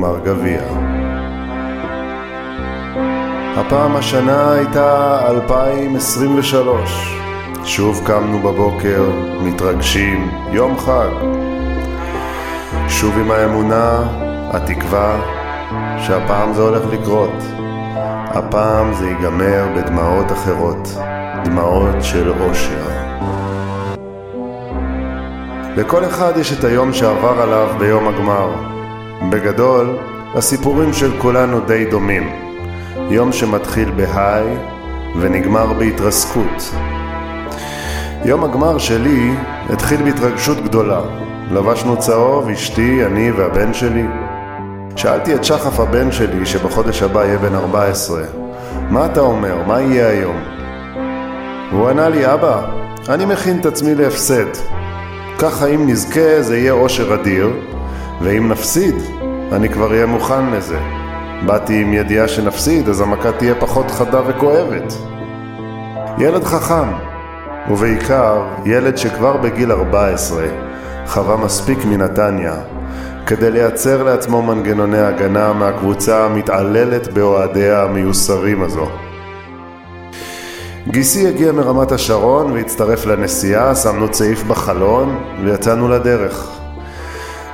גמר גביע. הפעם השנה הייתה 2023. שוב קמנו בבוקר, מתרגשים, יום חג. שוב עם האמונה, התקווה, שהפעם זה הולך לקרות. הפעם זה ייגמר בדמעות אחרות, דמעות של אושר. לכל אחד יש את היום שעבר עליו ביום הגמר. בגדול, הסיפורים של כולנו די דומים. יום שמתחיל בהיי ונגמר בהתרסקות. יום הגמר שלי התחיל בהתרגשות גדולה. לבשנו צהוב, אשתי, אני והבן שלי. שאלתי את שחף הבן שלי, שבחודש הבא יהיה בן 14, מה אתה אומר? מה יהיה היום? והוא ענה לי, אבא, אני מכין את עצמי להפסד. ככה אם נזכה זה יהיה אושר אדיר, ואם נפסיד, אני כבר אהיה מוכן לזה. באתי עם ידיעה שנפסיד, אז המכה תהיה פחות חדה וכואבת. ילד חכם, ובעיקר ילד שכבר בגיל 14 חווה מספיק מנתניה כדי לייצר לעצמו מנגנוני הגנה מהקבוצה המתעללת באוהדיה המיוסרים הזו. גיסי הגיע מרמת השרון והצטרף לנסיעה, שמנו צעיף בחלון ויצאנו לדרך.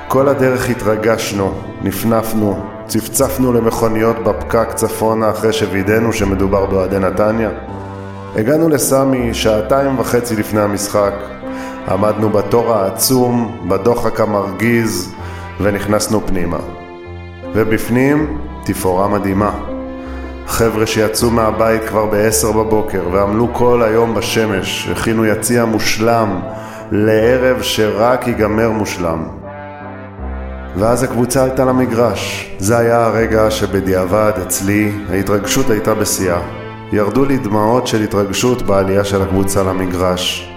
כל הדרך התרגשנו, נפנפנו, צפצפנו למכוניות בפקק צפונה אחרי שווידאנו שמדובר באוהדי נתניה. הגענו לסמי שעתיים וחצי לפני המשחק. עמדנו בתור העצום, בדוחק המרגיז, ונכנסנו פנימה. ובפנים, תפאורה מדהימה. חבר'ה שיצאו מהבית כבר ב-10 בבוקר ועמלו כל היום בשמש, הכינו יציע מושלם לערב שרק ייגמר מושלם. ואז הקבוצה עלתה למגרש. זה היה הרגע שבדיעבד, אצלי, ההתרגשות הייתה בשיאה. ירדו לי דמעות של התרגשות בעלייה של הקבוצה למגרש.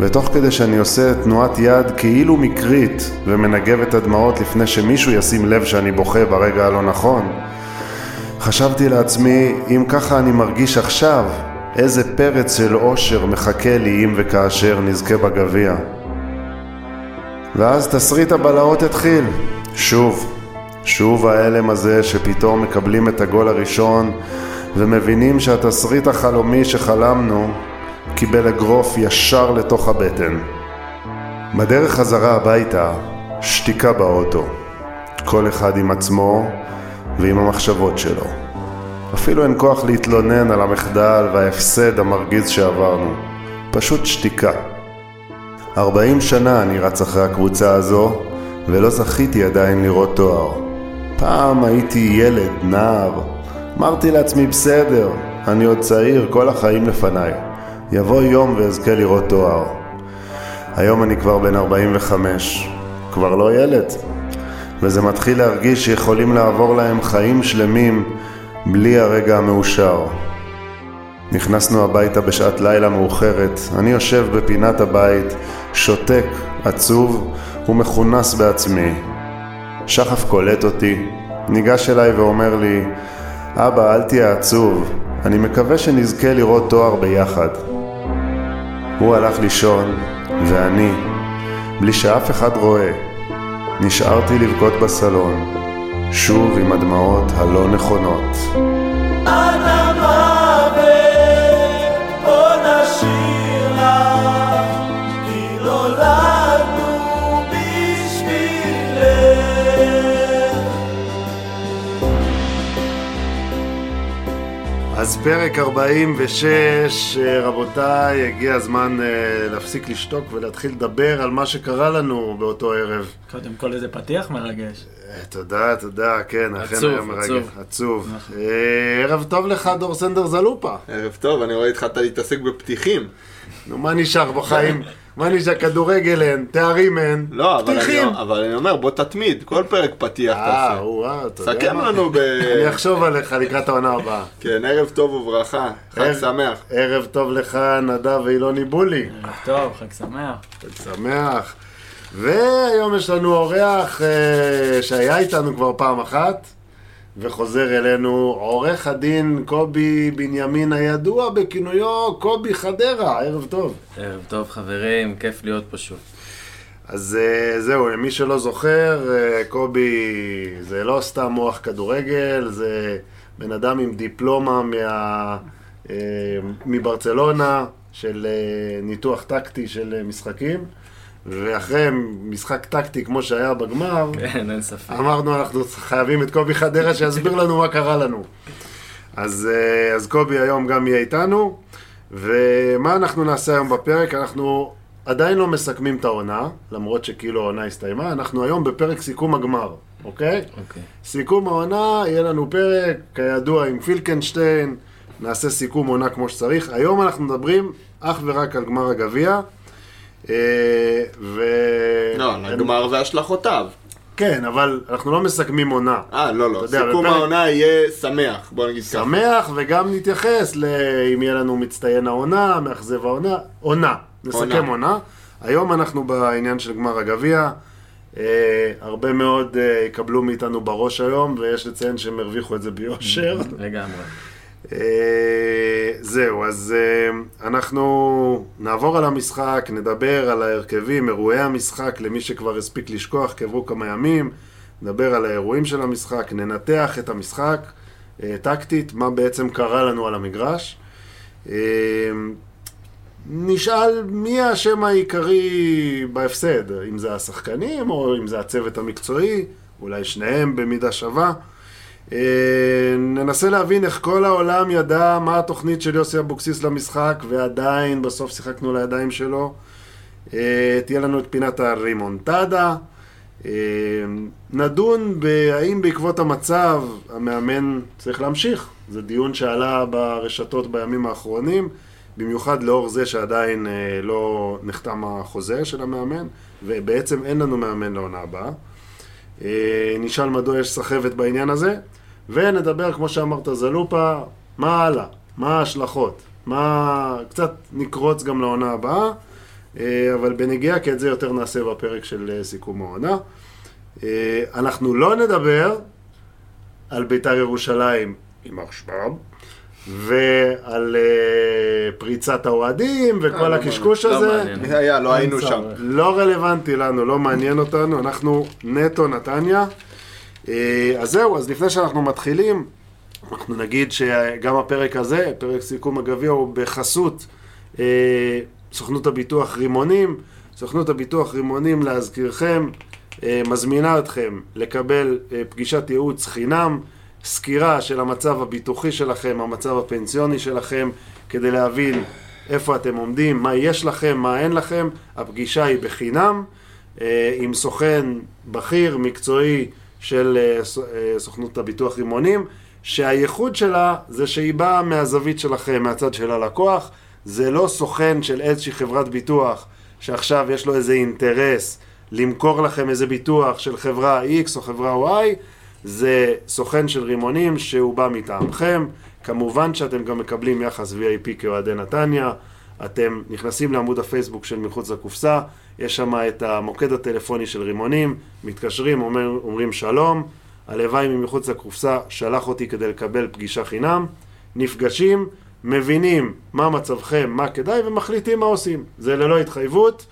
ותוך כדי שאני עושה תנועת יד כאילו מקרית ומנגב את הדמעות לפני שמישהו ישים לב שאני בוכה ברגע הלא נכון, חשבתי לעצמי, אם ככה אני מרגיש עכשיו, איזה פרץ של אושר מחכה לי אם וכאשר נזכה בגביע. ואז תסריט הבלהות התחיל. שוב, שוב ההלם הזה שפתאום מקבלים את הגול הראשון ומבינים שהתסריט החלומי שחלמנו קיבל אגרוף ישר לתוך הבטן. בדרך חזרה הביתה, שתיקה באוטו. כל אחד עם עצמו ועם המחשבות שלו. אפילו אין כוח להתלונן על המחדל וההפסד המרגיז שעברנו. פשוט שתיקה. ארבעים שנה אני רץ אחרי הקבוצה הזו, ולא זכיתי עדיין לראות תואר. פעם הייתי ילד, נער. אמרתי לעצמי, בסדר, אני עוד צעיר, כל החיים לפניי. יבוא יום ואזכה לראות תואר. היום אני כבר בן 45, כבר לא ילד, וזה מתחיל להרגיש שיכולים לעבור להם חיים שלמים בלי הרגע המאושר. נכנסנו הביתה בשעת לילה מאוחרת, אני יושב בפינת הבית, שותק, עצוב ומכונס בעצמי. שחף קולט אותי, ניגש אליי ואומר לי, אבא, אל תהיה עצוב, אני מקווה שנזכה לראות תואר ביחד. הוא הלך לישון, ואני, בלי שאף אחד רואה, נשארתי לבכות בסלון, שוב עם הדמעות הלא נכונות. אז פרק 46, רבותיי, הגיע הזמן uh, להפסיק לשתוק ולהתחיל לדבר על מה שקרה לנו באותו ערב. קודם כל איזה פתיח מרגש. Uh, תודה, תודה, כן, אכן היה מרגש. עצוב. עצוב. נכון. ערב טוב לך, דור סנדר זלופה. ערב טוב, אני רואה התחלת להתעסק בפתיחים. נו, מה נשאר בחיים? מה נשאר? כדורגל אין, תארים אין, לא, אבל פתיחים. אני, אבל אני אומר, בוא תתמיד, כל פרק פתיח אה, תעשה. וואו, אתה יודע סכם מה? לנו ב... אני אחשוב עליך לקראת העונה הבאה. כן, ערב טוב וברכה, חג ערב- שמח. ערב טוב לך, נדב ואילוני בולי. ערב טוב, חג שמח. חג שמח. והיום יש לנו אורח אה, שהיה איתנו כבר פעם אחת, וחוזר אלינו עורך הדין קובי בנימין הידוע בכינויו קובי חדרה, ערב טוב. ערב טוב חברים, כיף להיות פה שוב. אז אה, זהו, למי שלא זוכר, אה, קובי זה לא סתם מוח כדורגל, זה בן אדם עם דיפלומה מה, אה, מברצלונה של ניתוח טקטי של משחקים, ואחרי משחק טקטי כמו שהיה בגמר, כן, אין ספק. אמרנו אנחנו חייבים את קובי חדרה שיסביר לנו מה קרה לנו. אז, אה, אז קובי היום גם יהיה איתנו, ומה אנחנו נעשה היום בפרק? אנחנו עדיין לא מסכמים את העונה, למרות שכאילו העונה הסתיימה, אנחנו היום בפרק סיכום הגמר, אוקיי? אוקיי. סיכום העונה, יהיה לנו פרק, כידוע, עם פילקנשטיין, נעשה סיכום עונה כמו שצריך. היום אנחנו מדברים אך ורק על גמר הגביע. אה, ו... לא, על הגמר והשלכותיו. כן, אבל אנחנו לא מסכמים עונה. אה, לא, לא. יודע, סיכום בפרק- העונה יהיה שמח, בוא נגיד ככה. שמח, וגם נתייחס לאם יהיה לנו מצטיין העונה, מאכזב העונה, עונה. נסכם עונה. עונה. היום אנחנו בעניין של גמר הגביע. אה, הרבה מאוד אה, יקבלו מאיתנו בראש היום, ויש לציין שהם הרוויחו את זה ביושר. לגמרי. אה, זהו, אז אה, אנחנו נעבור על המשחק, נדבר על ההרכבים, אירועי המשחק, למי שכבר הספיק לשכוח, כי עברו כמה ימים, נדבר על האירועים של המשחק, ננתח את המשחק אה, טקטית, מה בעצם קרה לנו על המגרש. נשאל מי האשם העיקרי בהפסד, אם זה השחקנים או אם זה הצוות המקצועי, אולי שניהם במידה שווה. אה, ננסה להבין איך כל העולם ידע מה התוכנית של יוסי אבוקסיס למשחק ועדיין בסוף שיחקנו לידיים שלו. אה, תהיה לנו את פינת הרימונטדה. אה, נדון בהאם בעקבות המצב המאמן צריך להמשיך. זה דיון שעלה ברשתות בימים האחרונים, במיוחד לאור זה שעדיין לא נחתם החוזה של המאמן, ובעצם אין לנו מאמן לעונה הבאה. אה, נשאל מדוע יש סחבת בעניין הזה, ונדבר, כמו שאמרת, זלופה, מה הלאה? מה ההשלכות? מה... קצת נקרוץ גם לעונה הבאה, אה, אבל בנגיעה, כי את זה יותר נעשה בפרק של אה, סיכום העונה. אנחנו לא נדבר על בית"ר ירושלים עם עכשיו, ועל אה, פריצת האוהדים וכל לא הקשקוש לא הזה. מעניין. מי היה, לא היינו שם. צורך. לא רלוונטי לנו, לא מעניין אותנו, אנחנו נטו נתניה. אה, אז זהו, אז לפני שאנחנו מתחילים, אנחנו נגיד שגם הפרק הזה, פרק סיכום הגביע, הוא בחסות אה, סוכנות הביטוח רימונים. סוכנות הביטוח רימונים, להזכירכם, אה, מזמינה אתכם לקבל אה, פגישת ייעוץ חינם, סקירה של המצב הביטוחי שלכם, המצב הפנסיוני שלכם, כדי להבין איפה אתם עומדים, מה יש לכם, מה אין לכם. הפגישה היא בחינם, אה, עם סוכן בכיר, מקצועי של אה, אה, סוכנות הביטוח רימונים, שהייחוד שלה זה שהיא באה מהזווית שלכם, מהצד של הלקוח. זה לא סוכן של איזושהי חברת ביטוח שעכשיו יש לו איזה אינטרס למכור לכם איזה ביטוח של חברה X או חברה Y, זה סוכן של רימונים שהוא בא מטעמכם. כמובן שאתם גם מקבלים יחס VIP כאוהדי נתניה. אתם נכנסים לעמוד הפייסבוק של מחוץ לקופסה, יש שם את המוקד הטלפוני של רימונים, מתקשרים, אומר, אומרים שלום, הלוואי ממחוץ לקופסה שלח אותי כדי לקבל פגישה חינם, נפגשים, מבינים מה מצבכם, מה כדאי, ומחליטים מה עושים. זה ללא התחייבות,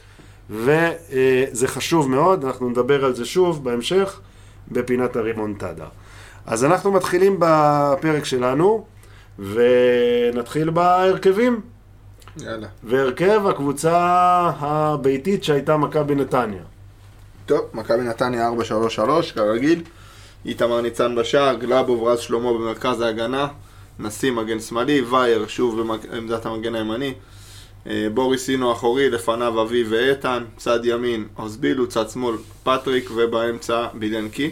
וזה חשוב מאוד, אנחנו נדבר על זה שוב בהמשך, בפינת הרימונטדה. אז אנחנו מתחילים בפרק שלנו, ונתחיל בהרכבים. יאללה. והרכב הקבוצה הביתית שהייתה מכבי נתניה. טוב, מכבי נתניה 4-3-3, כרגיל. איתמר ניצן בשער, גלאבוב, רז שלמה במרכז ההגנה, נשיא מגן שמאלי, וייר שוב בעמדת המגן הימני, אה, בוריס אינו אחורי, לפניו אבי ואיתן, צד ימין אוסבילו, צד שמאל פטריק ובאמצע בילנקי.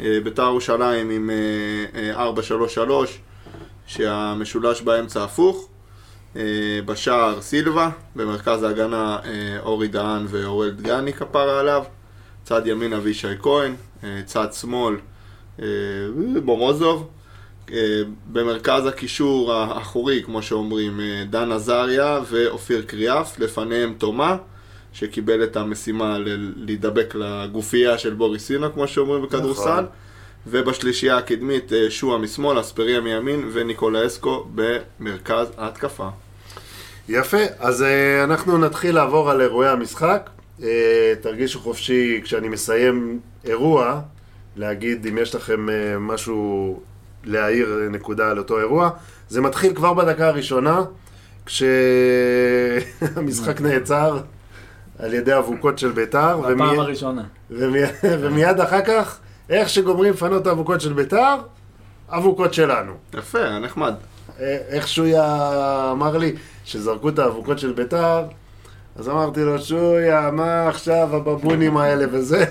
אה, בית"ר ירושלים עם אה, אה, 4-3-3, שהמשולש באמצע הפוך. בשער סילבה, במרכז ההגנה אורי דהן ואורל דגני כפרה עליו, צד ימין אבישי כהן, צד שמאל בומוזוב, במרכז הקישור האחורי, כמו שאומרים, אה, דן עזריה ואופיר קריאף, לפניהם תומה, שקיבל את המשימה ל- להידבק לגופייה של בוריס סינה, כמו שאומרים בכדורסל. נכון. ובשלישייה הקדמית אה, שועה משמאל, אספריה מימין וניקולה אסקו במרכז ההתקפה. יפה, אז אה, אנחנו נתחיל לעבור על אירועי המשחק. אה, תרגישו חופשי כשאני מסיים אירוע, להגיד אם יש לכם אה, משהו להעיר נקודה על אותו אירוע. זה מתחיל כבר בדקה הראשונה, כשהמשחק נעצר על ידי אבוקות של ביתר, בפעם ומי- הראשונה. ומי- ומיד אחר כך, איך שגומרים לפנות את האבוקות של ביתר, אבוקות שלנו. יפה, נחמד. אה, איך שויה אמר לי שזרקו את האבוקות של ביתר, אז אמרתי לו, שויה, מה עכשיו הבבונים האלה וזה?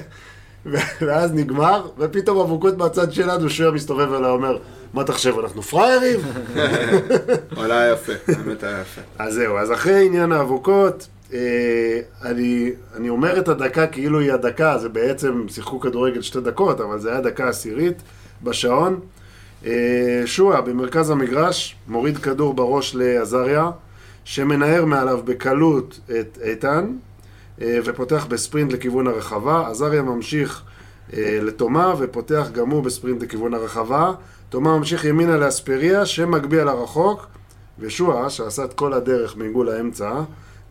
ואז נגמר, ופתאום אבוקות מהצד שלנו, שויה מסתובב אליי ואומר, מה אתה חושב, אנחנו פראיירים? וואלה, היה יפה, האמת היה יפה. אז זהו, אז אחרי עניין האבוקות, אה, אני, אני אומר את הדקה כאילו היא הדקה, זה בעצם שיחקו כדורגל שתי דקות, אבל זה היה דקה עשירית בשעון. אה, שועה במרכז המגרש, מוריד כדור בראש לעזריה, שמנער מעליו בקלות את איתן, ופותח בספרינט לכיוון הרחבה. עזריה ממשיך אה, לתומה, ופותח גם הוא בספרינט לכיוון הרחבה. תומה ממשיך ימינה לאספריה, שמגביה לרחוק. ושועה, שעשה את כל הדרך מעיגול האמצע,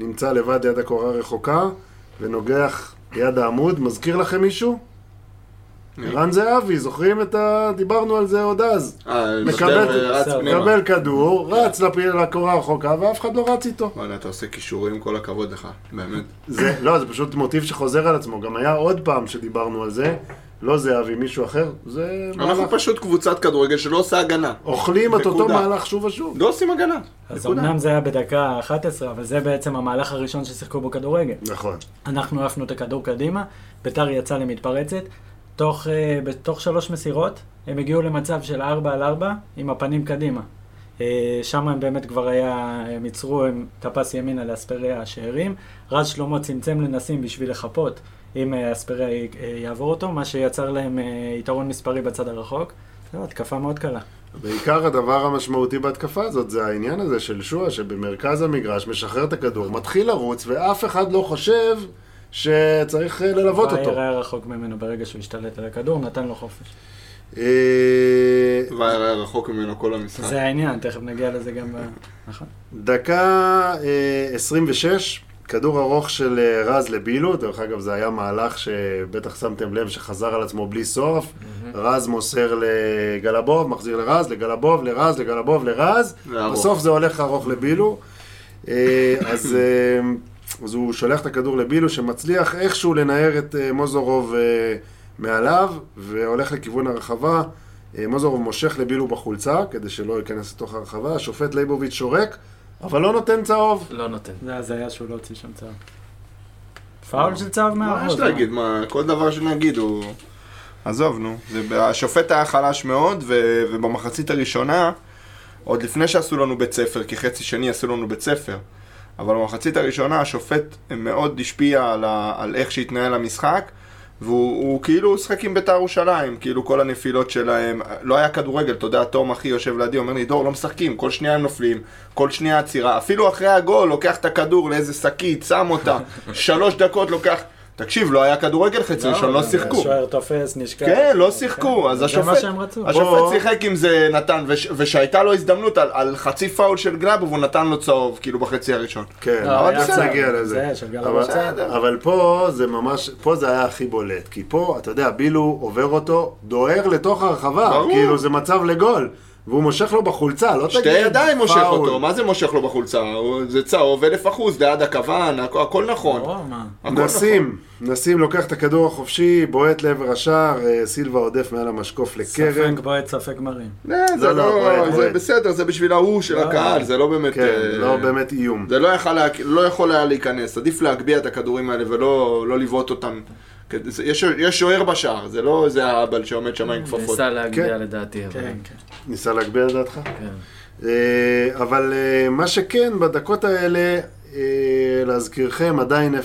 נמצא לבד ליד הקורה הרחוקה, ונוגח ליד העמוד. מזכיר לכם מישהו? ערן זהבי, זוכרים את ה... דיברנו על זה עוד אז. אה, מקבל- פנימה. מקבל כדור, רץ לקורה הרחוקה, ואף אחד לא רץ איתו. וואלה, אתה עושה קישורים, כל הכבוד לך, באמת. זה, לא, זה פשוט מוטיב שחוזר על עצמו. גם היה עוד פעם שדיברנו על זה, לא זהבי, מישהו אחר. זה אנחנו. פשוט קבוצת כדורגל שלא עושה הגנה. אוכלים את אותו. מהלך שוב ושוב. לא עושים הגנה. אז. אמנם זה היה בדקה 11, אבל זה בעצם המהלך הראשון ששיחקו בו כדורגל. נכון. אנחנו העפנו את הכדור קדימה, ביתר יצא למתפרצת. תוך, אה, בתוך שלוש מסירות, הם הגיעו למצב של 4 על 4 עם הפנים קדימה. אה, שם הם באמת כבר היה, הם ייצרו, הם טפס ימינה לאספריה השערים. רז שלמה צמצם לנסים בשביל לחפות אם אה, אספריה יעבור אותו, מה שיצר להם יתרון מספרי בצד הרחוק. זו התקפה מאוד קלה. בעיקר הדבר המשמעותי בהתקפה הזאת זה העניין הזה של שועה שבמרכז המגרש משחרר את הכדור, מתחיל לרוץ ואף אחד לא חושב שצריך אה, ללוות אותו. וייר היה רחוק ממנו ברגע שהוא השתלט על הכדור, נתן לו חופש. אה, וייר היה רחוק ממנו כל המשחק. זה העניין, תכף נגיע לזה גם ב... נכון. דקה אה, 26, כדור ארוך של אה, רז לבילו, דרך אגב זה היה מהלך שבטח שמתם לב שחזר על עצמו בלי סוף, רז מוסר לגלבוב, מחזיר לרז, לגלבוב, לרז, לגלבוב, לרז. בסוף זה הולך ארוך לבילו, אה, אז, אה, אז הוא שולח את הכדור לבילו שמצליח איכשהו לנער את אה, מוזורוב אה, מעליו והולך לכיוון הרחבה. אה, מוזורוב מושך לבילו בחולצה כדי שלא ייכנס לתוך הרחבה, השופט ליבוביץ' שורק, אבל לא נותן צהוב. לא נותן. זה הזיה שהוא לא הוציא שם צהוב. פאול של צהוב מה מהאחוז. יש להגיד? מה, כל דבר שנגיד הוא... עזוב, נו. השופט היה חלש מאוד, ובמחצית הראשונה, עוד לפני שעשו לנו בית ספר, כי חצי שני עשו לנו בית ספר, אבל במחצית הראשונה השופט מאוד השפיע על, ה- על איך שהתנהל המשחק, והוא הוא כאילו שחק עם בית"ר ירושלים, כאילו כל הנפילות שלהם, לא היה כדורגל, אתה יודע, תום אחי יושב לידי, אומר לי, דור, לא משחקים, כל שנייה הם נופלים, כל שנייה עצירה, אפילו אחרי הגול, לוקח את הכדור לאיזה שקית, שם אותה, שלוש דקות לוקח, תקשיב, לא היה כדורגל חצי ראשון, לא שיחקו. השוער תופס, נשכח. כן, לא שיחקו, אז זה השופט, שיחק עם זה נתן, וש- ושהייתה לו הזדמנות על, חצי פאול של גלאבוב, הוא נתן לו צהוב, כאילו בחצי הראשון. כן, לא, אבל בסדר. נגיע לזה. זה של אבל- צעד. אבל פה זה ממש, פה זה היה הכי בולט. כי פה, אתה יודע, בילו עובר אותו, דוהר לתוך הרחבה. כאילו זה מצב לגול. והוא מושך לו בחולצה, לא תגיד שתי ידיים מושך פאול. אותו, מה זה מושך לו בחולצה? זה צהוב אלף אחוז, ליד הכוון, הכ- הכל נכון. הכל נכון. נסים, נסים לוקח את הכדור החופשי, בועט לעבר השער, אה, סילבה עודף מעל המשקוף לקרן. ספק בועט, ספק מרים. לא, לא, זה לא, לא, בועט, זה בועט. בסדר, זה בשביל ההוא של לא. הקהל, זה לא באמת... כן, אה, לא באמת איום. זה לא יכול, לא יכול היה להיכנס, עדיף להגביה את הכדורים האלה ולא לא לבעוט אותם. זה- יש יש שוער בשער, זה לא איזה האבל שעומד שם עם כפפות. ניסה להגביה כן. לדעתי, אבל... כן, כן. ניסה להגביה לדעתך? כן. אה, אבל אה, מה שכן, בדקות האלה, אה, להזכירכם, עדיין 0-0,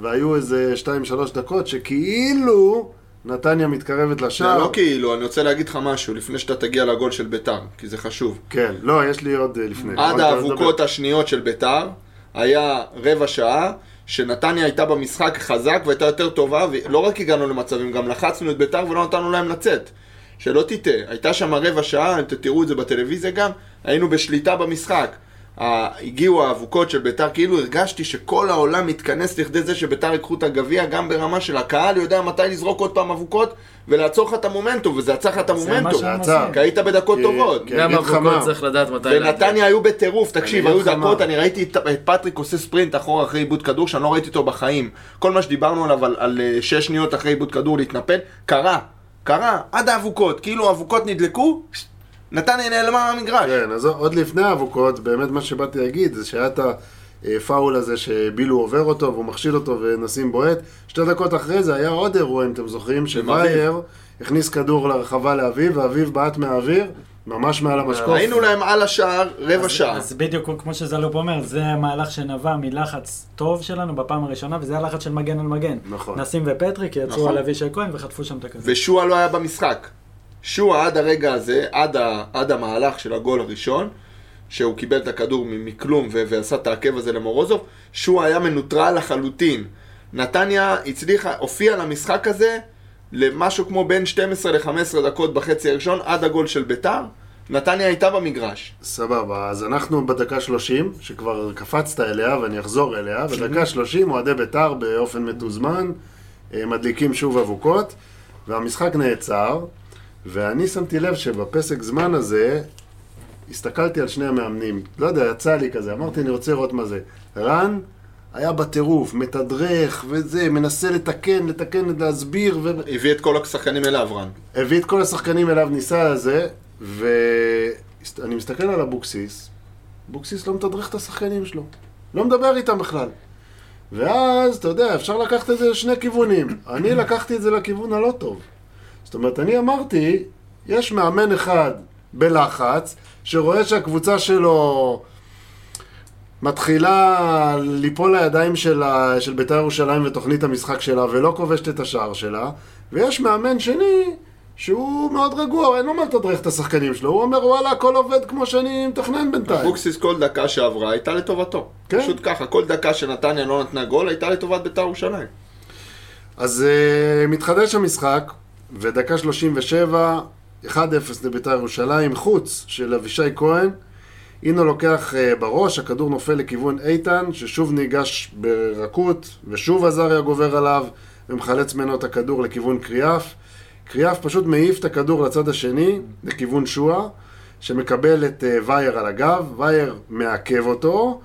והיו איזה 2-3 דקות שכאילו נתניה מתקרבת זה לשער. לא כאילו, אני רוצה להגיד לך משהו לפני שאתה תגיע לגול של ביתר, כי זה חשוב. כן, לא, יש לי עוד לפני. עד האבוקות. השניות של ביתר, היה רבע שעה, שנתניה הייתה במשחק חזק והייתה יותר טובה, ולא רק הגענו למצבים, גם לחצנו את ביתר ולא נתנו להם לצאת. שלא תטעה, הייתה שם רבע שעה, אתם תראו את זה בטלוויזיה גם, היינו בשליטה במשחק. הגיעו האבוקות של ביתר, כאילו הרגשתי שכל העולם מתכנס לכדי זה שביתר ייקחו את הגביע, גם ברמה של הקהל יודע מתי לזרוק עוד פעם אבוקות ולעצור לך את המומנטום, וזה עצר לך את זה מה המומנטום. כי היית בדקות כי- טובות. כי- גם. אבוקות צריך לדעת מתי. ונתניה היו בטירוף, תקשיב, אני היו דקות. אני ראיתי את את פטריק עושה ספרינט אחורה אחרי עיבוד כדור, שאני לא ראיתי אותו בחיים. כל מה שדיברנו עליו, על- על אה, שש שניות אחרי עיבוד כדור להתנפל, קרה, קרה, עד האבוקות, כאילו האבוקות נדלקו, נתניה נעלמה מהמגרש. כן, אז עוד לפני האבוקות, באמת מה שבאתי להגיד, זה שהיה את הפאול הזה שבילו עובר אותו והוא מכשיל אותו ונשים בועט. שתי דקות אחרי זה היה עוד אירוע, אם אתם זוכרים, שווייר הכניס כדור לרחבה לאביב, ואביב בעט מהאוויר, ממש מעל המשקוף. היינו להם על השער רבע אז- שעה. אז בדיוק כמו שזלופ אומר, זה המהלך שנבע מלחץ טוב שלנו בפעם הראשונה, וזה הלחץ של מגן על מגן. נכון. נסים ופטריק יצאו נכון. על אבישי כהן וחטפו שם את הכדור. ושועה לא היה במשחק. שועה עד הרגע הזה, עד, ה, עד המהלך של הגול הראשון, שהוא קיבל את הכדור מכלום ו- ועשה את העקב הזה למורוזוב, שועה היה מנוטרל לחלוטין. נתניה הצליחה, הופיעה למשחק הזה למשהו כמו בין 12 ל-15 דקות בחצי הראשון עד הגול של ביתר. נתניה הייתה במגרש. סבבה, אז אנחנו בדקה 30, שכבר קפצת אליה ואני אחזור אליה, בדקה 30 אוהדי בית"ר באופן מתוזמן, אה, מדליקים שוב אבוקות, והמשחק נעצר, ואני שמתי לב שבפסק זמן הזה, הסתכלתי על שני המאמנים, לא יודע, יצא לי כזה, אמרתי אני רוצה לראות מה זה. רן היה בטירוף, מתדרך וזה, מנסה לתקן, לתקן, להסביר, ו... הביא את כל השחקנים אליו, רן. הביא את כל השחקנים אליו, ניסה לזה, ואני מסתכל על אבוקסיס, אבוקסיס לא מתדרך את השחקנים שלו. לא מדבר איתם בכלל. ואז, אתה יודע, אפשר לקחת את זה לשני כיוונים. אני לקחתי את זה לכיוון הלא טוב. זאת אומרת, אני אמרתי, יש מאמן אחד בלחץ, שרואה שהקבוצה שלו מתחילה ליפול לידיים של, ה- של בית"ר ירושלים ותוכנית המשחק שלה, ולא כובשת את השער שלה, ויש מאמן שני שהוא מאוד רגוע, אין לו מה לתדרך את השחקנים שלו, הוא אומר וואלה הכל עובד כמו שאני מתכנן בינתיים. אבוקסיס כל דקה שעברה הייתה לטובתו. כן. פשוט ככה, כל דקה שנתניה לא נתנה גול הייתה לטובת בית"ר ירושלים. אז uh, מתחדש המשחק, ודקה 37, 1-0 לבית"ר ירושלים, חוץ של אבישי כהן. אינו לוקח uh, בראש, הכדור נופל לכיוון איתן, ששוב ניגש ברכות, ושוב עזריה גובר עליו, ומחלץ ממנו את הכדור לכיוון קריאף. קריאף פשוט מעיף את הכדור לצד השני, לכיוון שועה, שמקבל את uh, וייר על הגב, וייר מעכב אותו,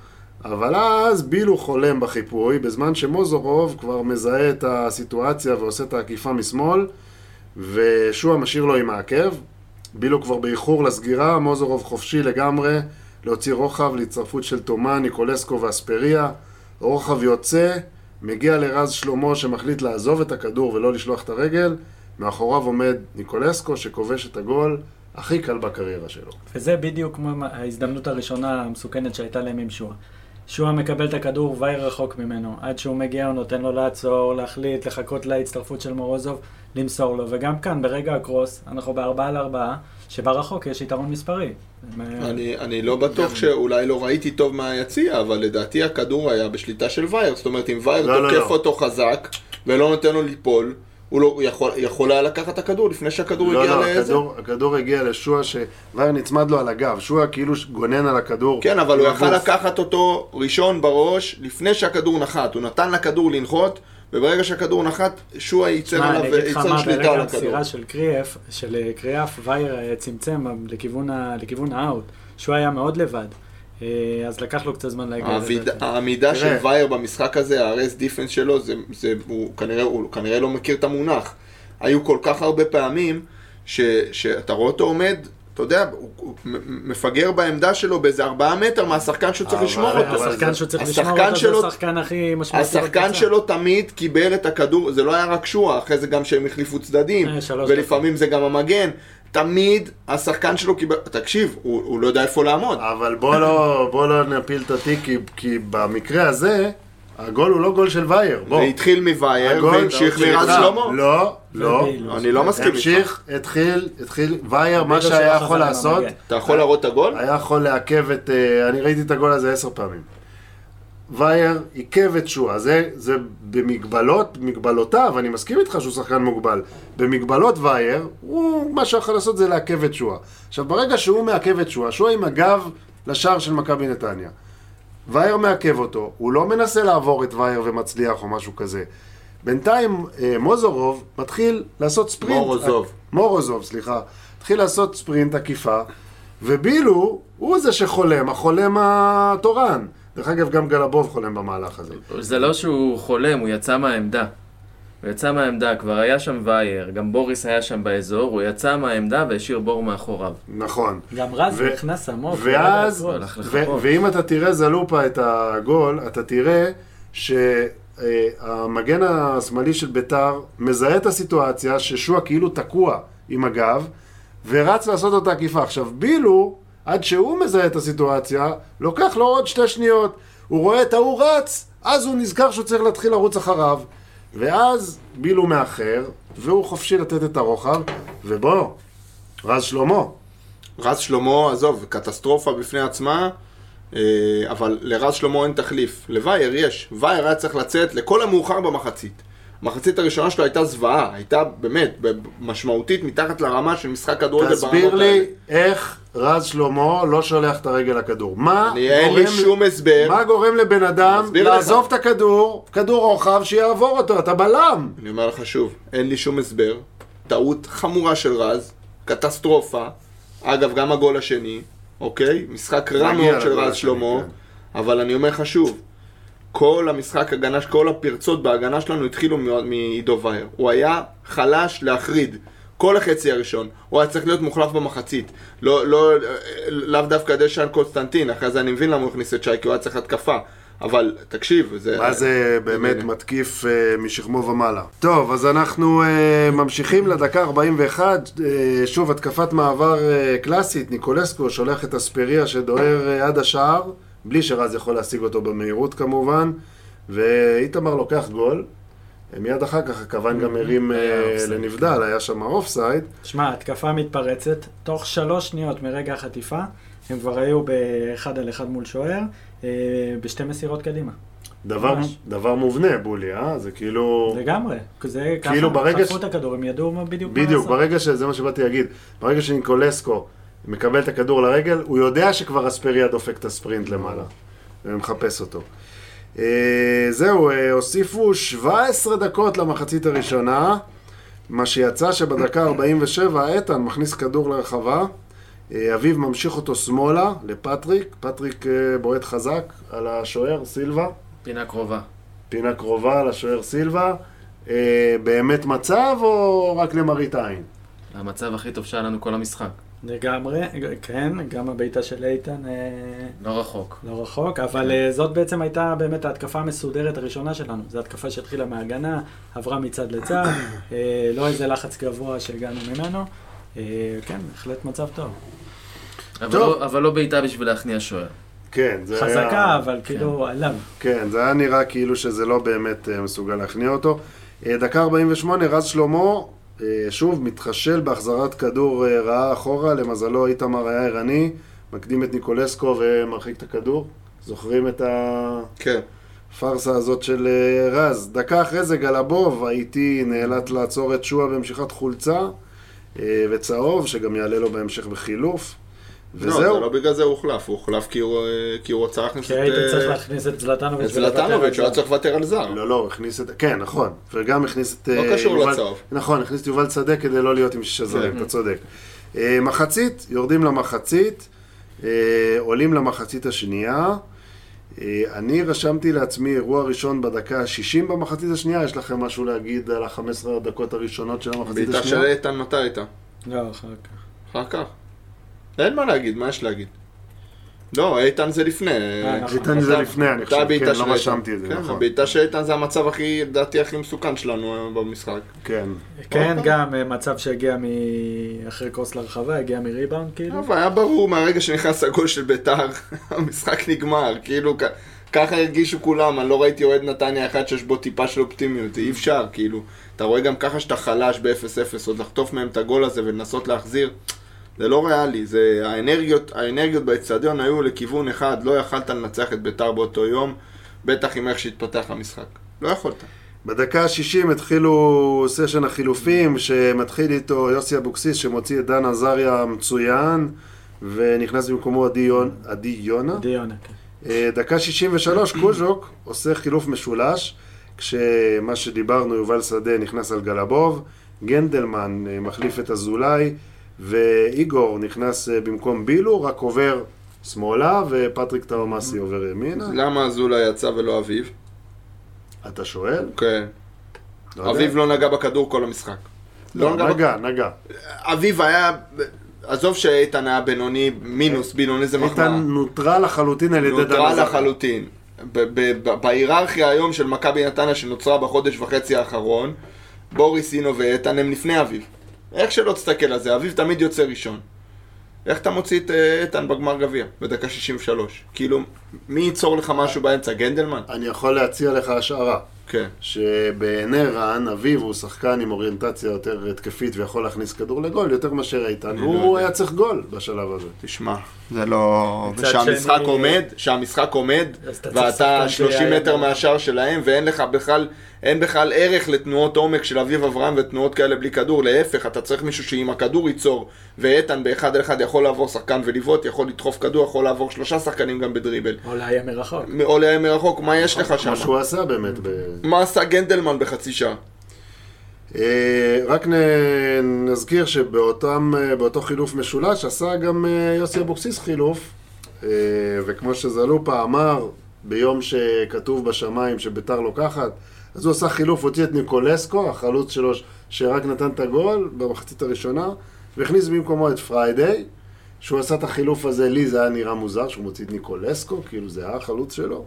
אבל אז בילו חולם בחיפוי, בזמן שמוזורוב כבר מזהה את הסיטואציה ועושה את העקיפה משמאל, ושועה משאיר לו עם העקב. בילו כבר באיחור לסגירה, מוזורוב חופשי לגמרי להוציא רוחב להצטרפות של תומה, ניקולסקו ואספריה. רוחב יוצא, מגיע לרז שלמה שמחליט לעזוב את הכדור ולא לשלוח את הרגל. מאחוריו עומד ניקולסקו שכובש את הגול הכי קל בקריירה שלו. וזה בדיוק כמו ההזדמנות הראשונה המסוכנת שהייתה להם עם שועה. שועה מקבל את הכדור, וייר רחוק ממנו. עד שהוא מגיע הוא נותן לו לעצור, להחליט, לחכות להצטרפות של מורוזוב, למסור לו. וגם כאן, ברגע הקרוס, אנחנו בארבעה על ארבעה, שבה רחוק יש יתרון מספרי. אני, אני לא בטוח שאולי לא ראיתי טוב מהיציע, אבל לדעתי הכדור היה בשליטה של וייר. זאת אומרת, אם וייר לא, לא, תוקף לא. אותו חזק ולא נותן לו ליפול, הוא, לא, הוא יכול, יכול היה לקחת את הכדור לפני שהכדור לא, הגיע לא, לאיזה... הכדור, הכדור הגיע לשועה שוואיר נצמד לו על הגב. שועה כאילו גונן על הכדור. כן, אבל הוא יכל הגוף. לקחת אותו ראשון בראש לפני שהכדור נחת. הוא נתן לכדור לנחות, וברגע שהכדור נחת, שועה ייצר עליו, אני אגיד לך ייצר מה, שליטה ברגע על הכדור. המסירה של קריאף, של אה, קריאף, וייר אה, צמצם לכיוון ה- לכיוון האאוט. שהוא היה מאוד לבד. אה, אז לקח לו קצת זמן להגיע לדעתי. העמידה של. וייר במשחק הזה, הרס דיפנס שלו, זה, זה, הוא, כנראה, הוא כנראה לא מכיר את המונח. היו כל כך הרבה פעמים ש, שאתה רואה אותו עומד, אתה יודע, הוא, מפגר בעמדה שלו באיזה ארבעה מטר מהשחקן שהוא צריך לשמור אותו. השחקן שהוא צריך לשמור אותו זה השחקן הכי משמעותי. השחקן. שלו תמיד קיבל את הכדור, זה לא היה רק שועה, אחרי זה גם שהם החליפו צדדים, אה, ולפעמים זה גם המגן. תמיד השחקן שלו קיבל, תקשיב, הוא, הוא לא יודע איפה לעמוד. אבל בוא לא, בוא לא נפיל את התיק, כי, כי במקרה הזה, הגול הוא לא גול של וייר. בוא. זה התחיל מווייר הגול- והמשיך מרז שלמה. לא, לא. אני לא מסכים איתך. המשיך, התחיל, התחיל, וייר, מה שהיה יכול לעשות. אתה יכול להראות את הגול? היה יכול לעכב את, אה, אני ראיתי את הגול הזה עשר פעמים. וייר עיכב את שועה. זה, זה במגבלות, מגבלותיו, אני מסכים איתך שהוא שחקן מוגבל. במגבלות וייר, הוא, מה שיכול לעשות זה לעכב את שועה. עכשיו, ברגע שהוא מעכב את שועה, שועה עם הגב לשער של מכבי נתניה. וייר מעכב אותו, הוא לא מנסה לעבור את וייר ומצליח או משהו כזה. בינתיים אה, מוזורוב מתחיל לעשות ספרינט. מורוזוב. מורוזוב, סליחה. התחיל לעשות ספרינט עקיפה, ובילו הוא זה שחולם, החולם התורן. דרך אגב, גם גלבוב חולם במהלך הזה. זה לא שהוא חולם, הוא יצא מהעמדה. הוא יצא מהעמדה, כבר היה שם וייר, גם בוריס היה שם באזור, הוא יצא מהעמדה והשאיר בור מאחוריו. נכון. גם רז ו- נכנס עמוק. ואז, ו-. ואם אתה תראה זלופה את הגול, אתה תראה שהמגן השמאלי של ביתר מזהה את הסיטואציה ששועה כאילו תקוע עם הגב, ורץ לעשות אותה עקיפה. עכשיו, בילו, עד שהוא מזהה את הסיטואציה, לוקח לו עוד שתי שניות. הוא רואה את ההוא רץ, אז הוא נזכר שהוא צריך להתחיל לרוץ אחריו. ואז בילו מאחר, והוא חופשי לתת את הרוחב, ובוא, רז שלמה. רז שלמה, עזוב, קטסטרופה בפני עצמה, אה, אבל לרז שלמה אין תחליף. לווייר יש. וייר היה צריך לצאת לכל המאוחר במחצית. המחצית הראשונה שלו הייתה זוועה, הייתה באמת משמעותית מתחת לרמה של משחק כדורגל תסביר לי איך רז שלמה לא שולח את הרגל לכדור. מה אני, אין לי גורם- שום הסבר. מה גורם לבן אדם לעזוב לך. את הכדור, כדור רוחב, שיעבור אותו, אתה בלם. אני אומר לך שוב, אין לי שום הסבר. טעות חמורה של רז, קטסטרופה. אגב, גם הגול השני, אוקיי? משחק רע מאוד של רז שלמה, כן. אבל אני אומר לך שוב, כל המשחק הגנה, כל הפרצות בהגנה שלנו התחילו מעידו וייר. הוא היה חלש להחריד. כל החצי הראשון, הוא היה צריך להיות מוחלף במחצית. לא, לא, לאו דווקא דשן קונסטנטין, אחרי זה אני מבין למה הוא הכניס את שי, כי הוא היה צריך התקפה. אבל, תקשיב, זה... מה זה באמת מתקיף אה, משכמו ומעלה. טוב, אז אנחנו אה, ממשיכים לדקה 41. אה, שוב, התקפת מעבר אה, קלאסית, ניקולסקו שולח את אספריה שדוהר אה, עד השער, בלי שרז יכול להשיג אותו במהירות כמובן, ואיתמר לוקח גול. אה, מיד אחר כך הכוון גם הרים אה. לנבדל, היה שם אופסייד. שמע, התקפה מתפרצת, תוך שלוש שניות מרגע החטיפה, הם כבר היו באחד על אחד מול שוער, אה, בשתי מסירות קדימה. דבר, ממש. דבר מובנה, בולי, אה? זה כאילו... לגמרי. זה ככה, כאילו ברגע חטפו ש- את הכדור, הם ידעו בדיוק מה בדיוק, לעשות. ברגע ש... זה מה שבאתי להגיד. ברגע שניקולסקו מקבל את הכדור לרגל, הוא יודע שכבר אספריה דופק את הספרינט למעלה. ומחפש אותו. אה, זהו, אה, הוסיפו 17 דקות למחצית הראשונה, מה שיצא שבדקה 47 איתן מכניס כדור לרחבה, אה, אביב ממשיך אותו שמאלה לפטריק, פטריק בועט חזק על השוער סילבה, פינה קרובה. פינה קרובה לשוער סילבה. אה, באמת מצב או רק למראית עין? המצב הכי טוב שהיה לנו כל המשחק. לגמרי, כן, גם הבעיטה של איתן אה, לא רחוק. לא רחוק, אבל אה, זאת בעצם הייתה באמת ההתקפה המסודרת הראשונה שלנו. זו התקפה שהתחילה מהגנה, עברה מצד לצד, אה, לא איזה לחץ גבוה שהגענו ממנו. כן, בהחלט מצב טוב. אבל טוב. לא- אבל לא בעיטה בשביל להכניע שוער. כן, זה היה... חזקה, אבל כאילו עליו. כן, זה היה נראה כאילו שזה לא באמת מסוגל להכניע אותו. דקה 48, רז שלמה, שוב, מתחשל בהחזרת כדור אה, רעה אחורה, למזלו איתמר היה ערני, מקדים את ניקולסקו ומרחיק את הכדור. זוכרים את כן. הפארסה הזאת של אה, רז. דקה אחרי זה גלבוב, האיטי נאלץ לעצור את שועה במשיכת חולצה אה, וצהוב, שגם יעלה לו בהמשך בחילוף. לא, זה וזהו. לא בגלל זה הוא הוחלף, הוא הוחלף כי הוא, אה, כי הוא רצה להכניס כי את... היית אה, צריך להכניס את זלטנוביץ' את זלטנוביץ', שהוא היה צריך לוותר על זר. לא, לא, הוא הכניס את... כן, נכון. וגם הכניס את... לא אה, קשור יובל- לצהוב. נכון, הכניס את יובל שדה כדי לא להיות עם שישה זרים, כן. אתה צודק. אה, מחצית, יורדים למחצית, אה, עולים למחצית השנייה. אה, אני רשמתי לעצמי אירוע ראשון בדקה ה-60 במחצית השנייה, יש לכם משהו להגיד על ה-15 הדקות הראשונות של המחצית בעיטה של השנייה? איתן מתי הייתה? לא, אחר כך. אחר כך. אין מה להגיד, מה יש להגיד? לא, איתן זה לפני. אה, נכון. איתן זה לפני, אני חושב, כן, לא. רשמתי את זה, כן, נכון. הבעיטה של איתן זה המצב הכי, לדעתי, הכי מסוכן שלנו היום במשחק. כן. כן, עוד גם אה, מצב שהגיע אחרי קרוס לרחבה, הגיע מריבאונד כאילו. אבל היה ברור מהרגע שנכנס הגול של ביתר, המשחק נגמר, כאילו ככה הרגישו כולם, אני לא ראיתי אוהד נתניה אחד שיש בו טיפה של אופטימיות, אי אפשר, כאילו, אתה רואה גם ככה שאתה חלש ב-0-0, עוד לחטוף מהם את הגול הזה ולנסות להחזיר, זה לא ריאלי, זה האנרגיות, האנרגיות באצטדיון היו לכיוון אחד, לא יכלת לנצח את ביתר באותו יום, בטח עם איך שהתפתח המשחק. לא יכולת. בדקה ה-60 התחילו סשן החילופים, שמתחיל איתו יוסי אבוקסיס, שמוציא את דן עזריה המצוין, ונכנס במקומו עדי יון- עדי יונה. כן. אה, דקה 63, קוז'וק עושה חילוף משולש, כשמה שדיברנו, יובל שדה נכנס על גלבוב, גנדלמן אה, מחליף את אזולאי, ואיגור נכנס אה, במקום בילו, רק עובר שמאלה, ופטריק טאומאסי עובר ימינה. למה אזולאי יצא ולא אביב? אתה שואל? כן. לא יודע. אביב לא נגע בכדור כל המשחק. לא לא, נגע נגע, נגע. אביב היה, עזוב שאיתן היה בינוני, מינוס, בינוני זה מחמאה. איתן נוטרל לחלוטין על ידי דן עזריה. לחלוטין. ב- ב- בהיררכיה היום של מכבי נתניה שנוצרה בחודש וחצי האחרון, בוריס, אינו ואיתן הם לפני אביב. איך שלא תסתכל על זה, אביב תמיד יוצא ראשון. איך אתה מוציא את אה, איתן בגמר גביע, בדקה 63? כאילו, מי ייצור לך משהו באמצע? גנדלמן? אני יכול להציע לך השערה. כן. שבעיני רן, אביב הוא שחקן עם אוריינטציה יותר התקפית ויכול להכניס כדור לגול יותר מאשר איתן, אני לא. היה צריך גול בשלב הזה. תשמע, זה לא... ושהמשחק שני- עומד, שהמשחק עומד, ואתה שחקן 30 שיהיה מטר. מהשער שלהם, ואין לך בכלל, אין בכלל ערך לתנועות עומק של אביב אברהם ותנועות כאלה בלי כדור, להפך, אתה צריך מישהו שעם הכדור ייצור, ואיתן באחד על אחד יכול לעבור שחקן ולבעוט, יכול לדחוף כדור, יכול לעבור שלושה שחקנים גם בדריבל. או לאיים מרחוק. או לאיים מרחוק, מה יש לך שם? כמו שהוא עשה באמת. ב... מה עשה גנדלמן בחצי שעה? אה, רק נזכיר שבאותם, אה, חילוף משולש עשה גם אה, יוסי אבוקסיס חילוף, וכמו שזלופה אמר ביום שכתוב בשמיים שביתר לוקחת, אז הוא עשה חילוף, הוציא את ניקולסקו, החלוץ שלו שרק נתן את הגול במחצית הראשונה, והכניס במקומו את פריידיי. שהוא עשה את החילוף הזה, לי זה היה נראה מוזר שהוא מוציא את ניקולסקו, כאילו זה היה החלוץ שלו.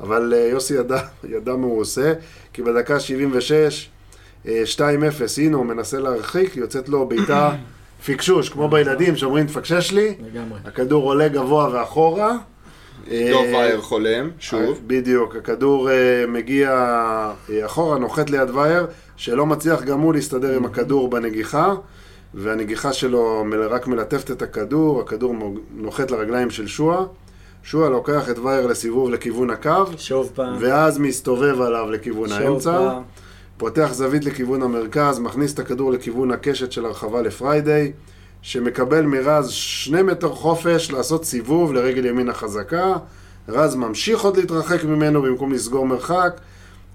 אבל יוסי ידע, ידע מה הוא עושה, כי בדקה 76, אה, 2-0, הנה הוא מנסה להרחיק, יוצאת לו בעיטה פיקשוש, כמו בילדים שאומרים תפקשש לי, לגמרי. הכדור עולה גבוה ואחורה. דוב אה, וייר חולם, שוב. בדיוק, הכדור אה, מגיע אה, אחורה, נוחת ליד וייר, שלא מצליח גם הוא להסתדר עם הכדור בנגיחה, והנגיחה שלו רק מלטפת את הכדור, הכדור נוחת לרגליים של שועה. שועה לוקח את וייר לסיבוב לכיוון הקו, שוב פעם. ואז מסתובב עליו לכיוון שוב האמצע, פעם. פותח זווית לכיוון המרכז, מכניס את הכדור לכיוון הקשת של הרחבה לפריידיי, שמקבל מרז שני מטר חופש לעשות סיבוב לרגל ימין החזקה, רז ממשיך עוד להתרחק ממנו במקום לסגור מרחק,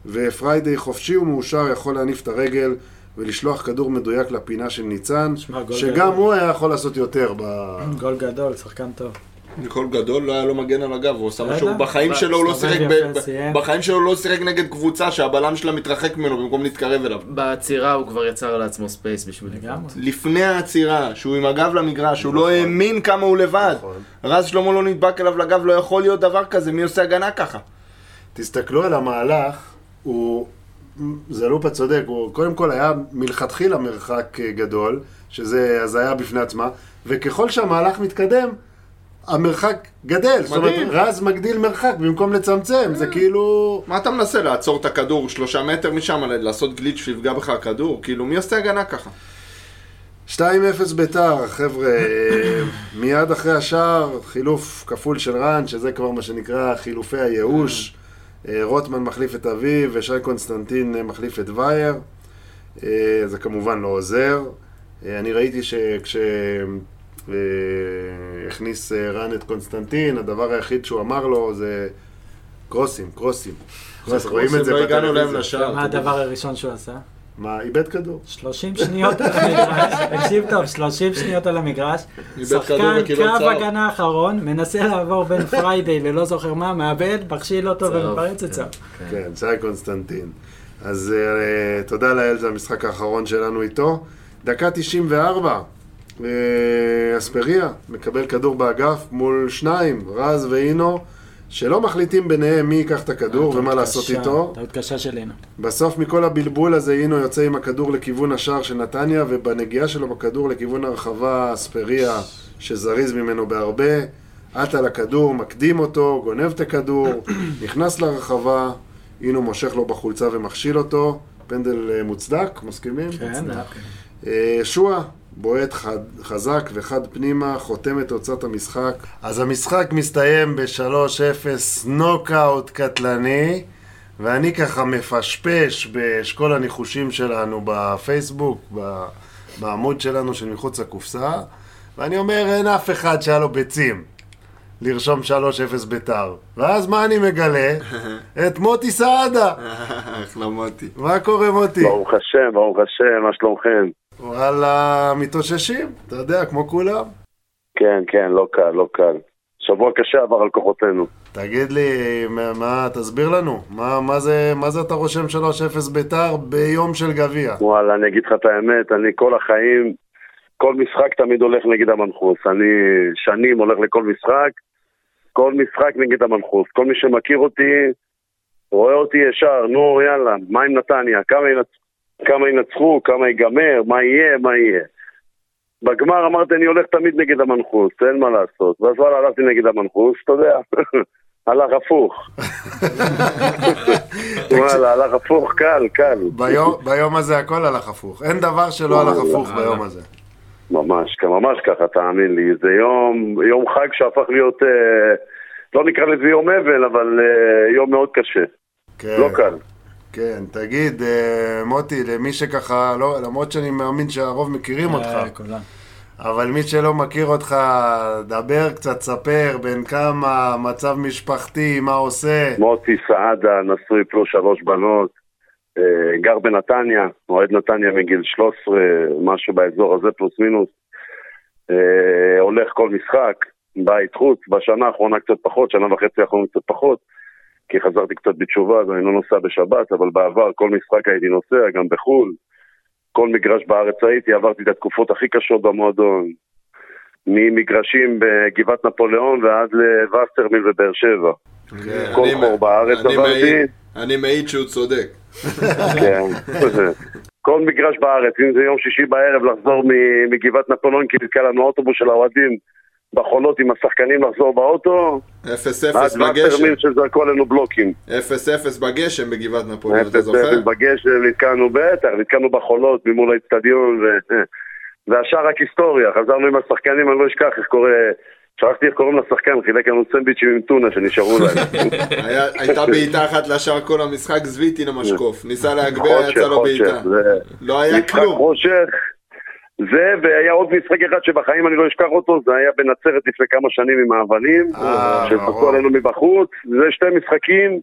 ופריידיי חופשי ומאושר יכול להניף את הרגל ולשלוח כדור מדויק לפינה של ניצן, שגם גדול. הוא היה יכול לעשות יותר ב... גול גדול, שחקן טוב. ניקול גדול לא היה לו מגן על הגב, הוא עשה לא משהו, יודע. בחיים שלו הוא לא שיחק. בחיים שלו הוא לא שיחק נגד קבוצה שהבלם שלה מתרחק ממנו במקום להתקרב אליו. בעצירה הוא כבר יצר לעצמו space בשביל. לגמרי. לפני העצירה, שהוא עם הגב למגרש, הוא לא האמין כמה הוא לבד. נכון. רז שלמה לא נדבק אליו לגב, לא יכול להיות דבר כזה, מי עושה הגנה ככה? תסתכלו על המהלך, הוא, זלופה צודק, הוא קודם כל היה מלכתחילה מרחק אה, גדול, שזה הזיה בפני עצמה, וככל שהמהלך מתקדם, המרחק גדל. זאת אומרת. רז מגדיל מרחק במקום לצמצם, זה כאילו... מה אתה מנסה, לעצור את הכדור שלושה מטר משם, לעשות גליץ' שיפגע בך הכדור? כאילו, מי עושה הגנה ככה? 2-0 ביתר, חבר'ה, אה, מיד אחרי השער, חילוף כפול של רן, שזה כבר מה שנקרא חילופי הייאוש. אה, רוטמן מחליף את אביו ושי קונסטנטין אה, מחליף את וייר. אה, זה כמובן לא עוזר. אה, אני ראיתי שכשהכניס רן את קונסטנטין, הדבר היחיד שהוא אמר לו זה קרוסים, קרוסים. קרוס, רואים את זה לא הגענו להם בטלוויזיה. לשער. מה הדבר הראשון שהוא עשה? מה, איבד כדור. 30 שניות על המגרש, תקשיב טוב, 30 שניות על המגרש, שחקן קו. הגנה אחרון, מנסה לעבור בין פריידיי ללא זוכר מה, מאבד, מכשיל אותו צהוב, ומפרץ את כן, צהוב. כן. כן, שי קונסטנטין. אז uh, תודה לאל, זה המשחק האחרון שלנו איתו. דקה 94, uh, אספריה מקבל כדור באגף מול שניים, רז ואינו, שלא מחליטים ביניהם מי ייקח את הכדור ומה לעשות איתו. טעות קשה שלינו. בסוף מכל הבלבול הזה אינו יוצא עם הכדור לכיוון השער של נתניה, ובנגיעה שלו בכדור לכיוון הרחבה אספריה, שזריז ממנו בהרבה, עט על הכדור, מקדים אותו, גונב את הכדור, נכנס לרחבה, אינו מושך לו בחולצה ומכשיל אותו, פנדל אה, מוצדק, מסכימים? כן, מוצדק. אוקיי. אה, שועה בועט חד, חזק וחד פנימה, חותם את תוצאת המשחק. אז המשחק מסתיים ב-3-0 נוקאוט קטלני, ואני ככה מפשפש באשכול הניחושים שלנו בפייסבוק, בעמוד שלנו של מחוץ לקופסה, ואני אומר, אין אף אחד שהיה לו ביצים. לרשום 3-0 ביתר. ואז מה אני מגלה? את מוטי סעדה. אחלה מוטי. מה קורה מוטי? ברוך השם, ברוך השם, מה שלומכם? וואלה, מתאוששים, אתה יודע, כמו כולם. כן, כן, לא קל, לא קל. שבוע קשה עבר על כוחותינו. תגיד לי, מה, מה תסביר לנו, מה, מה, זה, מה זה אתה רושם 3-0 ביתר ביום של גביע? וואלה, אני אגיד לך את האמת, אני כל החיים, כל משחק תמיד הולך נגד המנחוס. אני שנים הולך לכל משחק, כל משחק נגד המנחוס. כל מי שמכיר אותי, רואה אותי ישר, נו יאללה, מה עם נתניה? כמה, ינצ... כמה ינצחו, כמה ייגמר, מה יהיה, מה יהיה. בגמר אמרתי, אני הולך תמיד נגד המנחוס, אין מה לעשות. ואז וואלה, הלכתי נגד המנחוס, אתה יודע, הלך הפוך. וואלה, הלך הפוך, קל, קל. ביום, ביום הזה הכל הלך הפוך. אין דבר שלא הלך הפוך ביום הזה. ממש, ממש ככה, תאמין לי. זה יום, יום חג שהפך להיות, אה, לא נקרא לזה יום אבל, אבל אה, יום מאוד קשה. כן, לא קל. כן, תגיד, אה, מוטי, למי שככה, לא, למרות שאני מאמין שהרוב מכירים אותך, אה, כולם. אבל מי שלא מכיר אותך, דבר קצת, ספר בין כמה, מצב משפחתי, מה עושה. מוטי סעדה, נשוי פלוס שלוש בנות, גר בנתניה, אוהד נתניה מגיל 13, משהו באזור הזה פלוס מינוס. אה, הולך כל משחק, בית חוץ, בשנה האחרונה קצת פחות, שנה וחצי האחרונה קצת פחות, כי חזרתי קצת בתשובה אז אני לא נוסע בשבת, אבל בעבר כל משחק הייתי נוסע, גם בחו"ל. כל מגרש בארץ הייתי, עברתי את התקופות הכי קשות במועדון. ממגרשים בגבעת נפוליאון ועד לווסטרמיל ובאר שבע. כן, כל חור בארץ עברתי. אני מעיד שהוא צודק. כן. כל מגרש בארץ, אם זה יום שישי בערב לחזור מגבעת נפוליאון כי נתקע לנו אוטובוס של האוהדים בחולות עם השחקנים לחזור באוטו, 0-0 עד בגשם. וסטרמיל שזרקו עלינו בלוקים. 0-0 בגשם בגבעת נפוליאון, אתה זוכר? אפס בגשם, נתקענו בטח, נתקענו בחולות ממול האצטדיון, והשאר רק היסטוריה, חזרנו עם השחקנים, אני לא אשכח איך קורה, שכחתי איך קוראים לשחקן, חילק לנו סנדוויצ'ים עם טונה שנשארו להם. הייתה בעיטה אחת לשער כל המשחק, זוויטי למשקוף. ניסה להגביה, יצא לו בעיטה. לא היה כלום. חושך, זה, והיה עוד משחק אחד שבחיים אני לא אשכח אותו, זה היה בנצרת לפני כמה שנים עם האבנים, אה, שזרקו ברור. עלינו מבחוץ, זה שתי משחקים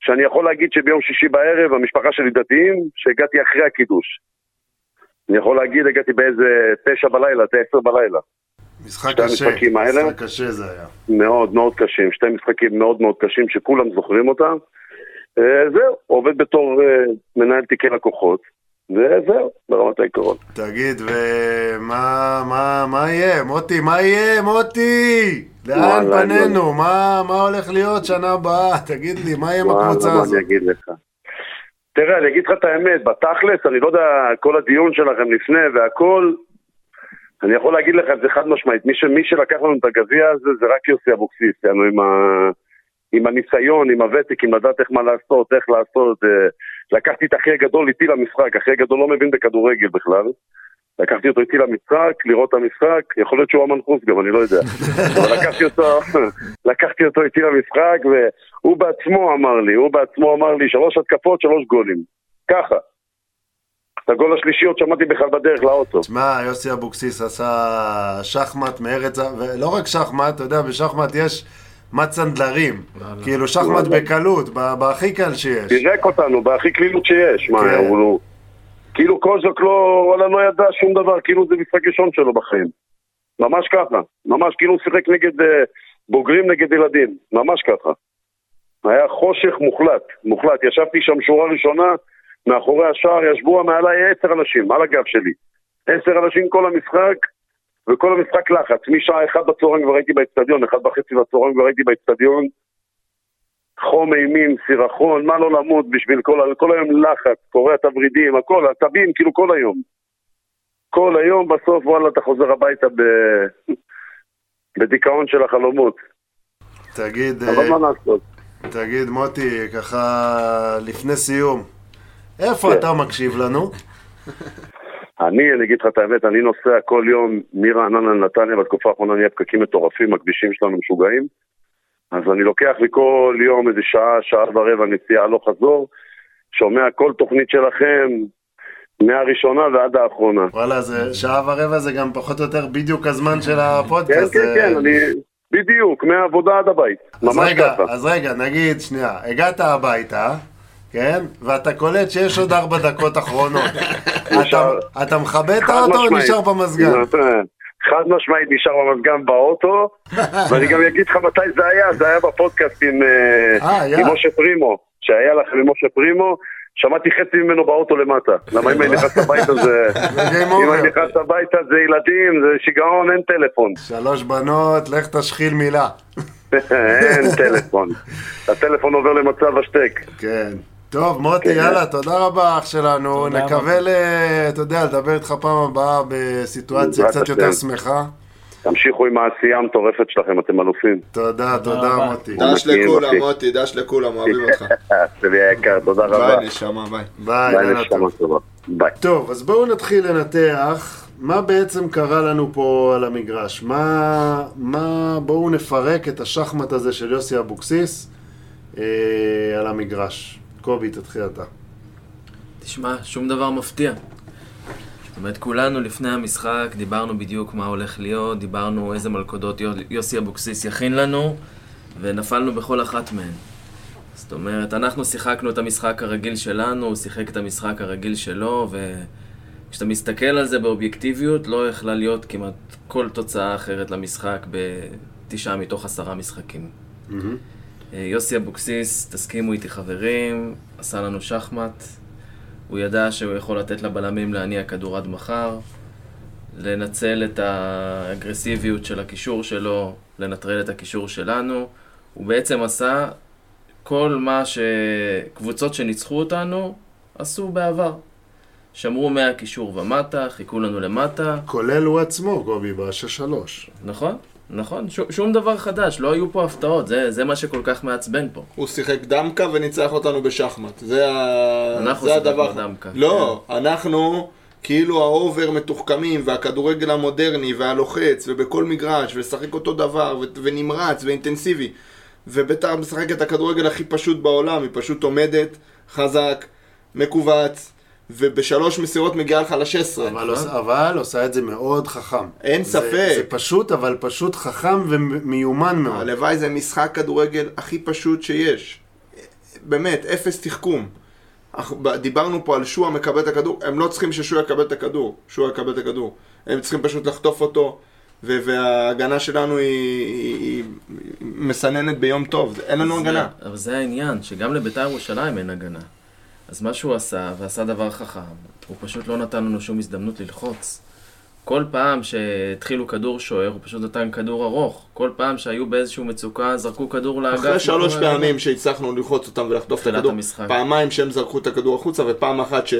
שאני יכול להגיד שביום שישי בערב, המשפחה שלי דתיים, שהגעתי אחרי הקידוש. אני יכול להגיד, הגעתי באיזה תשע בלילה, עשר בלילה. משחק שתי קשה, המשחקים האלה? משחק קשה זה היה. מאוד מאוד קשים, שתי משחקים מאוד מאוד קשים שכולם זוכרים אותם. אה, זהו, עובד בתור אה, מנהל תיקי לקוחות, וזהו, ברמת העיקרון. תגיד, ומה מה, מה יהיה? מוטי, מה יהיה? מוטי! לאן וואלה, פנינו? מה, מה הולך להיות שנה הבאה? תגיד לי, מה יהיה עם הקבוצה מה הזאת? אני אגיד לך? תראה, אני אגיד לך את האמת, בתכלס, אני לא יודע, כל הדיון שלכם לפני והכל, אני יכול להגיד לך את זה חד משמעית, מי, ש, מי שלקח לנו את הגביע הזה זה רק יוסי אבוקסיס, יענו עם, ה, עם הניסיון, עם הוותק, עם לדעת איך מה לעשות, איך לעשות, אה, לקחתי את אחי הגדול איתי למשחק, אחי הגדול לא מבין בכדורגל בכלל, לקחתי אותו איתי למשחק, לראות את המשחק, יכול להיות שהוא המנחוס גם, אני לא יודע. אבל לקחתי אותו, לקחתי אותו איתי למשחק, והוא בעצמו אמר לי, הוא בעצמו אמר לי, שלוש התקפות, שלוש גולים. ככה. את הגול השלישי עוד שמעתי בכלל בדרך לאוטו. תשמע, יוסי אבוקסיס עשה שחמט מארץ, ולא רק שחמט, אתה יודע, בשחמט יש מצנדלרים. כאילו שחמט. בקלות, בהכי קל שיש. פירק אותנו בהכי קלילות שיש. מה, כן. הוא. כאילו קוז'וק לא, וואלה, לא ידע שום דבר, כאילו זה משחק ראשון שלו בחיים. ממש ככה. ממש כאילו הוא שיחק נגד אה, בוגרים נגד ילדים. ממש ככה. היה חושך מוחלט, מוחלט. ישבתי שם שורה ראשונה, מאחורי השער ישבו מעליי עשר אנשים, על הגב שלי. עשר אנשים כל המשחק, וכל המשחק לחץ. משעה אחת בצהריים כבר הייתי באצטדיון, אחד וחצי בצהריים כבר הייתי באצטדיון. חום אימים, סירחון, מה לא למות בשביל כל, כל היום לחץ, קורע את הוורידים, הכל, עצבים, כאילו כל היום. כל היום, בסוף וואלה אתה חוזר הביתה ב... בדיכאון של החלומות. תגיד, אבל אה, מה לעשות? תגיד, מוטי, ככה לפני סיום, איפה כן. אתה מקשיב לנו? אני, אני אגיד לך את האמת, אני נוסע כל יום מרעננה לנתניה, בתקופה האחרונה נהיה פקקים מטורפים, הכבישים שלנו משוגעים. אז אני לוקח לי כל יום איזה שעה, שעה ורבע נסיעה הלוך חזור, שומע כל תוכנית שלכם, מהראשונה ועד האחרונה. וואלה, זה שעה ורבע זה גם פחות או יותר בדיוק הזמן של כן, הפודקאסט. כן, זה- כן, אני... בדיוק, מהעבודה עד הבית. ממש רגע, ככה. אז רגע, נגיד, שנייה, הגעת הביתה, כן? ואתה קולט שיש עוד ארבע דקות אחרונות. אתה- אתה מכבה את האוטו או. נשאר במזגן? חד משמעית נשאר במזגן באוטו, ואני גם אגיד לך מתי זה היה, זה היה בפודקאסט עם, אה, אה. עם משה פרימו, שהיה לכם עם משה פרימו, שמעתי חצי ממנו באוטו למטה. למה אם אני נכנס הביתה זה... אם. אני נכנס הביתה זה ילדים, זה שיגעון, אין טלפון. שלוש בנות, לך תשחיל מילה. אין טלפון. הטלפון עובר למצב השתק. כן. טוב, מוטי, כן. יאללה, תודה רבה, אח שלנו. תודה נקווה ל... אתה יודע, לדבר איתך פעם הבאה בסיטואציה קצת יותר. שמחה. תמשיכו עם העשייה המטורפת שלכם, אתם אלופים. תודה, תודה, רבה. מוטי. דש לכולם. מוטי, דש לכולם, אוהבים אותך. שלי היקר, תודה רבה. ביי, נשמה, ביי. ביי, נשמה טוב. טובה. ביי. טוב, אז בואו נתחיל לנתח מה בעצם קרה לנו פה על המגרש. מה, מה, בואו נפרק את השחמט הזה של יוסי אבוקסיס אה, על המגרש. קובי, תתחיל אתה. תשמע, שום דבר מפתיע. זאת אומרת, כולנו לפני המשחק דיברנו בדיוק מה הולך להיות, דיברנו איזה מלכודות יו- יוסי אבוקסיס יכין לנו, ונפלנו בכל אחת מהן. זאת אומרת, אנחנו שיחקנו את המשחק הרגיל שלנו, הוא שיחק את המשחק הרגיל שלו, וכשאתה מסתכל על זה באובייקטיביות, לא יכלה להיות כמעט כל תוצאה אחרת למשחק בתשעה מתוך עשרה משחקים. אה, יוסי אבוקסיס, תסכימו איתי חברים, עשה לנו שחמט. הוא ידע שהוא יכול לתת לבלמים להניע כדור עד מחר, לנצל את האגרסיביות של הקישור שלו, לנטרל את הקישור שלנו. הוא בעצם עשה כל מה שקבוצות שניצחו אותנו עשו בעבר. שמרו מהקישור ומטה, חיכו לנו למטה. כולל הוא עצמו, קובי, בשש שלוש. נכון, נכון, ש- שום דבר חדש, לא היו פה הפתעות, זה, זה מה שכל כך מעצבן פה. הוא שיחק דמקה וניצח אותנו בשחמט. זה, ה... אנחנו זה שיחקנו הדבר. דמקה. לא, אנחנו כאילו ה over מתוחכמים, והכדורגל המודרני, והלוחץ, ובכל מגרש, ולשחק אותו דבר, ו... ונמרץ, ואינטנסיבי. וביתר משחק את הכדורגל הכי פשוט בעולם, היא פשוט עומדת, חזק, מכווץ, ובשלוש מסירות מגיעה לך ל-16. אבל, עושה- אבל עושה את זה מאוד חכם. אין זה- ספק. זה פשוט, אבל פשוט חכם ומיומן מאוד. הלוואי זה משחק כדורגל הכי פשוט שיש. באמת, אפס תחכום. דיברנו פה על שועה מקבל את הכדור, הם לא צריכים ששועה יקבל את הכדור, שועה יקבל את הכדור. הם צריכים פשוט לחטוף אותו, וההגנה שלנו היא, היא, היא מסננת ביום טוב, אין לנו זה- הגנה. אבל זה העניין, שגם לביתר ירושלים אין הגנה. אז מה שהוא עשה, ועשה דבר חכם, הוא פשוט לא נתן לנו שום הזדמנות ללחוץ. כל פעם שהתחילו כדור שוער, הוא פשוט נתן כדור ארוך. כל פעם שהיו באיזושהי מצוקה, זרקו כדור לאגף. אחרי שלוש נתנו להם- פעמים שהצלחנו ללחוץ אותם ולחטוף את הכדור, המשחק. פעמיים שהם זרקו את הכדור החוצה ופעם אחת ש...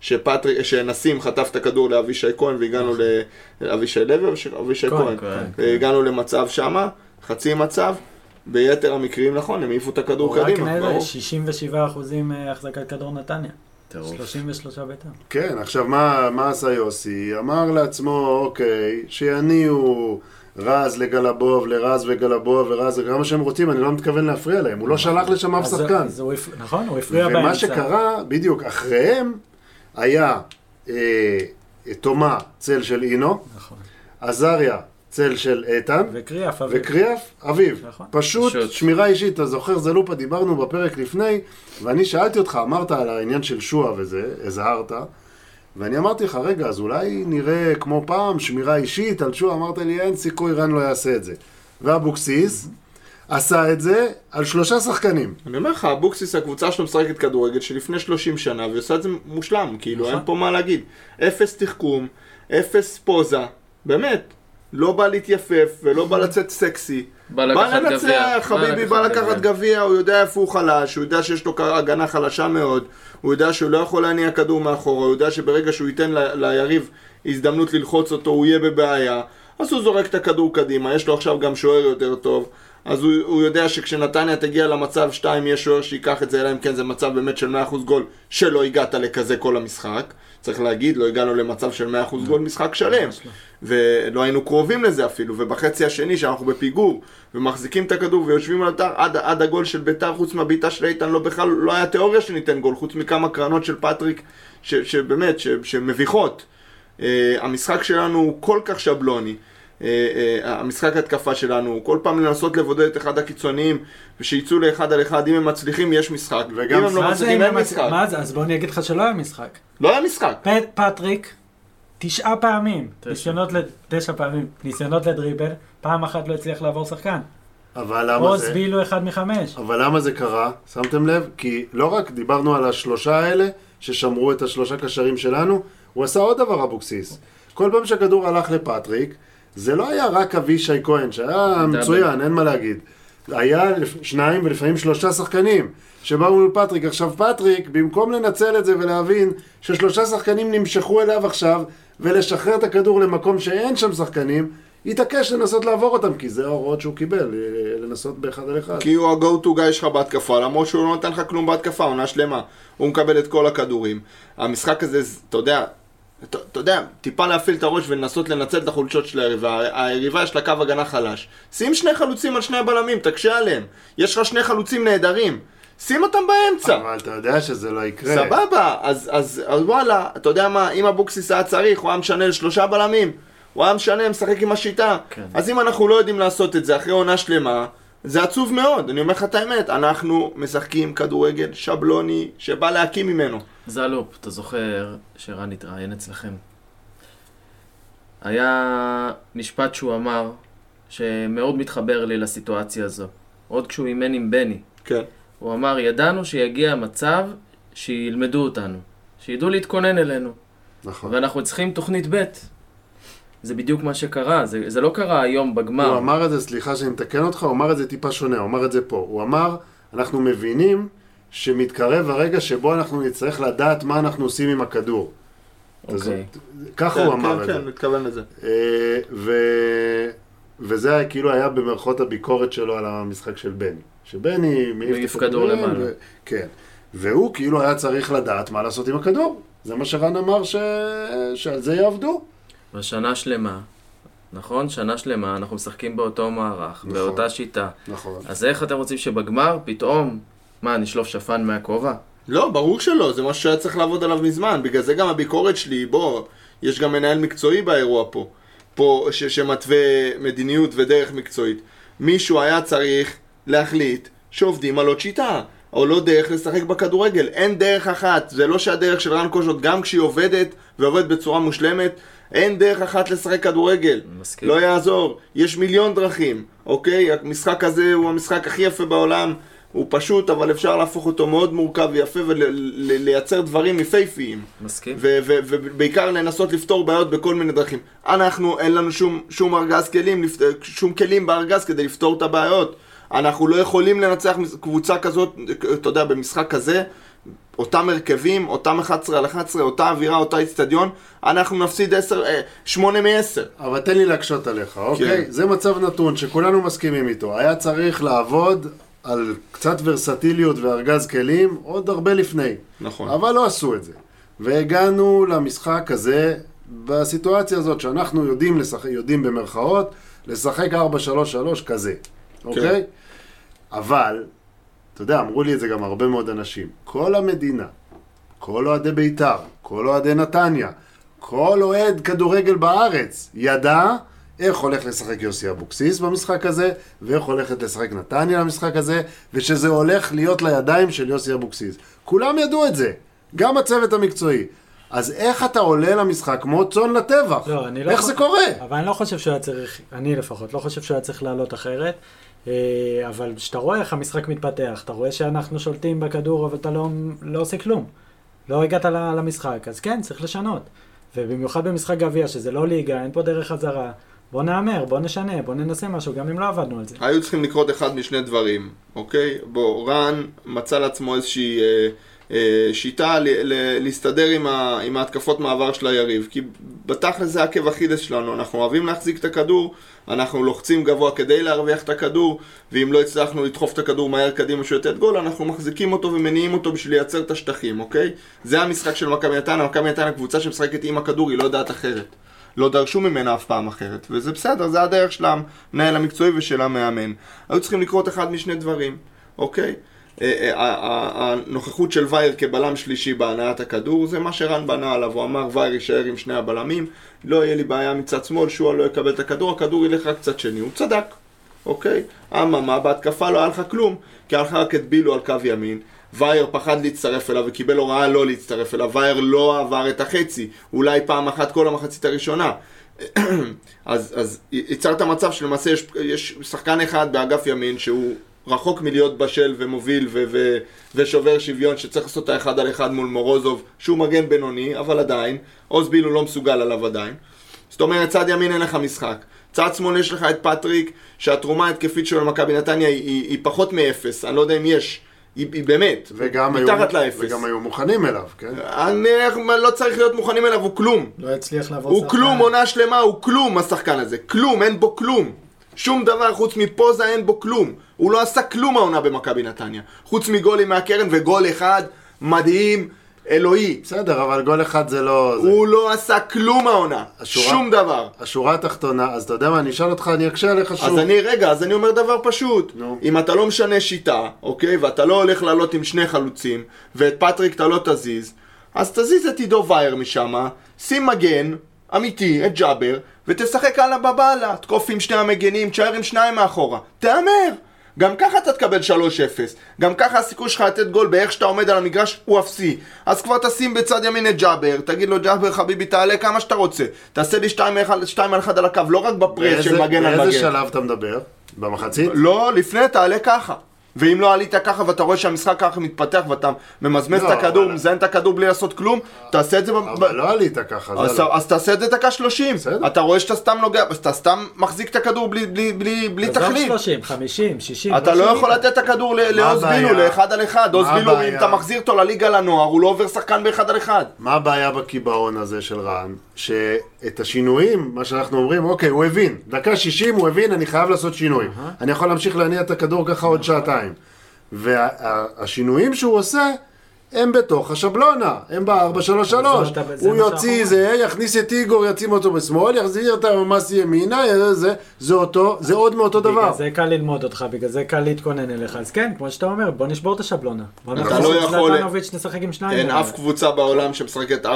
שפטרי, שנסים חטף את הכדור לאבישי כהן והגענו לאבישי לוי אבישי כהן, והגענו למצב שמה, חצי מצב, ביתר המקרים נכון, הם העיפו את הכדור הוא רק קדימה, ברור. 67 אחוזים אה, החזקת כדור נתניה. טירוף. 33 ביתר. כן, עכשיו מה, מה עשה יוסי? אמר לעצמו, אוקיי, שיניעו רז לגלבוב, לרז וגלבוב ורז, כמה שהם רוצים, אני לא מתכוון להפריע להם, הוא לא שלח לשם אף שחקן. אז הוא הפ- נכון, הוא הפריע באמצע. ומה שקרה, בדיוק, אחריהם היה אה, תומה, צל של אינו, נכון. עזריה, צל של איתן, וקריאף, אביב. וקריאף, אביב. נכון. פשוט פשוט. שמירה אישית, אתה זוכר, זלופה, דיברנו בפרק לפני, ואני שאלתי אותך, אמרת על העניין של שועה וזה, הזהרת, ואני אמרתי לך, רגע, אז אולי נראה כמו פעם, שמירה אישית על שועה, אמרת לי, אין סיכוי, רן לא יעשה את זה. ואבוקסיס עשה את זה על שלושה שחקנים. אני אומר לך, אבוקסיס הקבוצה שלו משחקת כדורגל שלפני 30 שנה, והיא עושה את זה מושלם, כאילו נכון. אין פה מה להגיד. אפס תחכום, אפס פוזה, באמת. לא בא להתייפף ולא בא לצאת סקסי. בא גביע. לנצח, חביבי בא לקחת גביע, הוא יודע איפה הוא חלש, הוא יודע שיש לו הגנה חלשה מאוד, הוא יודע שהוא לא יכול להניע כדור מאחורה, הוא יודע שברגע שהוא ייתן ל- ליריב הזדמנות ללחוץ אותו, הוא יהיה בבעיה. אז הוא זורק את הכדור קדימה, יש לו עכשיו גם שוער יותר טוב. אז הוא, הוא יודע שכשנתניה תגיע למצב 2 יהיה שוער שייקח את זה, אלא אם כן זה מצב באמת של 100% גול, שלא הגעת לכזה כל המשחק. צריך להגיד, לא הגענו למצב של 100% גול משחק שלם. ולא היינו קרובים לזה אפילו, ובחצי השני שאנחנו בפיגור, ומחזיקים את הכדור ויושבים על אתר, עד, עד הגול של ביתר, חוץ מהבעיטה של איתן, לא בכלל, לא היה תיאוריה שניתן גול, חוץ מכמה קרנות של פטריק, ש, שבאמת, ש, שמביכות. Uh, המשחק שלנו הוא כל כך שבלוני. Uh, uh, המשחק התקפה שלנו, כל פעם לנסות לבודד את אחד הקיצוניים ושיצאו לאחד על אחד, אם הם מצליחים יש משחק, וגם אם הם לא מה זה מצליחים אין משחק. מה זה? אז בוא אני אגיד לך שלא היה משחק. לא היה משחק. פט, פטריק, תשעה פעמים, ניסיונות, ל- תשע פעמים, ניסיונות לדריבל, פעם אחת לא הצליח לעבור שחקן. אבל למה עוז זה? בילו אחד מחמש. אבל למה זה קרה? שמתם לב? כי לא רק דיברנו על השלושה האלה, ששמרו את השלושה קשרים שלנו, הוא עשה עוד דבר אבוקסיס. כל פעם שהכדור הלך לפטריק, זה לא היה רק אבישי כהן, שהיה מצוין, אין מה להגיד. היה שניים ולפעמים שלושה שחקנים שבאו מול פטריק. עכשיו פטריק, במקום לנצל את זה ולהבין ששלושה שחקנים נמשכו אליו עכשיו ולשחרר את הכדור למקום שאין שם שחקנים, התעקש לנסות לעבור אותם, כי זה ההוראות שהוא קיבל, אה, לנסות באחד על אחד. כי הוא ה-go to guy שלך בהתקפה, למרות שהוא לא נותן לך כלום בהתקפה, עונה שלמה. הוא מקבל את כל הכדורים. המשחק הזה, זה- אתה יודע, אתה אתה יודע, טיפה להפעיל את הראש ולנסות לנצל את החולשות של היריבה. היריבה יש לה קו הגנה חלש. שים שני חלוצים על שני הבלמים, תקשה עליהם. יש לך שני חלוצים נהדרים. שים אותם באמצע. אבל אתה יודע שזה לא יקרה. סבבה, אז, אז, אז וואלה, אתה יודע מה, אם אבוקסיס היה צריך, הוא היה משנה לשלושה בלמים. הוא היה משנה, משחק עם השיטה. כן. אז אם אנחנו לא יודעים לעשות את זה אחרי עונה שלמה, זה עצוב מאוד, אני אומר לך את האמת. אנחנו משחקים כדורגל שבלוני שבא להקים ממנו. זלופ, אתה זוכר שרן התראיין אצלכם? היה משפט שהוא אמר, שמאוד מתחבר לי לסיטואציה הזו. עוד כשהוא אימן עם בני. כן. הוא אמר, ידענו שיגיע מצב שילמדו אותנו, שידעו להתכונן אלינו, נכון. ואנחנו צריכים תוכנית ב'. זה בדיוק מה שקרה, זה, זה לא קרה היום בגמר. הוא אמר את זה, סליחה שאני מתקן אותך, הוא אמר את זה טיפה שונה, הוא אמר את זה פה. הוא אמר, אנחנו מבינים שמתקרב הרגע שבו אנחנו נצטרך לדעת מה אנחנו עושים עם הכדור. אוקיי. ככה כן, הוא אמר כן, את זה. כן, מתכוון לזה. אה, ו... וזה היה כאילו היה במערכות הביקורת שלו על המשחק של בני. שבני מעיף את כדור למעלה. כן. והוא כאילו היה צריך לדעת מה לעשות עם הכדור. זה מה שרן אמר ש... שעל זה יעבדו. ושנה שלמה, נכון? שנה שלמה, אנחנו משחקים באותו מערך, נכון. באותה שיטה. נכון. אז איך אתם רוצים שבגמר פתאום, מה, נשלוף שפן מהכובע? לא, ברור שלא, זה משהו שהיה צריך לעבוד עליו מזמן. בגלל זה גם הביקורת שלי, בוא, יש גם מנהל מקצועי באירוע פה. פה, ש- שמתווה מדיניות ודרך מקצועית. מישהו היה צריך להחליט שעובדים על עוד שיטה. או לא דרך לשחק בכדורגל. אין דרך אחת. זה לא שהדרך של רן קוז'ות, גם כשהיא עובדת, ועובדת בצורה מושלמת, אין דרך אחת לשחק כדורגל. מסכים. לא יעזור. יש מיליון דרכים, אוקיי? המשחק הזה הוא המשחק הכי יפה בעולם. הוא פשוט, אבל אפשר להפוך אותו מאוד מורכב ויפה ולייצר דברים יפהפיים. מסכים? ובעיקר לנסות לפתור בעיות בכל מיני דרכים. אנחנו, אין לנו שום, שום ארגז כלים, שום כלים בארגז כדי לפתור את הבעיות. אנחנו לא יכולים לנצח קבוצה כזאת, אתה יודע, במשחק כזה, אותם הרכבים, אותם 11 על 11, אותה אווירה, אותה איצטדיון, אנחנו נפסיד 10, 8 מ-10. אבל תן לי להקשות עליך, אוקיי? כן. זה מצב נתון שכולנו מסכימים איתו. היה צריך לעבוד על קצת ורסטיליות וארגז כלים עוד הרבה לפני. נכון. אבל לא עשו את זה. והגענו למשחק הזה בסיטואציה הזאת שאנחנו יודעים לשחק, יודעים במרכאות, לשחק 4-3-3 כזה, אוקיי? אבל, אתה יודע, אמרו לי את זה גם הרבה מאוד אנשים. כל המדינה, כל אוהדי בית"ר, כל אוהדי נתניה, כל אוהד כדורגל בארץ ידע איך הולך לשחק יוסי אבוקסיס במשחק הזה, ואיך הולכת לשחק נתניה במשחק הזה, ושזה הולך להיות לידיים של יוסי אבוקסיס. כולם ידעו את זה, גם הצוות המקצועי. אז איך אתה עולה למשחק כמו צאן לטבח? לא, אני לא איך יכול- זה קורה? אבל אני לא חושב שהוא היה צריך, אני לפחות, לא חושב שהוא היה צריך לעלות אחרת. אה, אבל כשאתה רואה איך המשחק מתפתח, אתה רואה שאנחנו שולטים בכדור, אבל אתה לא, לא עושה כלום. לא הגעת למשחק, אז כן, צריך לשנות. ובמיוחד במשחק גביע, שזה לא ליגה, אין פה דרך חזרה. בוא נהמר, בוא נשנה, בוא ננסה משהו, גם אם לא עבדנו על זה. היו צריכים לקרות אחד משני דברים, אוקיי? בוא, רן מצא לעצמו איזושהי אה, שיטה ל- ל- להסתדר עם, ההתקפות מעבר של היריב. כי בתכל'ס זה עקב אכילס שלנו, אנחנו אוהבים להחזיק את הכדור, אנחנו לוחצים גבוה כדי להרוויח את הכדור, ואם לא הצלחנו לדחוף את הכדור מהר קדימה שהוא יתת גול, אנחנו מחזיקים אותו ומניעים אותו בשביל לייצר את השטחים, אוקיי? זה המשחק של מכבי נתניה, מכבי נתניה קבוצה שמשחקת עם הכדור, היא לא יודעת אחרת. לא דרשו ממנה אף פעם אחרת, וזה בסדר, זה הדרך של המנהל המקצועי ושל המאמן. היו צריכים לקרות אחד משני דברים, אוקיי? אה, אה, הנוכחות של וייר כבלם שלישי בהנעת הכדור, זה מה שרן בנה עליו, הוא אמר וייר יישאר עם שני הבלמים, לא יהיה לי בעיה מצד שמאל, שועה לא יקבל את הכדור, הכדור ילך רק צד שני, הוא צדק, אוקיי? אממה, בהתקפה לא היה לך כלום, כי היה לך רק את בילו על קו ימין, וייר פחד להצטרף אליו וקיבל הוראה לא להצטרף אליו, וייר לא עבר את החצי, אולי פעם אחת כל המחצית הראשונה. אז, אז יצרת מצב שלמעשה יש, יש שחקן אחד באגף ימין שהוא רחוק מלהיות בשל ומוביל ו- ו- ושובר שוויון שצריך לעשות את האחד על אחד מול מורוזוב שהוא מגן בינוני, אבל עדיין, עוז בילו לא מסוגל עליו עדיין. זאת אומרת, צד ימין אין לך משחק. צד שמאל יש לך את פטריק, שהתרומה ההתקפית שלו למכבי נתניה היא, היא, היא פחות מאפס, אני לא יודע אם יש, היא, היא באמת, וגם היו, מתחת לאפס. וגם היו מוכנים אליו, כן? אני לא צריך להיות מוכנים אליו, הוא כלום. לא הצליח לעבור הוא כלום, עונה שלמה, הוא כלום השחקן הזה. כלום, אין בו כלום. שום דבר חוץ מפוזה אין בו כלום. הוא לא עשה כלום העונה במכבי נתניה. חוץ מגולים מהקרן וגול אחד מדהים, אלוהי. בסדר, אבל גול אחד זה לא... זה. הוא לא עשה כלום העונה. השורה- שום דבר. השורה התחתונה, אז אתה יודע מה, אני אשאל אותך, אני אקשה עליך שוב. אז אני, רגע, אז אני אומר דבר פשוט. נו. אם אתה לא משנה שיטה, אוקיי, ואתה לא הולך לעלות עם שני חלוצים, ואת פטריק אתה לא תזיז, אז תזיז את עידו וייר משם, שים מגן, אמיתי, את ג'אבר, ותשחק הלאה בבאללה. תקוף עם שני המגנים, תשאר עם שניים מאחורה. תהמר! גם ככה אתה תקבל 3-0. גם ככה הסיכוי שלך לתת גול באיך שאתה עומד על המגרש הוא אפסי. אז כבר תשים בצד ימין את ג'אבר, תגיד לו ג'אבר חביבי תעלה כמה שאתה רוצה. תעשה לי 2 על 1 על הקו, לא רק בפרס של מגן על מגן. באיזה שלב אתה מדבר? במחצית? לא, לפני תעלה ככה. ואם לא עלית ככה ואתה רואה שהמשחק ככה מתפתח ואתה ממזמז לא, את הכדור, אבל- מזיין את הכדור בלי לעשות כלום, תעשה את זה אבל לא עלית ככה, אז, לא. אז תעשה את זה דקה 30. בסדר. אתה רואה שאתה סתם נוגע, אז אתה סתם מחזיק את הכדור בלי, בלי, בלי, תכלית. 30, 50, 60. אתה לא. יכול לתת את הכדור לעוז? בילו לאחד על אחד. עוז בילו, אם? אתה מחזיר אותו לליגה לנוער, הוא לא עובר שחקן באחד על אחד. מה הבעיה בקיבעון הזה של רן? שאת השינויים, מה שאנחנו אומרים, אוקיי, הוא הבין. דקה 60 הוא הבין, אני חייב לעשות שינוי. אני יכול להמשיך להניע את הכדור ככה עוד שעתיים. והשינויים שהוא עושה, הם בתוך השבלונה, הם ב-4-3-3. אבל זה- זה הוא יוציא זה, יכניס את איגור, ישים אותו בשמאל, יחזיר את המסי ימינה, זה, זה אותו, זה עוד מאותו דבר. בגלל זה קל ללמוד אותך, בגלל זה קל להתכונן אליך. אז כן, כמו שאתה אומר, בוא נשבור את השבלונה. בוא נכניס לא את יכול- זלטנוביץ' נשחק עם שניים. אין. אף קבוצה בעולם שמשחקת 4-3-3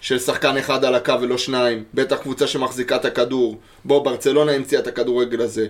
של שחקן אחד על הקו ולא שניים. בטח קבוצה שמחזיקה את הכדור. בוא, ברצלונה המציאה את הכדורגל הזה.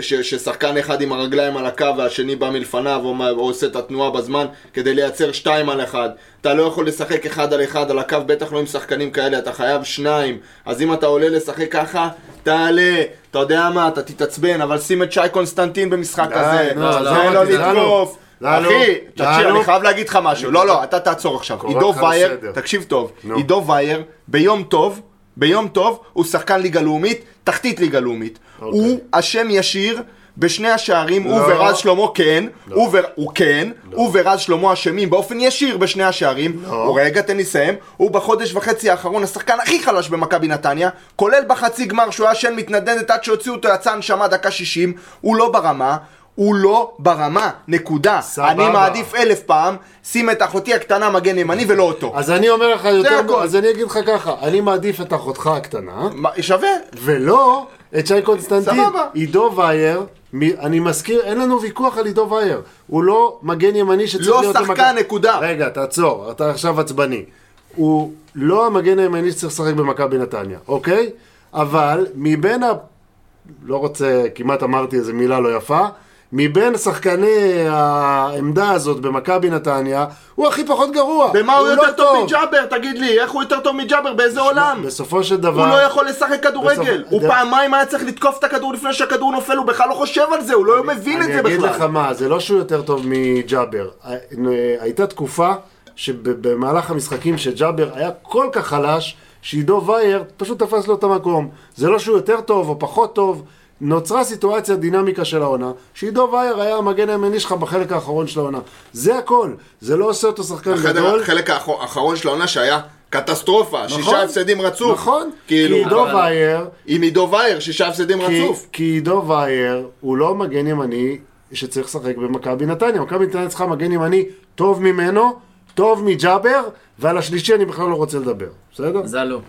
ש- ששחקן אחד עם הרגליים על הקו והשני בא מלפניו או, או עושה את התנועה בזמן כדי לייצר שתיים על אחד. אתה לא יכול לשחק אחד על אחד על הקו, בטח לא עם שחקנים כאלה, אתה חייב שניים. אז אם אתה עולה לשחק ככה, תעלה. אתה יודע מה, אתה תתעצבן, אבל שים את שי קונסטנטין במשחק הזה. זה לא, לתקוף. לא, לא, אחי, לא, תקשיב, לא. אני חייב להגיד לך משהו. לא, לא, אתה תעצור עכשיו. עידו וייר. תקשיב טוב. עידו וייר, ביום טוב, ביום טוב, הוא שחקן ליגה לאומית, תחתית ליגה לאומית. אוקיי. הוא אשם ישיר. בשני השערים, הוא לא. ורז שלמה כן, הוא ו- הוא כן, הוא ורז שלמה אשמים באופן ישיר בשני השערים, לא. רגע תן לי לסיים, הוא בחודש וחצי האחרון השחקן הכי חלש במכבי נתניה, כולל בחצי גמר שהוא היה שן מתנדנדת עד שהוציאו אותו יצא הנשמה דקה 60, הוא לא ברמה, הוא לא ברמה, נקודה. סבבה. אני מעדיף אלף פעם, שים את אחותי הקטנה מגן ימני ולא אותו. אז אני אומר לך יותר, הכל. אז אני אגיד לך ככה, אני מעדיף את אחותך הקטנה, מה, שווה. ולא את שי קונסטנטין. סבבה. עידו וייר, מ- אני מזכיר, אין לנו ויכוח על עידו וייר. הוא לא מגן ימני שצריך לא להיות... שחקן, במכבי- נקודה. רגע, תעצור, אתה עכשיו עצבני. הוא לא המגן הימני שצריך לשחק במכבי נתניה, אוקיי? אבל מבין ה... לא רוצה, כמעט אמרתי איזה מילה לא יפה. מבין שחקני העמדה הזאת במכבי נתניה, הוא הכי פחות גרוע. במה הוא לא יותר טוב מג'אבר? תגיד לי, איך הוא יותר טוב מג'אבר? באיזה עולם? בסופו של דבר... הוא לא יכול לשחק כדורגל. בסוף- הוא ד- פעמיים היה צריך לתקוף את הכדור לפני שהכדור נופל, הוא בכלל לא חושב על זה, הוא לא מבין את זה אני אגיד לך בכלל. מה, זה לא שהוא יותר טוב מג'אבר. אה, הייתה תקופה שבמהלך המשחקים שג'אבר היה כל כך חלש, שעידו וייר פשוט תפס לו את המקום. זה לא שהוא יותר טוב או פחות טוב, נוצרה סיטואציה, דינמיקה של העונה, שעידו וייר היה המגן הימני שלך בחלק האחרון של העונה. זה הכל. זה לא עושה אותו שחקן גדול. החלק האחרון של העונה שהיה קטסטרופה, נכון. שישה הפסדים רצוף. נכון, כאילו, כי עידו אבל- וייר, עם עידו וייר, שישה הפסדים כי, רצוף. כי עידו וייר הוא לא מגן ימני שצריך לשחק במכבי נתניה. מכבי נתניה צריכה מגן ימני טוב ממנו, טוב מג'אבר, ועל השלישי אני בכלל לא רוצה לדבר. בסדר? זה לא.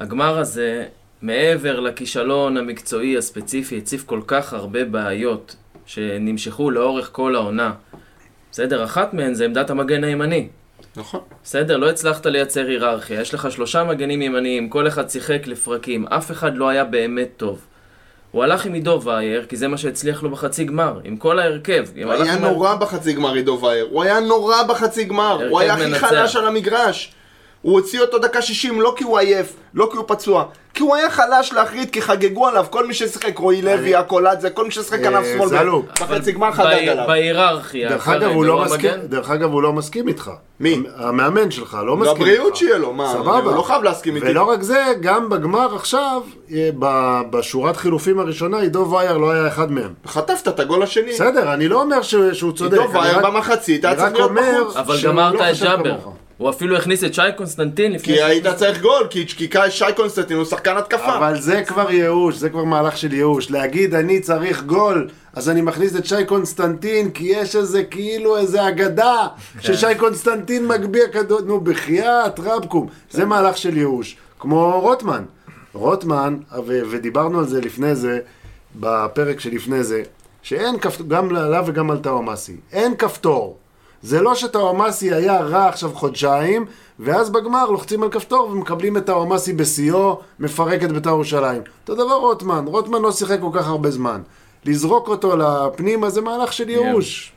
הגמר הזה, מעבר לכישלון המקצועי הספציפי, הציף כל כך הרבה בעיות שנמשכו לאורך כל העונה. בסדר, אחת מהן זה עמדת המגן הימני. נכון. בסדר, לא הצלחת לייצר היררכיה, יש לך שלושה מגנים ימניים, כל אחד שיחק לפרקים, אף אחד לא היה באמת טוב. הוא הלך עם עידו וייר, כי זה מה שהצליח לו בחצי גמר, עם כל ההרכב. הוא היה הלך עם נורא בחצי גמר עידו וייר. הוא היה נורא בחצי גמר. הוא היה הכי מנצח. חלש על המגרש. הוא הוציא אותו דקה 60 לא כי הוא עייף, לא כי הוא פצוע, כי הוא היה חלש להחריד, כי חגגו עליו. כל מי ששיחק, רועי לוי, הקולאדזה, כל מי ששיחק אה, ענף שמאל. בחצי גמר חגג עליו. בהיררכיה. דרך אגב, כרגע, הוא לא? מסכים, דרך אגב, הוא לא מסכים איתך. מי? המאמן שלך לא מסכים איתך. לבריאות שיהיה לו, מה? סבבה. הוא לא חייב להסכים איתי. ולא רק זה, גם בגמר עכשיו, אה, בשורת חילופים הראשונה, עידו וייר לא היה אחד מהם. חטפת את הגול השני. בסדר, אני לא אומר שהוא צודק. עידו וייר במחצית היה צריך להיות אומר בחוץ. אבל גמרת לא את ג'אבר. הוא אפילו הכניס את שי קונסטנטין לפני... כי היית צריך גול, כי כי שי קונסטנטין הוא שחקן התקפה. אבל זה כבר ייאוש, זה כבר מהלך של ייאוש. להגיד אני צריך גול, אז אני מכניס את שי קונסטנטין, כי יש איזה כאילו איזה אגדה, ששי קונסטנטין מגביה כדור, נו בחייאת רבקום. זה מהלך של ייאוש. כמו רוטמן. רוטמן, ו- ודיברנו על זה לפני זה, בפרק שלפני זה, שאין כפתור, גם עליו וגם על טאומאסי, אין כפתור. זה לא שטאומאסי היה רע עכשיו חודשיים, ואז בגמר לוחצים על כפתור ומקבלים את טאומאסי בשיאו, מפרק את בית"ר ירושלים. אותו דבר רוטמן, רוטמן לא שיחק כל כך הרבה זמן. לזרוק אותו לפנימה זה מהלך של ייאוש.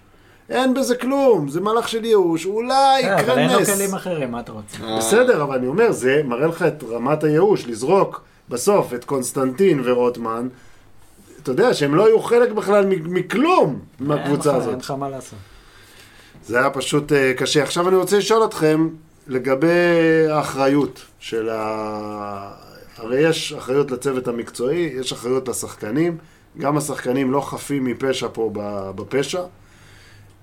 אין בזה כלום, זה מהלך של ייאוש, אולי אה, אבל יקרה אין לו נס. כלים אחרים, מה אתה רוצה? בסדר, אבל אני אומר, זה מראה לך את רמת הייאוש, לזרוק בסוף את קונסטנטין ורוטמן, אתה יודע שהם לא היו חלק בכלל מכלום מהקבוצה הזאת. אין לך מה לעשות. זה היה פשוט אה, קשה. עכשיו אני רוצה לשאול אתכם לגבי האחריות של ה... הרי יש אחריות לצוות המקצועי, יש אחריות לשחקנים, גם השחקנים לא חפים מפשע פה בפשע.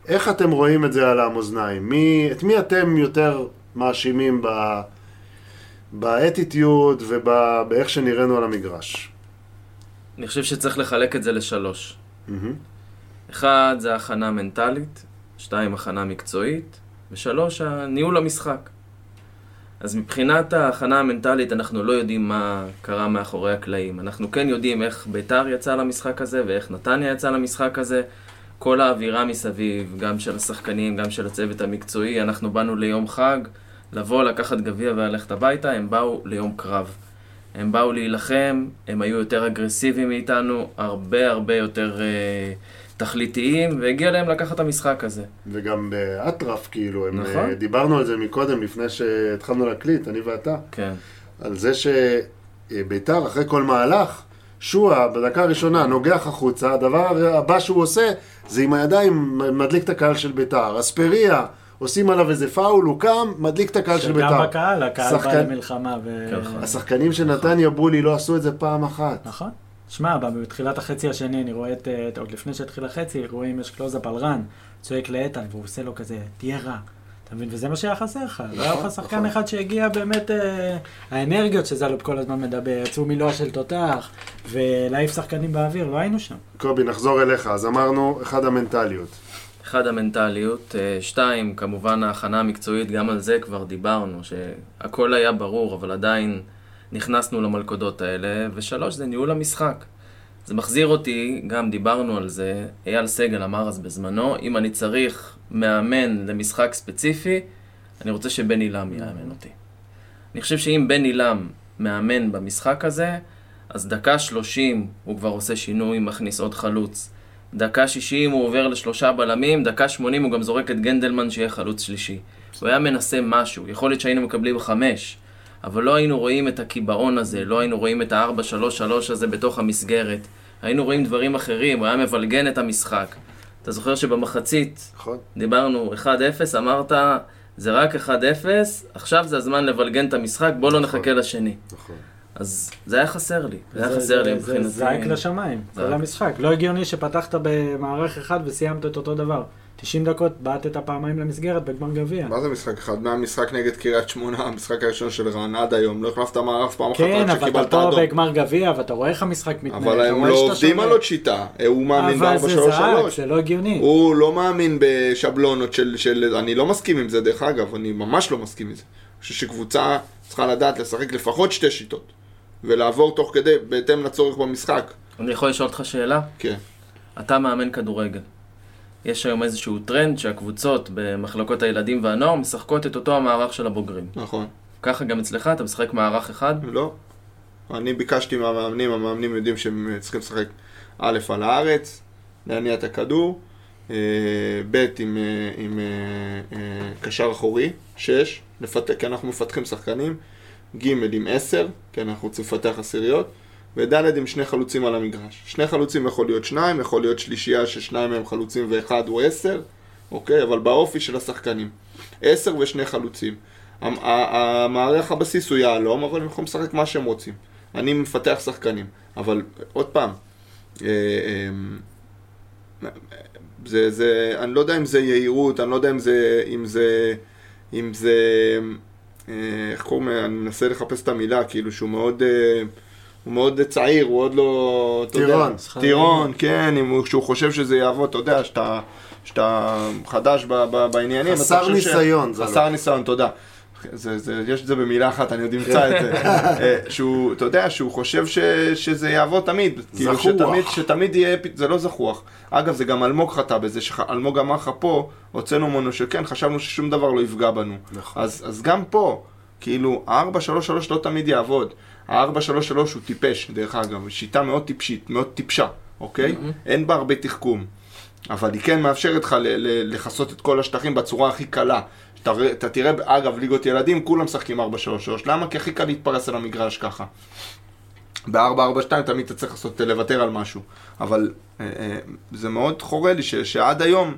איך אתם רואים את זה על המאזניים? מי, את מי אתם יותר מאשימים ב... באטיטיוד ובאיך שנראינו על המגרש? אני חושב שצריך לחלק את זה לשלוש. מהמם. אחד זה הכנה מנטלית, שתיים הכנה מקצועית, ושלוש ניהול המשחק. אז מבחינת ההכנה המנטלית אנחנו לא יודעים מה קרה מאחורי הקלעים. אנחנו כן יודעים איך ביתר יצא למשחק הזה ואיך נתניה יצא למשחק הזה. כל האווירה מסביב, גם של השחקנים, גם של הצוות המקצועי, אנחנו באנו ליום חג, לבוא, לקחת גביע וללכת הביתה, הם באו ליום קרב. הם באו להילחם, הם היו יותר אגרסיביים מאיתנו, הרבה הרבה יותר אה, תכליתיים, והגיע להם לקחת את המשחק הזה. וגם באטרף, כאילו, הם, נכון. אה, דיברנו על זה מקודם, לפני שהתחלנו להקליט, אני ואתה. כן. על זה שביתר, אחרי כל מהלך, שועה בדקה הראשונה נוגח החוצה, הדבר הבא שהוא עושה זה עם הידיים מדליק את הקהל של ביתר. אספריה, עושים עליו איזה פאול, הוא קם, מדליק את הקהל של ביתר. שגם בקהל, הקהל בא שחקן- למלחמה ו... ככה. השחקנים של נתניה בולי לא עשו את זה פעם אחת. נכון. שמע, בתחילת החצי השני, אני רואה את, את- עוד לפני שהתחיל החצי, רואים יש קלוזאפ על רן, צועק לאיתן, והוא עושה לו כזה, תהיה רע. אתה מבין? וזה מה שהיה חסר לך. לא היה לך שחקן נכון. אחד שהגיע באמת, אה, האנרגיות שזלופ כל הזמן מדבר, יצאו מלוע של תותח, ולהעיף שחקנים באוויר, לא היינו שם. קובי, נחזור אליך. אז אמרנו, אחד המנטליות. אחד המנטליות, אה, שתיים, כמובן ההכנה המקצועית, גם על זה כבר דיברנו, שהכל היה ברור, אבל עדיין נכנסנו למלכודות האלה, ושלוש, זה ניהול המשחק. זה מחזיר אותי, גם דיברנו על זה, אייל סגל אמר אז בזמנו, אם אני צריך מאמן למשחק ספציפי, אני רוצה שבן עילם יאמן אותי. אני חושב שאם בן עילם מאמן במשחק הזה, אז דקה שלושים הוא כבר עושה שינוי, מכניס עוד חלוץ. דקה 60 הוא עובר לשלושה בלמים, דקה 80 הוא גם זורק את גנדלמן שיהיה חלוץ שלישי. הוא היה מנסה משהו, יכול להיות שהיינו מקבלים חמש, אבל לא היינו רואים את הקיבעון הזה, לא היינו רואים את ה-4-3-3 הזה בתוך המסגרת. היינו רואים דברים אחרים, הוא היה מבלגן את המשחק. אתה זוכר שבמחצית נכון? דיברנו 1-0, אמרת, זה רק 1-0, עכשיו זה הזמן לבלגן את המשחק, בוא לא נכון. נחכה לשני. נכון. אז זה היה חסר לי, זה היה זה- חסר לי זה- מבחינתי. זה זעק לשמיים, זעק. כל המשחק. לא הגיוני שפתחת במערך אחד וסיימת את אותו דבר. 90 דקות, בעטת פעמיים למסגרת בגמר גביע. מה זה משחק אחד? מהמשחק נגד קריית שמונה, המשחק הראשון של רן עד היום, לא החלפת מערך פעם אחת כן, עד אבל אתה שקיבלת פה אדום. בגמר גביע, ואתה רואה איך המשחק מתנהל. אבל הם לא עובדים. על עוד שיטה, הוא מאמין אבל זה זעק, ב-4-3-3. זה לא הגיוני. הוא לא מאמין בשבלונות של, של... אני לא מסכים עם זה, דרך אגב, אני ממש לא מסכים עם זה. אני חושב שקבוצה צריכה לדעת לשחק לפחות שתי שיטות, ולעבור תוך כדי, בהתאם לצורך במשחק. אני יכול לשאול אותך שאלה? כן. אתה מאמן כדורגל. יש היום איזשהו טרנד שהקבוצות במחלקות הילדים והנוער משחקות את אותו המערך של הבוגרים. נכון. ככה גם אצלך, אתה משחק מערך אחד? לא. אני ביקשתי מהמאמנים, המאמנים יודעים שהם צריכים לשחק א' על הארץ, להניע את הכדור, אה, ב' עם, אה, עם אה, אה, קשר אחורי, 6, לפתח, כי אנחנו מפתחים שחקנים, ג' עם 10, כי אנחנו רוצים לפתח עשיריות, וד' עם שני חלוצים על המגרש. שני חלוצים יכול להיות שניים, יכול להיות שלישייה ששניים מהם חלוצים ואחד הוא 10, אוקיי? אבל באופי של השחקנים. 10 ושני חלוצים. המערך הבסיס הוא יהלום, אבל הם יכולים לשחק מה שהם רוצים. אני מפתח שחקנים, אבל עוד פעם, אה, אה, זה, זה, אני לא יודע אם זה יהירות, אני לא יודע אם זה, אם זה, אם זה, אה, איך קוראים? אני מנסה לחפש את המילה, כאילו שהוא מאוד, אה, הוא מאוד צעיר, הוא עוד לא, טירון. טירון, כן, אם הוא, שהוא חושב שזה יעבוד, אתה יודע, שאתה, שאתה חדש ב, ב, בעניינים, חסר ש- ניסיון, זה חסר לא. ניסיון, תודה. זה, זה, יש את זה במילה אחת, אני עוד אמצא את זה. אה, שהוא, אתה יודע, שהוא חושב ש, שזה יעבוד תמיד. כאילו זחוח. שתמיד, שתמיד יהיה, זה לא זחוח. אגב, זה גם אלמוג חטא בזה, שאלמוג אמר לך פה, הוצאנו ממנו שכן, חשבנו ששום דבר לא יפגע בנו. נכון. אז, אז גם פה, כאילו, ה-4-3-3 לא תמיד יעבוד. ה-4-3-3 הוא טיפש, דרך אגב, שיטה מאוד טיפשית, מאוד טיפשה, אוקיי? אין בה הרבה תחכום. אבל היא כן מאפשרת לך לכסות את כל השטחים בצורה הכי קלה. אתה תראה, אגב, ליגות ילדים, כולם משחקים 4-3-3. למה? כי הכי קל להתפרס על המגרש ככה. ב-4-4-2 תמיד אתה צריך לעשות, לוותר על משהו. אבל אה, אה, זה מאוד חורה לי ש, שעד היום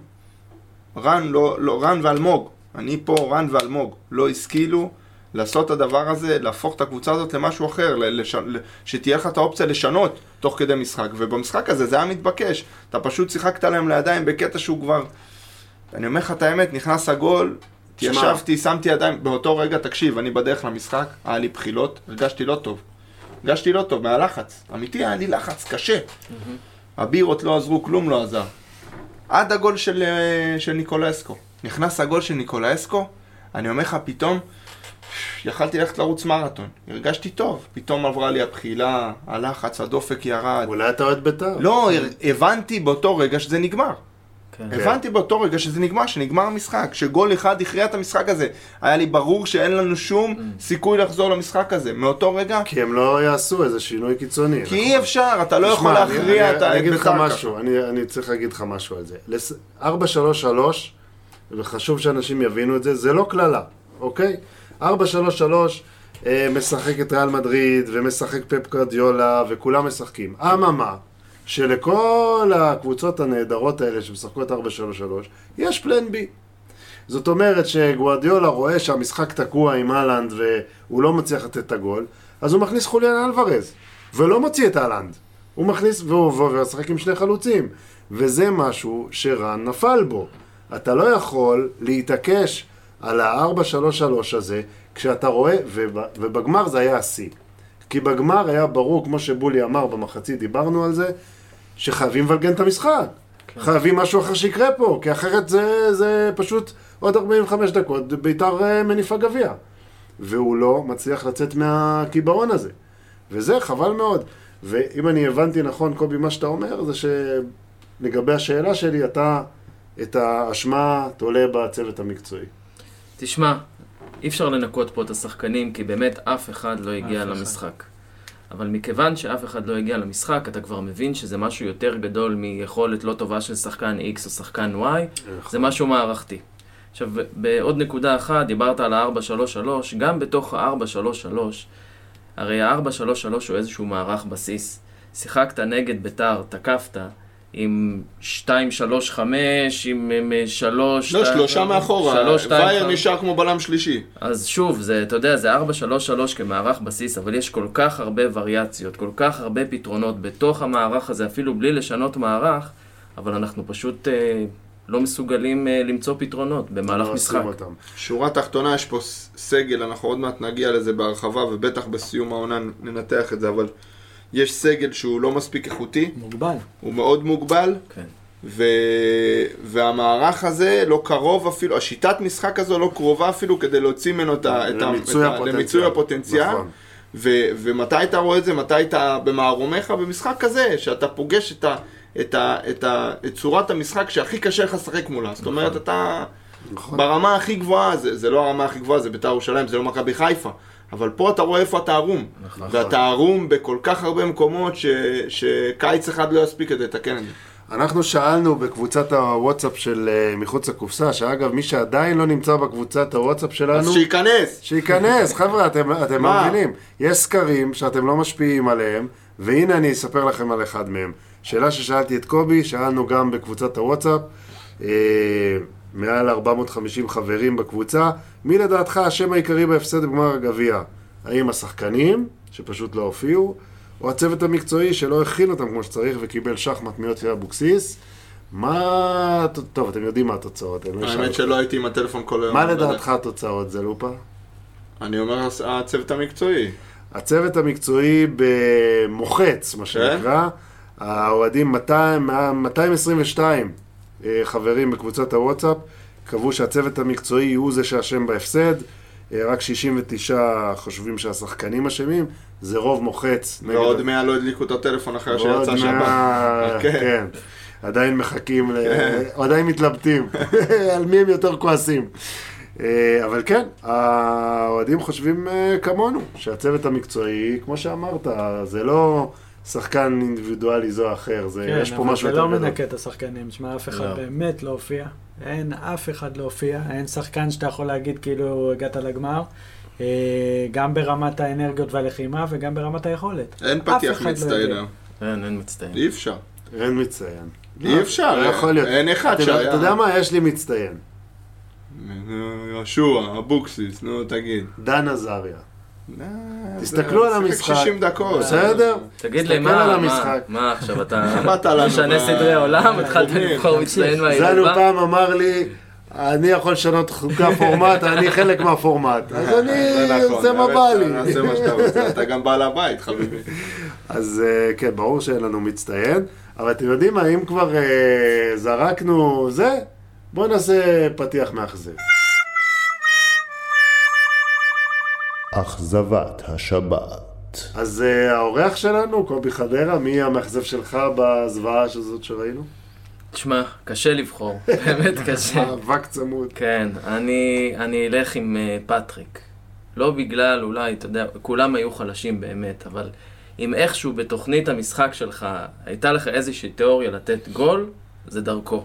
רן, לא, לא, רן ואלמוג, אני פה, רן ואלמוג, לא השכילו לעשות את הדבר הזה, להפוך את הקבוצה הזאת למשהו אחר, לש, שתהיה לך את האופציה לשנות תוך כדי משחק. ובמשחק הזה זה היה מתבקש. אתה פשוט שיחקת להם לידיים בקטע שהוא כבר... אני אומר לך את האמת, נכנס הגול. ישבתי, שמתי ידיים, באותו רגע, תקשיב, אני בדרך למשחק, היה לי בחילות, הרגשתי לא טוב. הרגשתי לא טוב, מהלחץ. אמיתי, היה לי לחץ קשה. הבירות לא עזרו, כלום לא עזר. עד הגול של, אה, של ניקולסקו. נכנס הגול של ניקולסקו, אני אומר לך, פתאום, יכלתי ללכת לרוץ מרתון. הרגשתי טוב. פתאום עברה לי הבחילה, הלחץ, הדופק ירד. אולי אתה אוהד בית"ר. לא, הבנתי באותו רגע שזה נגמר. כן. הבנתי באותו רגע שזה נגמר, שנגמר המשחק, שגול אחד הכריע את המשחק הזה. היה לי ברור שאין לנו שום סיכוי לחזור למשחק הזה. מאותו רגע, כי הם לא יעשו איזה שינוי קיצוני. כי אי אפשר, אתה לא יכול להכריע את אני אגיד לך בית"ר משהו. אני אני צריך להגיד לך משהו על זה. לס- 4-3-3, וחשוב שאנשים יבינו את זה, זה לא קללה, אוקיי? 4-3-3 אה, משחק את ריאל מדריד, ומשחק פפ קרדיולה, וכולם משחקים. אממה, שלכל הקבוצות הנהדרות האלה שמשחקות 4-3-3, יש פלן בי. זאת אומרת שגוארדיולה רואה שהמשחק תקוע עם אהלנד והוא לא מצליח לתת את הגול, אז הוא מכניס חוליאן אלוורז, ולא מוציא את אהלנד. הוא מכניס, והוא לשחק עם שני חלוצים. וזה משהו שרן נפל בו. אתה לא יכול להתעקש על ה-4-3-3 הזה, כשאתה רואה, וב, ובגמר זה היה השיא. כי בגמר היה ברור, כמו שבולי אמר במחצית, דיברנו על זה, שחייבים לבלגן את המשחק. כן. חייבים משהו אחר שיקרה פה, כי אחרת זה, זה פשוט עוד 45 דקות, ביתר אה, מניפה גביע. והוא לא מצליח לצאת מהקיבעון הזה. וזה חבל מאוד. ואם אני הבנתי נכון, קובי, מה שאתה אומר, זה שלגבי השאלה שלי, אתה את האשמה תולה בצוות המקצועי. תשמע, אי אפשר לנקות פה את השחקנים, כי באמת אף אחד לא הגיע אף אחד. למשחק. אבל מכיוון שאף אחד לא הגיע למשחק, אתה כבר מבין שזה משהו יותר גדול מיכולת לא טובה של שחקן X או שחקן Y, זה משהו מערכתי. עכשיו, בעוד נקודה אחת, דיברת על ה-4-3-3, גם בתוך ה-4-3-3, הרי ה-4-3-3 הוא איזשהו מערך בסיס. שיחקת נגד ביתר, תקפת, עם 2, 3, 5, עם עם, אה, 3... לא, שלושה מאחורה. 3, 2, וייר נשאר כמו בלם שלישי. אז שוב, זה, אתה יודע, זה 4-3-3 כמערך בסיס, אבל יש כל כך הרבה וריאציות, כל כך הרבה פתרונות בתוך המערך הזה, אפילו בלי לשנות מערך, אבל אנחנו פשוט אה, לא מסוגלים אה, למצוא פתרונות במהלך לא משחק. אותם. שורה תחתונה, יש פה סגל, אנחנו עוד מעט נגיע לזה בהרחבה, ובטח בסיום העונה ננתח את זה, אבל יש סגל שהוא לא מספיק איכותי, מוגבל. הוא מאוד מוגבל, כן. ו... והמערך הזה לא קרוב אפילו, השיטת משחק הזו לא קרובה אפילו כדי להוציא ממנו את ה... למיצוי את ה- הפוטנציאל. למיצוי הפוטנציאל. נכון. ו... ומתי אתה רואה את זה? מתי אתה במערומיך? במשחק כזה, שאתה פוגש את, ה... את, ה... את, ה... את צורת המשחק שהכי קשה לך לשחק מולה. זאת אומרת, אתה נכון. ברמה הכי גבוהה, זה, זה לא הרמה הכי גבוהה, זה בית"ר ירושלים, זה לא מכבי חיפה. אבל פה אתה רואה איפה אתה ערום. נכון. ואתה ערום בכל כך הרבה מקומות ש... שקיץ אחד לא יספיק כדי לתקן את זה. אנחנו שאלנו בקבוצת הוואטסאפ של אה, מחוץ לקופסה, שאגב, מי שעדיין לא נמצא בקבוצת הוואטסאפ שלנו, אז שייכנס. שייכנס, חבר'ה, אתם, אתם מה? מבינים. יש סקרים שאתם לא משפיעים עליהם, והנה אני אספר לכם על אחד מהם. שאלה ששאלתי את קובי, שאלנו גם בקבוצת הוואטסאפ, אה, מעל 450 חברים בקבוצה, מי לדעתך השם העיקרי בהפסד בגמר הגביע? האם השחקנים, שפשוט לא הופיעו, או הצוות המקצועי שלא הכין אותם כמו שצריך וקיבל שחמט מיוסי אבוקסיס? מה... טוב, אתם יודעים מה התוצאות. לא האמת. שלא הייתי עם הטלפון כל היום. מה אבל- לדעתך התוצאות, זלופה? אני אומר הצוות המקצועי. הצוות המקצועי במוחץ, מה שנקרא, האוהדים 200, 222 אה, חברים בקבוצת הוואטסאפ, קבעו שהצוות המקצועי הוא זה שאשם בהפסד, אה, רק 69 חושבים שהשחקנים אשמים, זה רוב מוחץ. ועוד ה- 100 לא הדליקו את הטלפון אחרי שיצא שבת. 100, כן. כן. עדיין מחכים, ל- עדיין מתלבטים, על מי הם יותר כועסים. אה, אבל כן, האוהדים חושבים אה, כמונו, שהצוות המקצועי, כמו שאמרת, זה לא שחקן אינדיבידואלי זו או אחר, זה, כן, יש פה אבל משהו זה יותר לא גדול. מנקה את השחקנים. שמע, אף אחד לא. באמת לא הופיע. אין אף אחד לא הופיע. אין שחקן שאתה יכול להגיד כאילו הגעת לגמר. אה, גם ברמת האנרגיות והלחימה וגם ברמת היכולת. אין פתיח לא מצטיין. היום. אין, אין מצטיין. אי אפשר. אין מצטיין. אי אפשר, לא יכול להיות. אין אחד שהיה. אתה יודע מה? יש לי מצטיין. יהושע, אבוקסיס, נו תגיד. דן עזריה. אה, תסתכלו זה- על המשחק. 60 דקות. בסדר? תגיד לי, מה, עכשיו, אתה משנה סדרי עולם? התחלת תמשיך, לבחור מצטיין זנו מהילבה? פעם אמר לי, אני יכול לשנות חוקי הפורמט, אני חלק מהפורמט. אז אני זה נכון, עושה מה בא לי. נעשה מה שאתה רוצה, אתה גם בעל הבית, חביבי. אז אה, כן, ברור שאין לנו מצטיין, אבל אתם יודעים מה, אם כבר אה, זרקנו זה, בואו נעשה פתיח מאכזב. אכזבת השבת. אז אה, האורח שלנו, קובי חדרה, מי המאכזב שלך בזוועה הזאת שראינו? תשמע, קשה לבחור, באמת קשה. מאבק צמוד. כן, אני, אני אלך עם אה, פטריק. לא בגלל, אולי, אתה יודע, כולם היו חלשים באמת, אבל אם איכשהו בתוכנית המשחק שלך הייתה לך איזושהי תיאוריה לתת גול, זה דרכו.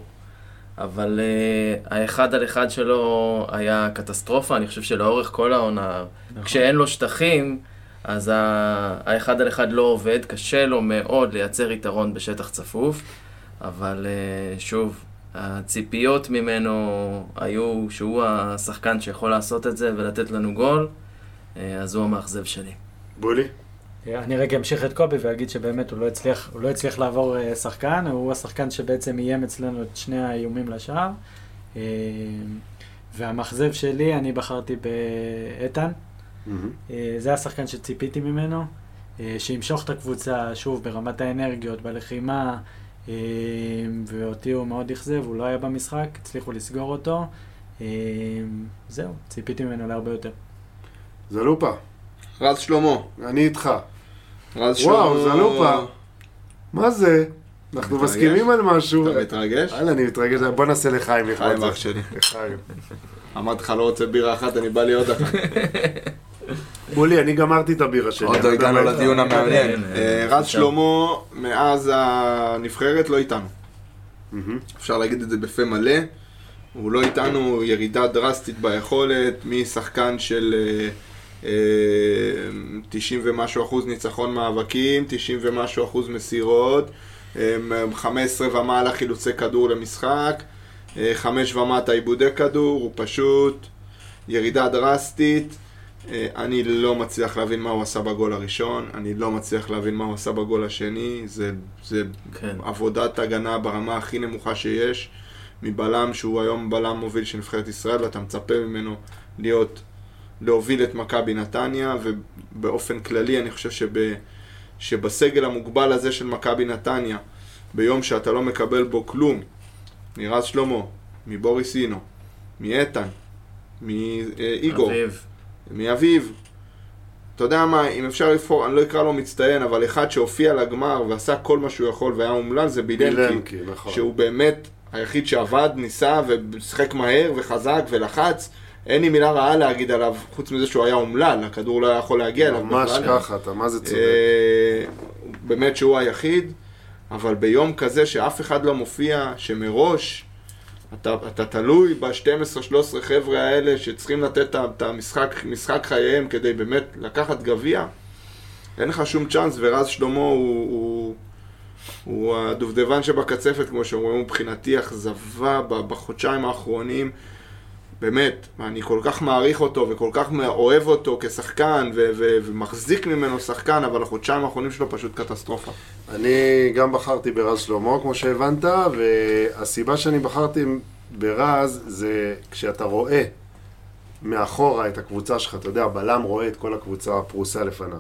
אבל uh, האחד על אחד שלו היה קטסטרופה, אני חושב שלאורך כל העונה, נכון. כשאין לו שטחים, אז ה- האחד על אחד לא עובד, קשה לו מאוד לייצר יתרון בשטח צפוף, אבל uh, שוב, הציפיות ממנו היו שהוא השחקן שיכול לעשות את זה ולתת לנו גול, uh, אז הוא המאכזב שלי. בולי? אני רגע אמשיך את קובי ואגיד שבאמת הוא לא הצליח, הוא לא הצליח לעבור אה, שחקן, הוא השחקן שבעצם איים אצלנו את שני האיומים לשער. אה, והמאכזב שלי, אני בחרתי באיתן. אה, זה השחקן שציפיתי ממנו, שימשוך את הקבוצה, שוב, ברמת האנרגיות, בלחימה, ואותי הוא מאוד אכזב, הוא לא היה במשחק, הצליחו לסגור אותו. זהו, ציפיתי ממנו להרבה יותר. זלופה, רז שלמה. אני איתך. רז שלמה. וואו, זלופה. מה זה? אנחנו מתרגש? מסכימים על משהו. אתה מתרגש? וואלה, אני מתרגש. בוא נעשה לחיים לכבוד חיים זה. אח שלי. לחיים. אמרתי לך, לא רוצה בירה אחת, אני בא לי עוד אחת. בולי, אני גמרתי את הבירה שלי. עוד לא הגענו לדיון איתך. המעניין. אה, כן, רז שלמה, מאז הנבחרת, לא איתנו. אפשר להגיד את זה בפה מלא. הוא לא איתנו, ירידה דרסטית ביכולת, משחקן של אה, אה, 90 ומשהו אחוז ניצחון מאבקים, 90 ומשהו אחוז מסירות, אמ, 15 ומעלה חילוצי כדור למשחק, אה, 5 ומטה עיבודי כדור, הוא פשוט ירידה דרסטית. אה, אני לא מצליח להבין מה הוא עשה בגול הראשון, אני לא מצליח להבין מה הוא עשה בגול השני, זה, זה כן. עבודת הגנה ברמה הכי נמוכה שיש, מבלם שהוא היום בלם מוביל של נבחרת ישראל, ואתה מצפה ממנו להיות, להוביל את מכבי נתניה, ובאופן כללי אני חושב שב, שבסגל המוגבל הזה של מכבי נתניה, ביום שאתה לא מקבל בו כלום, מרז שלמה, מבוריס אינו, מאיתן, מאיגור, אביב. מאביב. אתה יודע מה, אם אפשר לבחור, אני לא אקרא לו מצטיין, אבל אחד שהופיע לגמר ועשה כל מה שהוא יכול והיה אומלל זה בילנקי. בילנקי, נכון. שהוא באמת היחיד שעבד, ניסה ושיחק מהר וחזק ולחץ. אין לי מילה רעה להגיד עליו, חוץ מזה שהוא היה אומלל, הכדור לא היה יכול להגיע אליו ממש. ככה, אתה מה זה צודק. אה, באמת שהוא היחיד, אבל ביום כזה שאף אחד לא מופיע, שמראש אתה, אתה תלוי ב-12-13 חבר'ה האלה שצריכים לתת את המשחק משחק חייהם כדי באמת לקחת גביע, אין לך שום צ'אנס, ורז שלמה הוא, הוא, הוא הדובדבן שבקצפת, כמו שאומרים, מבחינתי אכזבה בחודשיים האחרונים. באמת, אני כל כך מעריך אותו וכל כך אוהב אותו כשחקן ו- ו- ומחזיק ממנו שחקן, אבל החודשיים האחרונים שלו פשוט קטסטרופה. אני גם בחרתי ברז שלמה, כמו שהבנת, והסיבה שאני בחרתי ברז זה כשאתה רואה מאחורה את הקבוצה שלך, אתה יודע, הבלם רואה את כל הקבוצה הפרוסה לפניו.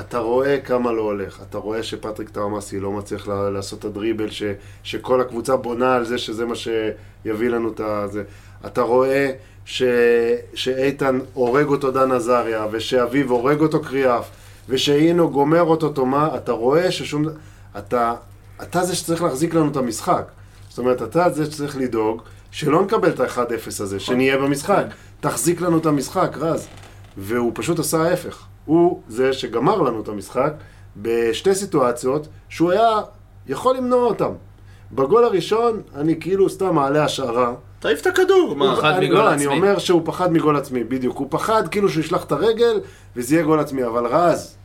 אתה רואה כמה לא הולך, אתה רואה שפטריק טרמאסי לא מצליח לעשות את הדריבל, ש, שכל הקבוצה בונה על זה שזה מה שיביא לנו את זה. אתה רואה ש, שאיתן הורג אותו דן עזריה, ושאביב הורג אותו קריאף, ושאינו גומר אותו תומה, אתה רואה ששום... אתה, אתה זה שצריך להחזיק לנו את המשחק. זאת אומרת, אתה זה שצריך לדאוג שלא נקבל את ה-1-0 הזה, שנהיה במשחק. תחזיק לנו את המשחק, רז. והוא פשוט עשה ההפך. הוא זה שגמר לנו את המשחק בשתי סיטואציות שהוא היה יכול למנוע אותם. בגול הראשון, אני כאילו סתם מעלה השערה. תעיף את הכדור, מה? פחד אני- מגול לא, עצמי. אני אומר שהוא פחד מגול עצמי, בדיוק. הוא פחד כאילו שהוא ישלח את הרגל וזה יהיה גול עצמי. אבל רז,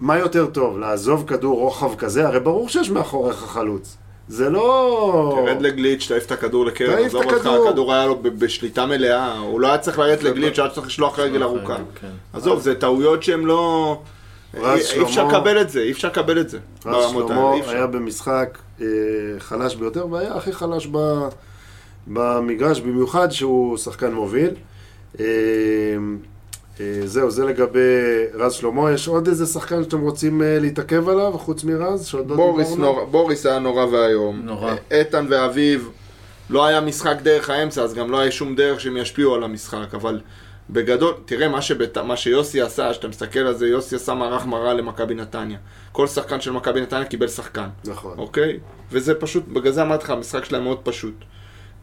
מה יותר טוב, לעזוב כדור רוחב כזה? הרי ברור שיש מאחוריך חלוץ. זה לא... תרד לגליץ', תעיף את הכדור לקרן, תעיף את אותך, הכדור. הכדור היה לו ב- בשליטה מלאה, הוא לא היה צריך לרדת לגליץ', היה צריך לשלוח רגל ארוכה. כן. עזוב, זה טעויות שהן לא... רז אי- אי אפשר לקבל את זה, אי אפשר לקבל את זה. רז שלמה. היה במשחק אה, חלש ביותר, והיה הכי חלש ב, במגרש, במיוחד שהוא שחקן מוביל. אה, אה, זהו, זה לגבי רז שלמה. יש עוד איזה שחקן שאתם רוצים אה, להתעכב עליו, חוץ מרז, שעוד לא בוריס דיברנו? נורא- בוריס היה נורא ואיום. נורא. איתן ואביב, לא היה משחק דרך האמצע, אז גם לא היה שום דרך שהם ישפיעו על המשחק, אבל בגדול, תראה מה, שבת, מה שיוסי עשה, שאתה מסתכל על זה, יוסי עשה מערך מראה למכבי נתניה. כל שחקן של מכבי נתניה קיבל שחקן. נכון. אוקיי? וזה פשוט, בגלל זה אמרתי לך, המשחק שלהם מאוד פשוט.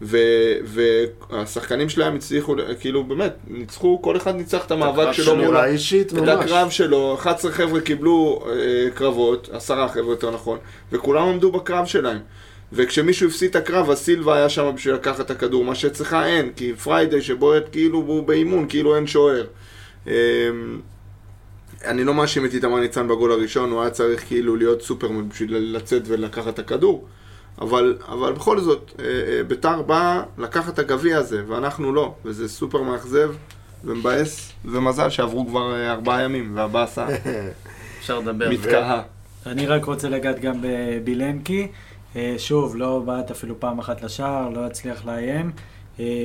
ו- והשחקנים שלהם הצליחו, כאילו באמת, ניצחו, כל אחד ניצח את המאבק שלו מול... אמירה אישית את ממש. הקרב שלו, 11 חבר'ה קיבלו אה, קרבות, עשרה חבר'ה יותר נכון, וכולם עמדו בקרב שלהם. וכשמישהו הפסיד את הקרב, אז סילבה היה שם בשביל לקחת את הכדור, מה שאצלך אין, כי פריידי שבועט כאילו הוא באימון, כאילו אין שוער. אה, אני לא מאשים את איתמר ניצן בגול הראשון, הוא היה צריך כאילו להיות סופרמן בשביל לצאת ולקחת את הכדור. אבל, אבל בכל זאת, אה, אה, ביתר באה לקחת את הגביע הזה, ואנחנו לא, וזה סופר מאכזב ומבאס, ומזל שעברו כבר אה, ארבעה ימים, והבאסה אפשר לדבר. מתקהה. אני רק רוצה לגעת גם בבילנקי. שוב, לא בעט אפילו פעם אחת לשער, לא הצליח לאיים.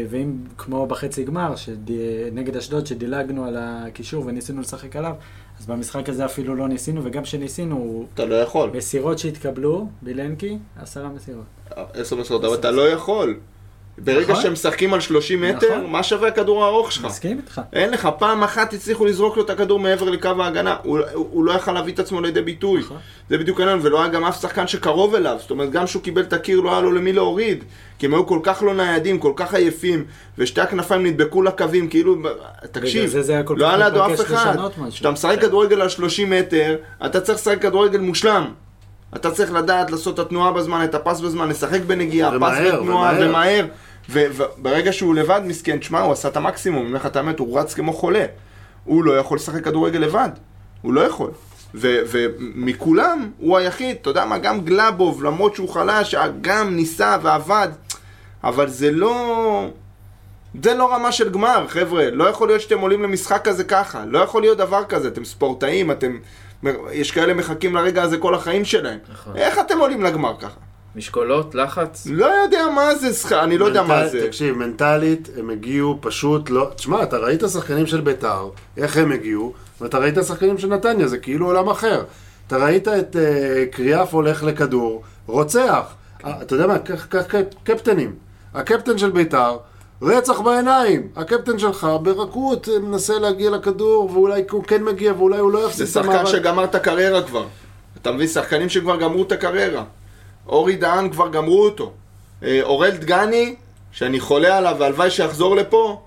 ואם כמו בחצי גמר, שד... נגד אשדוד, שדילגנו על הקישור וניסינו לשחק עליו, אז במשחק הזה אפילו לא ניסינו, וגם כשניסינו, אתה לא יכול. מסירות שהתקבלו, בילנקי, עשרה מסירות. עשר מסירות, אבל אתה לא יכול. ברגע נכון. שהם משחקים על 30 מטר, נכון. מה שווה הכדור הארוך שלך? מסכים איתך. אין לך, פעם אחת הצליחו לזרוק לו את הכדור מעבר לקו ההגנה, הוא, הוא, לא יכל להביא את עצמו לידי ביטוי. נכון. זה בדיוק העניין, ולא היה גם אף שחקן שקרוב אליו, זאת אומרת, גם כשהוא קיבל את הקיר לא היה לו למי להוריד, כי הם היו כל כך לא ניידים, כל כך עייפים, ושתי הכנפיים נדבקו לקווים, כאילו, תקשיב, זה זה לא היה לידו אף אחד. כשאתה משחק כדורגל על 30 מטר, אתה צריך לשחק כדורגל מושלם. אתה צריך לדעת לעשות את התנועה בזמן, את הפס בזמן, לשחק בנגיעה, פס ומהר, ותנועה, ומהר. וברגע שהוא לבד, מסכן, תשמע, הוא עשה את המקסימום, אני אומר לך את האמת, הוא רץ כמו חולה. הוא לא יכול לשחק כדורגל לבד. הוא לא יכול. ומכולם הוא היחיד, אתה יודע מה, גם גלאבוב, למרות שהוא חלש, גם ניסה ועבד, אבל זה לא... זה לא רמה של גמר, חבר'ה. לא יכול להיות שאתם עולים למשחק כזה ככה. לא יכול להיות דבר כזה. אתם ספורטאים, אתם... יש כאלה מחכים לרגע הזה כל החיים שלהם. נכון. איך אתם עולים לגמר ככה? משקולות, לחץ? לא יודע מה זה, שח- אני לא יודע מה מנטל- זה. תקשיב, מנטלית, הם הגיעו פשוט לא... תשמע, אתה ראית שחקנים של ביתר, איך הם הגיעו, ואתה ראית שחקנים של נתניה, זה כאילו עולם אחר. אתה ראית את אה, קריאף הולך לכדור, רוצח. אה, אתה יודע מה, קח קח קפ- קפטנים. הקפטן של ביתר, רצח בעיניים. הקפטן שלך, ברכות, אה, מנסה להגיע לכדור, ואולי הוא כן מגיע, ואולי הוא לא יפסיד זה את שחקן המאבק. שגמר את הקריירה כבר. אתה מבין? שחקנים שכבר גמרו את הקריירה. אורי דהן כבר גמרו אותו. אה, אורל דגני, שאני חולה עליו והלוואי שיחזור לפה,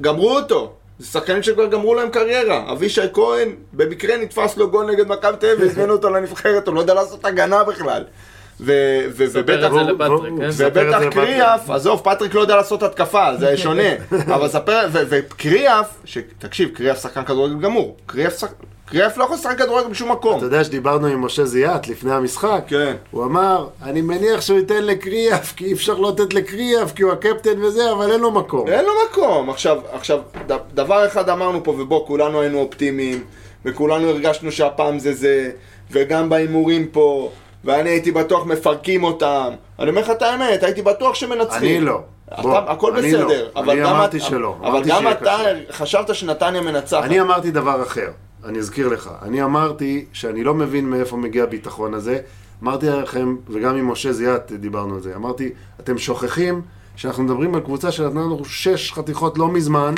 גמרו אותו. זה שחקנים שכבר גמרו להם קריירה. אבישי כהן, במקרה נתפס לו גול נגד מכבי תל אביב והזמינו אותו לנבחרת, הוא לא יודע לעשות הגנה בכלל. ובטח... כן? ובטח. קריאף, עזוב, פטריק לא יודע לעשות התקפה, זה שונה. אבל ספר, וקריאף, תקשיב, קריאף שחקן כדורגל גמור. קריאף שח- קריאף לא יכול לשחק כדורגל בשום מקום. אתה יודע שדיברנו עם משה זיאת לפני המשחק? כן. הוא אמר, אני מניח שהוא ייתן לקריאף, כי אי אפשר לא לתת לקריאף, כי הוא הקפטן וזה, אבל אין לו מקום. אין לו מקום. עכשיו, עכשיו, דבר אחד אמרנו פה, ובוא, כולנו היינו אופטימיים, וכולנו הרגשנו שהפעם זה זה, וגם בהימורים פה, ואני הייתי בטוח מפרקים אותם. אני אומר לך את האמת, הייתי בטוח שמנצחים. אני לא. אתה, בוא, הכל אני בסדר, לא. אבל אני גם אמרתי שלא. אבל גם אתה קשה. חשבת שנתניה מנצחת. אני אמרתי דבר אחר, אני אזכיר לך. אני אמרתי שאני לא מבין מאיפה מגיע הביטחון הזה. אמרתי לכם, וגם עם משה זיאת דיברנו על זה, אמרתי, אתם שוכחים שאנחנו מדברים על קבוצה שנתנה לנו שש חתיכות לא מזמן,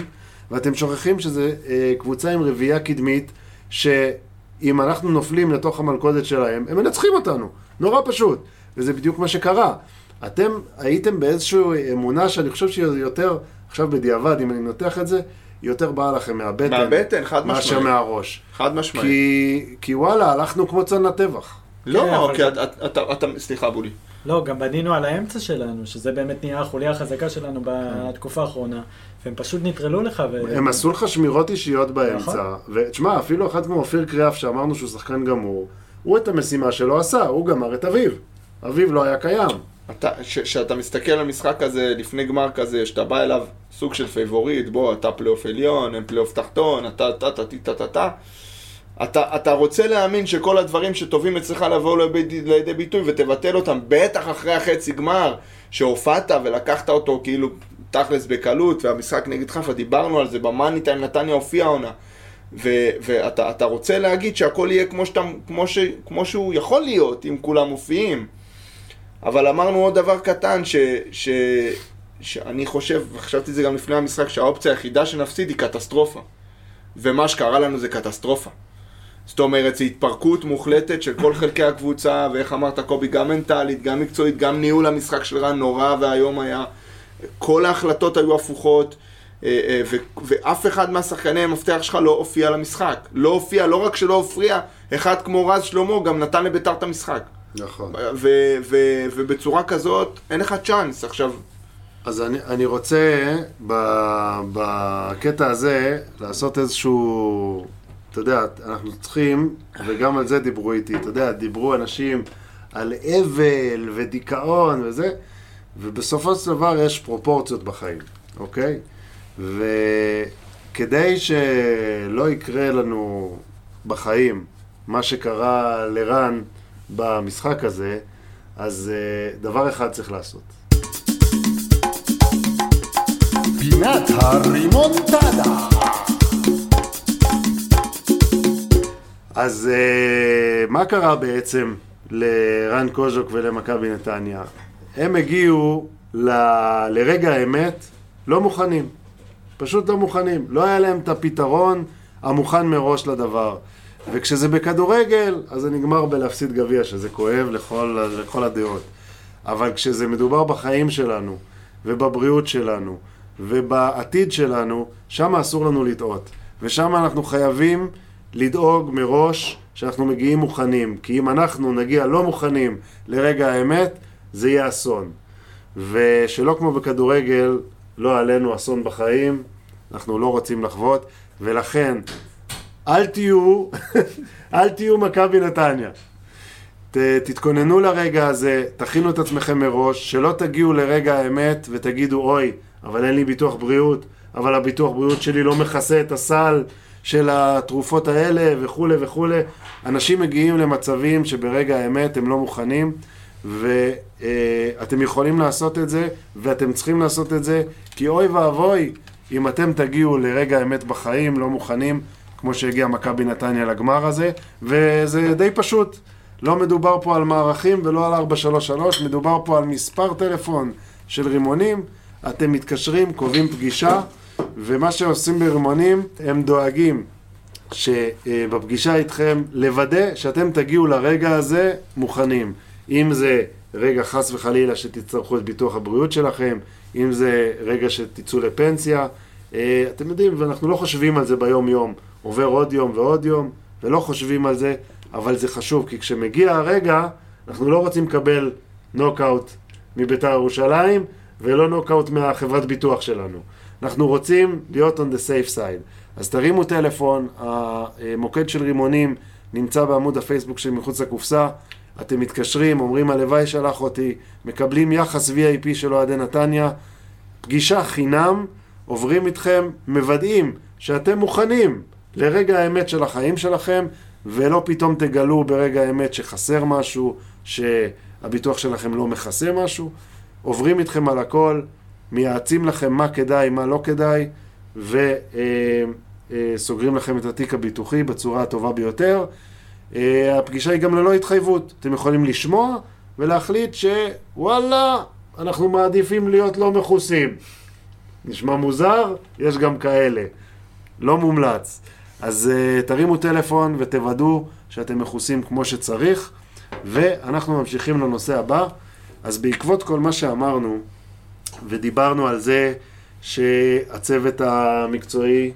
ואתם שוכחים שזו אה, קבוצה עם רביעייה קדמית, שאם אנחנו נופלים לתוך המלכודת שלהם, הם מנצחים אותנו. נורא פשוט. וזה בדיוק מה שקרה. אתם הייתם באיזושהי אמונה שאני חושב שהיא יותר, עכשיו בדיעבד, אם אני נותח את זה, היא יותר באה לכם מהבטן. מהבטן, חד מאשר משמעית. מהראש. חד משמעית. כי, כי וואלה, הלכנו כמו צאן לטבח. כן, לא, אבל כי זה- אתה, אתה, אתה, סליחה בולי. לא, גם בנינו על האמצע שלנו, שזה באמת נהיה החוליה החזקה שלנו בתקופה האחרונה, והם פשוט נטרלו לך. ו... הם עשו לך שמירות אישיות באמצע. נכון? ותשמע, אפילו אחד כמו אופיר קריאף, שאמרנו שהוא שחקן גמור, הוא את המשימה שלו עשה, הוא גמר את אביו. אביו לא היה קיים. כשאתה מסתכל על משחק כזה, לפני גמר כזה, שאתה בא אליו סוג של פייבוריט, בוא, אתה פלייאוף עליון, הם פלייאוף תחתון, אתה, אתה, אתה, אתה, אתה, אתה. אתה, אתה רוצה להאמין שכל הדברים שטובים אצלך לבוא לידי ביטוי ותבטל אותם, בטח אחרי החצי גמר, שהופעת ולקחת אותו כאילו תכלס בקלות, והמשחק נגד חיפה, דיברנו על זה, במאני טיים נתניה הופיע העונה. ו- ואתה אתה רוצה להגיד שהכל יהיה כמו, שאתה, כמו, ש, כמו שהוא יכול להיות, אם כולם מופיעים. אבל אמרנו עוד דבר קטן, ש, ש, שאני חושב, וחשבתי את זה גם לפני המשחק, שהאופציה היחידה שנפסיד היא קטסטרופה. ומה שקרה לנו זה קטסטרופה. זאת אומרת, זו התפרקות מוחלטת של כל חלקי הקבוצה, ואיך אמרת קובי, גם מנטלית, גם מקצועית, גם ניהול המשחק של רן נורא ואיום היה. כל ההחלטות היו הפוכות, אה, אה, ו- ואף אחד מהשחקני המפתח שלך לא הופיע למשחק. לא הופיע, לא רק שלא הופיע, אחד כמו רז שלמה גם נתן לביתר את המשחק. נכון. ו- ו- ובצורה כזאת, אין לך צ'אנס. עכשיו, אז אני, אני רוצה בקטע הזה לעשות איזשהו, אתה יודע, אנחנו צריכים, וגם על זה דיברו איתי, אתה יודע, דיברו אנשים על אבל ודיכאון וזה, ובסופו של דבר יש פרופורציות בחיים, אוקיי? וכדי שלא יקרה לנו בחיים מה שקרה לרן במשחק הזה, אז אה, דבר אחד צריך לעשות. פינת הרימונטדה. אז uh, מה קרה בעצם לרן קוז'וק ולמכבי נתניה? הם הגיעו ל... לרגע האמת לא מוכנים. פשוט לא מוכנים. לא היה להם את הפתרון המוכן מראש לדבר. וכשזה בכדורגל, אז זה נגמר בלהפסיד גביע, שזה כואב לכל, לכל הדעות. אבל כשזה מדובר בחיים שלנו, ובבריאות שלנו, ובעתיד שלנו, שם אסור לנו לטעות. ושם אנחנו חייבים לדאוג מראש שאנחנו מגיעים מוכנים. כי אם אנחנו נגיע לא מוכנים לרגע האמת, זה יהיה אסון. ושלא כמו בכדורגל, לא עלינו אסון בחיים, אנחנו לא רוצים לחוות, ולכן אל תהיו, אל תהיו מכבי נתניה. ת, תתכוננו לרגע הזה, תכינו את עצמכם מראש, שלא תגיעו לרגע האמת ותגידו, אוי, אבל אין לי ביטוח בריאות, אבל הביטוח בריאות שלי לא מכסה את הסל של התרופות האלה וכולי וכולי. אנשים מגיעים למצבים שברגע האמת הם לא מוכנים, ואתם יכולים לעשות את זה, ואתם צריכים לעשות את זה, כי אוי ואבוי אם אתם תגיעו לרגע האמת בחיים, לא מוכנים, כמו שהגיע מכבי נתניה לגמר הזה, וזה די פשוט. לא מדובר פה על מערכים ולא על 433, מדובר פה על מספר טלפון של רימונים. אתם מתקשרים, קובעים פגישה, ומה שעושים ברימונים, הם דואגים שבפגישה איתכם לוודא שאתם תגיעו לרגע הזה מוכנים. אם זה רגע חס וחלילה שתצטרכו את ביטוח הבריאות שלכם, אם זה רגע שתצאו לפנסיה. אה, אתם יודעים, ואנחנו לא חושבים על זה ביום יום. עובר עוד יום ועוד יום, ולא חושבים על זה, אבל זה חשוב, כי כשמגיע הרגע, אנחנו לא רוצים לקבל נוקאוט מביתר ירושלים, ולא נוקאוט מהחברת ביטוח שלנו. אנחנו רוצים להיות on the safe side. אז תרימו טלפון, המוקד של רימונים נמצא בעמוד הפייסבוק של מחוץ לקופסה. אתם מתקשרים, אומרים הלוואי שלח אותי, מקבלים יחס VIP של אוהדי נתניה, פגישה חינם, עוברים איתכם, מוודאים שאתם מוכנים לרגע האמת של החיים שלכם, ולא פתאום תגלו ברגע האמת שחסר משהו, שהביטוח שלכם לא מכסה משהו. עוברים איתכם על הכל, מייעצים לכם מה כדאי, מה לא כדאי, וסוגרים לכם את התיק הביטוחי בצורה הטובה ביותר. אה, הפגישה היא גם ללא התחייבות. אתם יכולים לשמוע ולהחליט שוואלה, אנחנו מעדיפים להיות לא מכוסים. נשמע מוזר? יש גם כאלה. לא מומלץ. אז uh, תרימו טלפון ותוודאו שאתם מכוסים כמו שצריך, ואנחנו ממשיכים לנושא הבא. אז בעקבות כל מה שאמרנו, ודיברנו על זה שהצוות המקצועי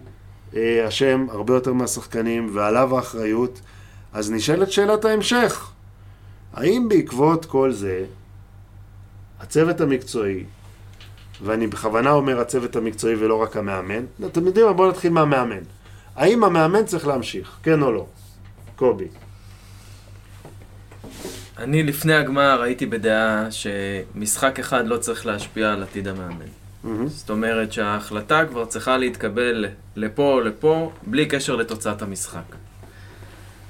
אשם הרבה יותר מהשחקנים ועליו האחריות, אז נשאלת שאלת ההמשך. האם בעקבות כל זה, הצוות המקצועי, ואני בכוונה אומר הצוות המקצועי ולא רק המאמן, אתם יודעים מה? בואו נתחיל מהמאמן. האם המאמן צריך להמשיך, כן או לא? קובי. אני לפני הגמר הייתי בדעה שמשחק אחד לא צריך להשפיע על עתיד המאמן. מהמם. זאת אומרת שההחלטה כבר צריכה להתקבל לפה או לפה, בלי קשר לתוצאת המשחק.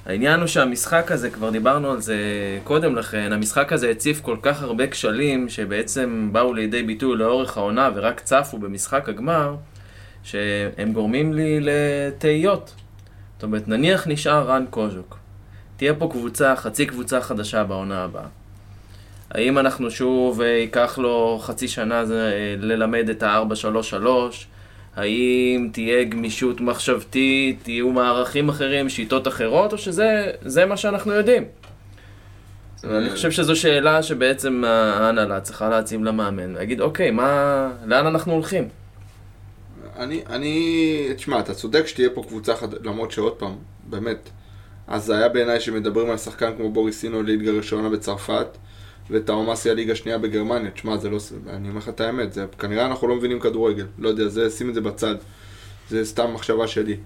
העניין הוא שהמשחק הזה, כבר דיברנו על זה קודם לכן, המשחק הזה הציף כל כך הרבה כשלים שבעצם באו לידי ביטוי לאורך העונה ורק צפו במשחק הגמר, שהם גורמים לי לתהיות. זאת אומרת, נניח נשאר רן קוז'וק. תהיה פה קבוצה, חצי קבוצה חדשה בעונה הבאה. האם אנחנו שוב, אה, ייקח לו חצי שנה אה, ללמד את ה-433? האם תהיה גמישות מחשבתית, יהיו מערכים אחרים, שיטות אחרות, או שזה זה מה שאנחנו יודעים? אני חושב שזו שאלה שבעצם ההנהלה צריכה להציב למאמן, להגיד, אוקיי, מה, לאן אנחנו הולכים? אני, אני, תשמע, אתה צודק שתהיה פה קבוצה חד... למרות שעוד פעם, באמת, אז זה היה בעיניי שמדברים על שחקן כמו בוריסינו ליגה ראשונה בצרפת, וטאומאסי הליגה שנייה בגרמניה, תשמע, זה לא, אני אומר לך את האמת, זה, כנראה אנחנו לא מבינים כדורגל, לא יודע, זה, שים את זה בצד, זה סתם מחשבה שלי,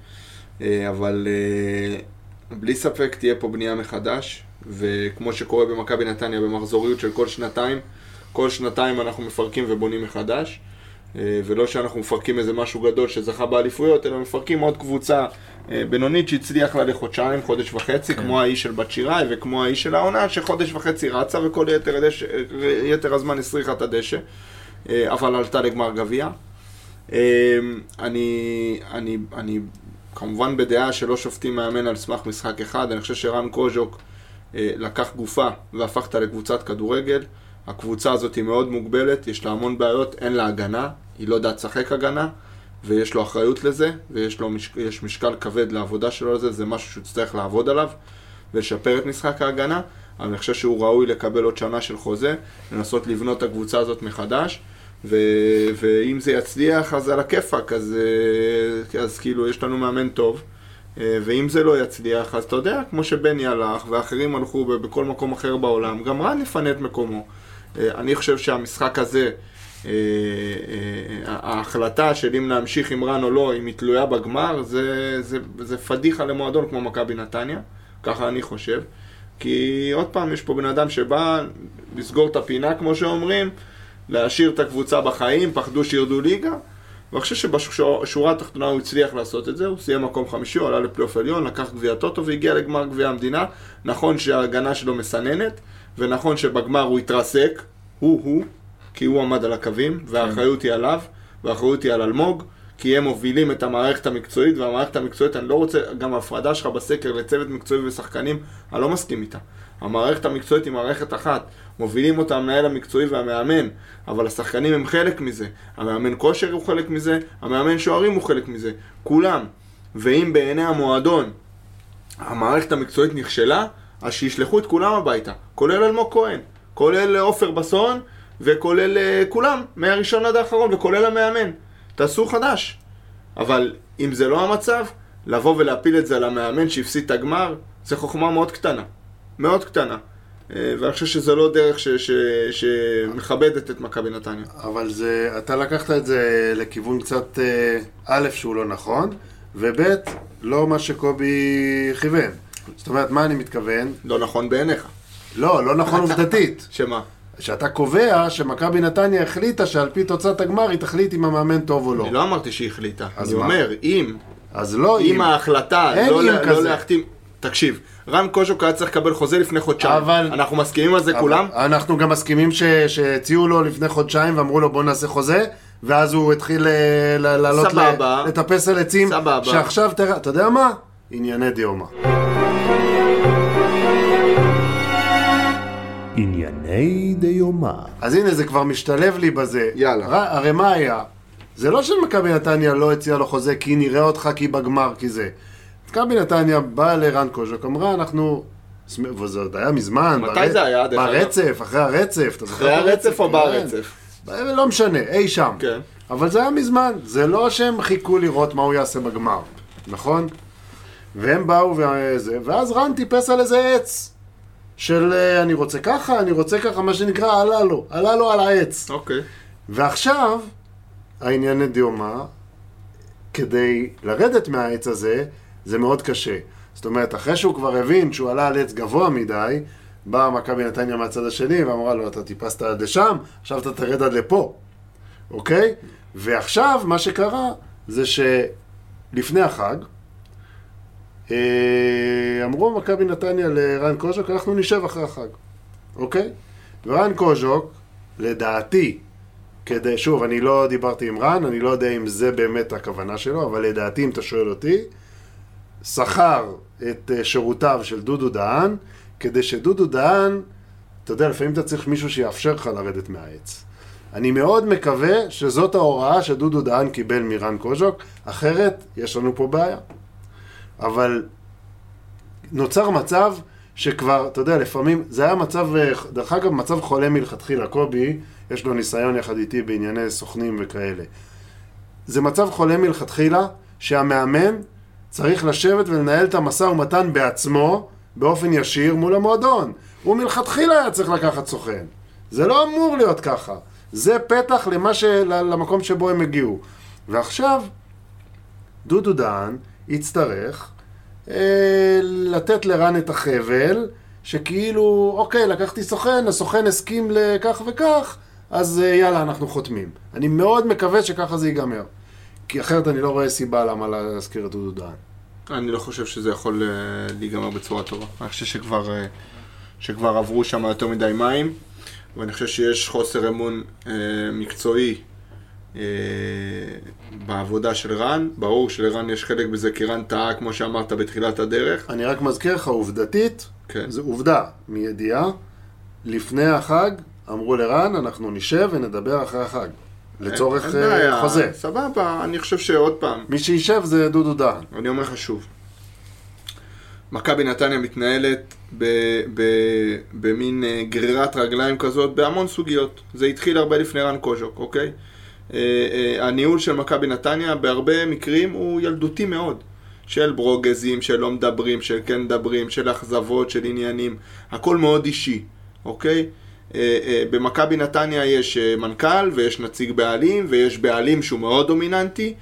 אה, אבל אה, בלי ספק תהיה פה בנייה מחדש, וכמו שקורה במכבי נתניה במחזוריות של כל שנתיים, כל שנתיים אנחנו מפרקים ובונים מחדש. אה, ולא שאנחנו מפרקים איזה משהו גדול שזכה באליפויות, אלא מפרקים עוד קבוצה בינונית שהצליח לה לחודשיים, חודש וחצי, כן. כמו האיש של בת שיראי וכמו האיש של העונה, שחודש וחצי רצה וכל יתר, הדשא, אה, יתר הזמן הסריחה את הדשא, אה, אבל עלתה לגמר גביע. אה, אני, אני, אני כמובן בדעה שלא שופטים מאמן על סמך משחק אחד, אני חושב שרן קוז'וק אה, לקח גופה והפך אותה לקבוצת כדורגל. הקבוצה הזאת היא מאוד מוגבלת, יש לה המון בעיות, אין לה הגנה, היא לא יודעת לשחק הגנה, ויש לו אחריות לזה, ויש לו מש... משקל כבד לעבודה שלו לזה, זה משהו שהוא יצטרך לעבוד עליו, ולשפר את משחק ההגנה, אבל אני חושב שהוא ראוי לקבל עוד שנה של חוזה, לנסות לבנות את הקבוצה הזאת מחדש, ו... ואם זה יצליח, אז על הכיפאק, אז, אה, אז כאילו יש לנו מאמן טוב. אה, ואם זה לא יצליח, אז אתה יודע, כמו שבני הלך, ואחרים הלכו בכל מקום אחר בעולם, גם רן יפנה את מקומו. אה, אני חושב שהמשחק הזה ההחלטה של אם להמשיך עם רן או לא, אם היא תלויה בגמר, זה, זה, זה פדיחה למועדון כמו מכבי נתניה, ככה אני חושב. כי עוד פעם, יש פה בן אדם שבא לסגור את הפינה, כמו שאומרים, להשאיר את הקבוצה בחיים, פחדו שירדו ליגה. ואני חושב שבשורה התחתונה הוא הצליח לעשות את זה, הוא סיים מקום חמישי, הוא עלה לפלייאוף עליון, לקח גביע טוטו והגיע לגמר גביע המדינה. נכון שההגנה שלו מסננת, ונכון שבגמר הוא התרסק, הוא-הוא, כי הוא עמד על הקווים, והאחריות היא עליו, והאחריות היא על אלמוג, כי הם מובילים את המערכת המקצועית, והמערכת המקצועית, אני לא רוצה, גם ההפרדה שלך בסקר לצוות מקצועי ושחקנים, אני לא מסכים איתה. המערכת המקצועית היא מערכת אחת, מובילים אותה המנהל המקצועי והמאמן, אבל השחקנים הם חלק מזה, המאמן כושר הוא חלק מזה, המאמן שוערים הוא חלק מזה, כולם. ואם בעיני המועדון המערכת המקצועית נכשלה, אז שישלחו את כולם הביתה, כולל אלמוג כהן, כולל עופר בסון, וכולל אה, כולם, מהראשון עד האחרון, וכולל המאמן. תעשו חדש. אבל אם זה לא המצב, לבוא ולהפיל את זה על המאמן שהפסיד את הגמר, זה חוכמה מאוד קטנה. מאוד קטנה. אה, ואני חושב שזה לא דרך ש, ש, שמכבדת את מכבי נתניה. אבל זה, אתה לקחת את זה לכיוון קצת, אה, א', שהוא לא נכון, וב', לא מה שקובי כיוון. זאת אומרת, מה אני מתכוון? לא נכון בעיניך. לא, לא נכון עובדתית. שמה? שאתה קובע שמכבי נתניה החליטה שעל פי תוצאת הגמר היא תחליט אם המאמן טוב או לא. אני לא אמרתי שהיא החליטה. אז אני מה? אומר, אם, אז לא אם אם. ההחלטה לא אם לא כזה. להחתים... תקשיב, רן קוז'וק היה צריך לקבל חוזה לפני חודשיים. אבל- אנחנו מסכימים על זה כולם? אבל אנחנו גם מסכימים ש- שהציעו לו לפני חודשיים ואמרו לו בוא נעשה חוזה ואז הוא התחיל אה, לעלות ל-. לטפס על עצים סבבה. שעכשיו תראה, אתה יודע מה? ענייני דיומא. ענייני דיומא. אז הנה זה כבר משתלב לי בזה. יאללה. ר- הרי מה היה? זה לא שמכבי נתניה לא הציעה לו חוזה כי נראה אותך כי בגמר כי זה. מכבי נתניה באה לרן קוז'וק, אמרה אנחנו... וזה עוד היה מזמן. מתי בר- זה היה? ברצף, אחרי הרצף. אחרי הרצף או כן. ברצף? לא משנה, אי שם. כן. אבל זה היה מזמן, זה לא שהם חיכו לראות מה הוא יעשה בגמר, נכון? והם באו וזה, ואז רן טיפס על איזה עץ. של אה, אני רוצה ככה, אני רוצה ככה, מה שנקרא עלה לו, עלה לו על העץ. אוקיי. ועכשיו, הענייני דיומא, כדי לרדת מהעץ הזה, זה מאוד קשה. זאת אומרת, אחרי שהוא כבר הבין שהוא עלה על עץ גבוה מדי, באה מכבי נתניה מהצד השני ואמרה לו, אתה טיפסת עד לשם, עכשיו אתה תרד עד לפה, אוקיי? ועכשיו, מה שקרה, זה שלפני החג, אמרו מכבי נתניה לרן קוז'וק, אנחנו נשב אחרי החג, אוקיי? ורן קוז'וק, לדעתי, כדי, שוב, אני לא דיברתי עם רן, אני לא יודע אם זה באמת הכוונה שלו, אבל לדעתי, אם אתה שואל אותי, שכר את אה, שירותיו של דודו דהן, כדי שדודו דהן, אתה יודע, לפעמים אתה צריך מישהו שיאפשר לך לרדת מהעץ. אני מאוד מקווה שזאת ההוראה שדודו דהן קיבל מרן קוז'וק, אחרת יש לנו פה בעיה. אבל נוצר מצב שכבר, אתה יודע, לפעמים, זה היה מצב, אה, דרך אגב, מצב חולה מלכתחילה. קובי, יש לו ניסיון יחד איתי בענייני סוכנים וכאלה. זה מצב חולה מלכתחילה, שהמאמן צריך לשבת ולנהל את המשא ומתן בעצמו, באופן ישיר מול המועדון. הוא מלכתחילה היה צריך לקחת סוכן. זה לא אמור להיות ככה. זה פתח למה ש... למקום שבו הם הגיעו. ועכשיו, דודו דהן יצטרך אה, לתת לרן את החבל, שכאילו, אוקיי, לקחתי סוכן, הסוכן הסכים לכך וכך, אז אה, יאללה, אנחנו חותמים. אני מאוד מקווה שככה זה ייגמר. כי אחרת אני לא רואה סיבה למה להזכיר את דודו דהן. אני לא חושב שזה יכול אה, להיגמר בצורה טובה. אני חושב שכבר, אה, שכבר עברו שם יותר מדי מים, ואני חושב שיש חוסר אמון אה, מקצועי בעבודה של רן. ברור שלרן יש חלק בזה, כי רן טעה, כמו שאמרת, בתחילת הדרך. אני רק מזכיר לך, עובדתית, כן. זו עובדה, מידיעה, לפני החג אמרו לרן, אנחנו נשב ונדבר אחרי החג. לצורך אין בעיה, אה, חוזה. סבבה, אני חושב שעוד פעם, מי שישב זה דודו דהן. אני אומר לך שוב, מכבי נתניה מתנהלת במין אה, גרירת רגליים כזאת בהמון סוגיות. זה התחיל הרבה לפני רן קוז'וק, אוקיי? אה, אה, הניהול של מכבי נתניה בהרבה מקרים הוא ילדותי מאוד. של ברוגזים, של לא מדברים, של כן מדברים, של אכזבות, של עניינים. הכל מאוד אישי, אוקיי? אה, במכבי נתניה יש מנכ"ל ויש נציג בעלים ויש בעלים שהוא מאוד דומיננטי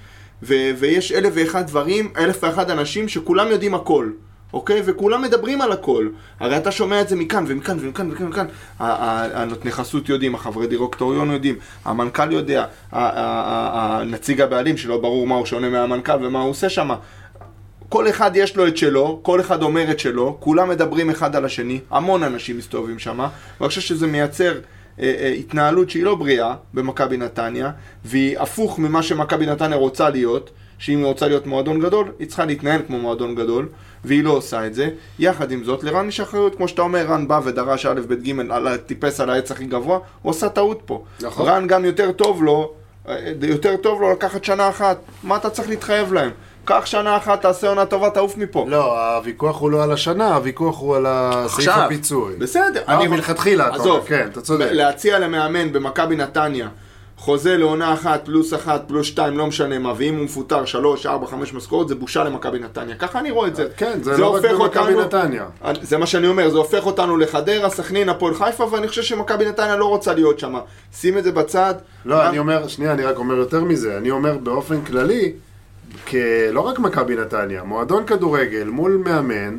ו- ויש אלף ואחד דברים, אלף ואחד אנשים שכולם יודעים הכל. אוקיי? וכולם מדברים על הכל. הרי אתה שומע את זה מכאן ומכאן ומכאן ומכאן ומכאן. הנותני חסות יודעים, החברי דירקטוריון יודעים, המנכ"ל יודע, הנציג הבעלים שלא ברור מה הוא שונה מהמנכ"ל ומה הוא עושה שם. כל אחד יש לו את שלו, כל אחד אומר את שלו, כולם מדברים אחד על השני, המון אנשים מסתובבים שם, ואני חושב שזה מייצר אה, אה, התנהלות שהיא לא בריאה במכבי נתניה, והיא הפוך ממה שמכבי נתניה רוצה להיות, שאם היא רוצה להיות מועדון גדול, היא צריכה להתנהל כמו מועדון גדול, והיא לא עושה את זה. יחד עם זאת, לרן יש אחריות, כמו שאתה אומר, רן בא ודרש א', ב', ג', טיפס על העץ הכי גבוה, הוא עשה טעות פה. נכון. רן גם יותר טוב לו, אה, יותר טוב לו לקחת שנה אחת, מה אתה צריך להתחייב להם? קח שנה אחת, תעשה עונה טובה, תעוף מפה. לא, הוויכוח הוא לא על השנה, הוויכוח הוא על עכשיו, הפיצוי. בסדר. לא, אני- מלכתחילה, אתה אומר, כן, אתה צודק. להציע למאמן במכבי נתניה חוזה לעונה אחת, פלוס אחת, פלוס שתיים, לא משנה מה, ואם הוא מפוטר שלוש, ארבע, חמש משכורות, זה בושה למכבי נתניה. ככה אני רואה את זה. כן, זה לא רק במכבי נתניה. זה מה שאני אומר, זה הופך אותנו לחדרה, סכנין, הפועל חיפה, ואני חושב שמכבי נתניה לא רוצה להיות שם. שים את זה בצד. לא, גם- אני אומר, שנייה, אני רק אומר יותר מזה. אני אומר באופן כללי, כ- לא רק מכבי נתניה, מועדון כדורגל מול מאמן,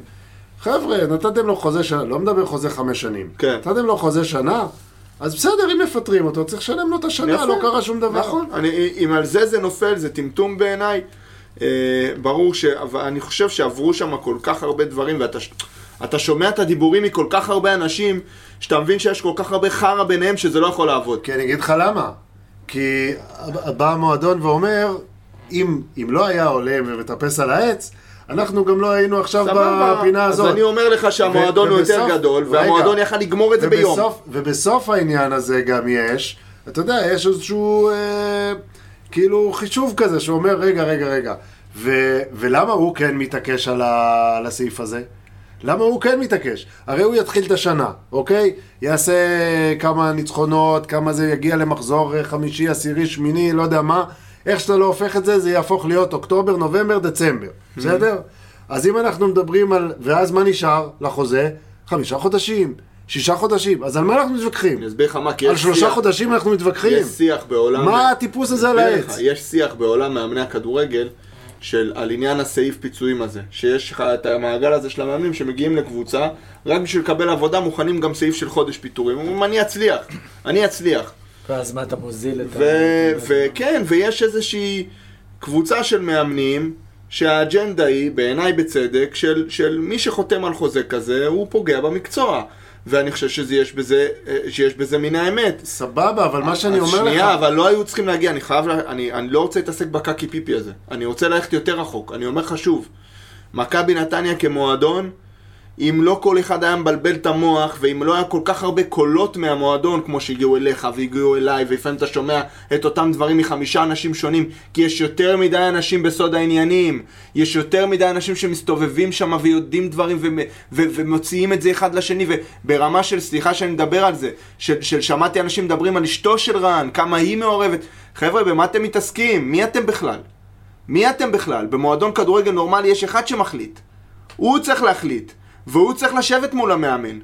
חבר'ה, נתתם לו חוזה שנה, לא מדבר חוזה חמש שנים. כן. נתתם לו חוזה שנה, אז בסדר, אם מפטרים אותו, צריך לשלם לו את השנה, יפה. לא קרה שום דבר. נכון, אני, אם על זה זה נופל, זה טמטום בעיניי. אה, ברור ש... אבל אני חושב שעברו שם כל כך הרבה דברים, ואתה אתה שומע את הדיבורים מכל כך הרבה אנשים, שאתה מבין שיש כל כך הרבה חרא ביניהם שזה לא יכול לעבוד. כי אני אגיד לך למה. כי בא המועדון ואומר, אם, אם לא היה עולה ומטפס על העץ, אנחנו גם לא היינו עכשיו סבבה, בפינה הזאת. אז אני אומר לך שהמועדון הוא יותר גדול. והמועדון יכל לגמור את זה ביום. ובסוף, ובסוף העניין הזה גם יש, אתה יודע, יש איזשהו אה, כאילו חישוב כזה שאומר, רגע, רגע, רגע, ו, ולמה הוא כן מתעקש על, ה, על הסעיף הזה? למה הוא כן מתעקש? הרי הוא יתחיל את השנה, אוקיי? יעשה כמה ניצחונות, כמה זה יגיע למחזור אה, חמישי, עשירי, שמיני, לא יודע מה. איך שאתה לא הופך את זה, זה יהפוך להיות אוקטובר, נובמבר, דצמבר. בסדר? אז אם אנחנו מדברים על... ואז מה נשאר לחוזה? חמישה חודשים, שישה חודשים. אז על מה אנחנו מתווכחים? אני אסביר לך מה, כי על יש שלושה שיח, חודשים אנחנו מתווכחים. יש שיח בעולם... מה הטיפוס הזה על העץ? יש שיח בעולם מאמני הכדורגל של, על עניין הסעיף פיצויים הזה. שיש לך את המעגל הזה של המאמנים שמגיעים לקבוצה, רק בשביל לקבל עבודה מוכנים גם סעיף של חודש פיטורים. אומרים, אני אצליח, אני אצליח. ואז מה אתה מוזיל את ו- וכן, ויש איזושהי קבוצה של מאמנים שהאג'נדה היא, בעיניי בצדק, של, של מי שחותם על חוזה כזה, הוא פוגע במקצוע. ואני חושב שיש בזה, שיש בזה מן האמת. סבבה, אבל מה שאני אומר שנייה, לך... אבל לא היו צריכים להגיע, אני חייב, לה, אני, אני לא רוצה להתעסק בקקי פיפי הזה. אני רוצה ללכת יותר רחוק. אני אומר לך שוב, מכבי נתניה כמועדון, אם לא כל אחד היה מבלבל את המוח, ואם לא היה כל כך הרבה קולות מהמועדון, כמו שהגיעו אליך והגיעו אליי, ולפעמים אתה שומע את אותם דברים מחמישה אנשים שונים, כי יש יותר מדי אנשים בסוד העניינים, יש יותר מדי אנשים שמסתובבים שם ויודעים דברים ומ- ו- ומוציאים את זה אחד לשני, וברמה של, סליחה שאני מדבר על זה, של, של שמעתי אנשים מדברים על אשתו של רן, כמה היא מעורבת. חבר'ה, במה אתם מתעסקים? מי אתם בכלל? מי אתם בכלל? במועדון כדורגל נורמלי יש אחד שמחליט. הוא צריך להחליט, והוא צריך לשבת מול המאמן.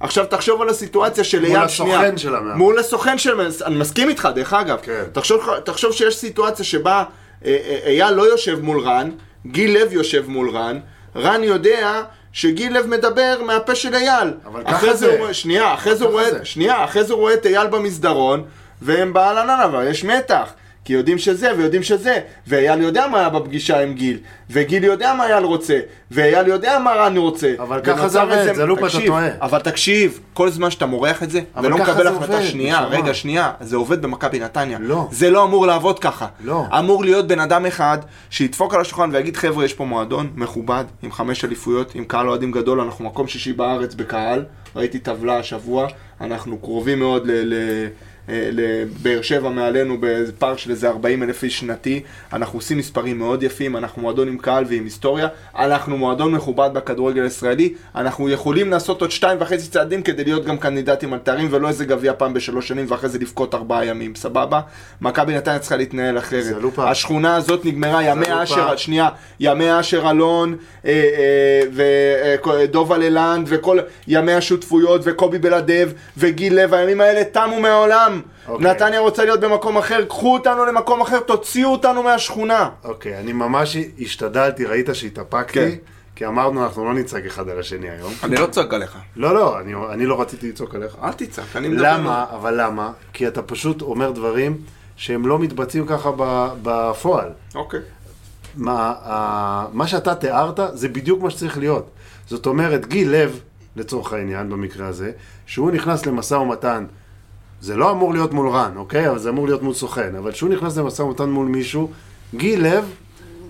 עכשיו תחשוב על הסיטואציה של מול אייל הסוכן שנייה. של המאמן. מול הסוכן של אני מסכים איתך דרך אגב. כן. תחשוב, תחשוב שיש סיטואציה שבה אה, אה, אייל לא יושב מול רן, גיל לב יושב מול רן, רן יודע שגיל לב מדבר מהפה של אייל. אבל ככה זה. הוא שנייה, אחרי זה הוא רואה, זה. שנייה, אחרי זה הוא רואה את אייל במסדרון, והם באהלן אבל יש מתח. כי יודעים שזה ויודעים שזה, ואייל יודע מה היה בפגישה עם גיל, וגיל יודע מה אייל רוצה, ואייל יודע מה רן רוצה. אבל ככה זה עובד, זה לופ אתה תקשיב, טועה. אבל תקשיב, כל זמן שאתה מורח את זה, ולא מקבל החלטה שנייה, נשמה. רגע, שנייה, זה עובד במכבי נתניה. לא. זה לא אמור לעבוד ככה. לא. אמור להיות בן אדם אחד שידפוק על השולחן ויגיד, חבר'ה, יש פה מועדון מכובד, עם חמש אליפויות, עם קהל אוהדים גדול, אנחנו מקום שישי בארץ בקהל, ראיתי טבלה השבוע, אנחנו קרובים מאוד ל... ל... אה, לבאר שבע מעלינו בפארק של איזה 40 אלף איש שנתי. אנחנו עושים מספרים מאוד יפים, אנחנו מועדון עם קהל ועם היסטוריה. אנחנו מועדון מכובד בכדורגל הישראלי. אנחנו יכולים לעשות עוד שתיים וחצי צעדים כדי להיות גם קנדידטים על תארים, ולא איזה גביע פעם בשלוש שנים ואחרי זה לבכות ארבעה ימים, סבבה? מכבי נתניה צריכה להתנהל אחרת. השכונה הזאת נגמרה, ימי. אשר, שנייה, ימי אשר אלון ודובה ללנד וכל ימי השותפויות וקובי בלדב וגיל לב, הימים האלה תמו מהעולם. אוקיי. נתניה רוצה להיות במקום אחר, קחו אותנו למקום אחר, תוציאו אותנו מהשכונה. אוקיי, אני ממש השתדלתי, ראית שהתאפקתי, כן. כי אמרנו אנחנו לא נצעק אחד על השני היום. אני לא צועק עליך. לא, לא, אני, אני לא רציתי לצעוק עליך. אל תצעק, אני מדבר. למה? אבל למה? כי אתה פשוט אומר דברים שהם לא מתבצעים ככה בפועל. אוקיי. מה, מה שאתה תיארת זה בדיוק מה שצריך להיות. זאת אומרת, גיל לב, לצורך העניין, במקרה הזה, שהוא נכנס למשא ומתן, זה לא אמור להיות מול רן, אוקיי? אבל זה אמור להיות מול סוכן. אבל כשהוא נכנס למשא ומתן מול מישהו, גיל לב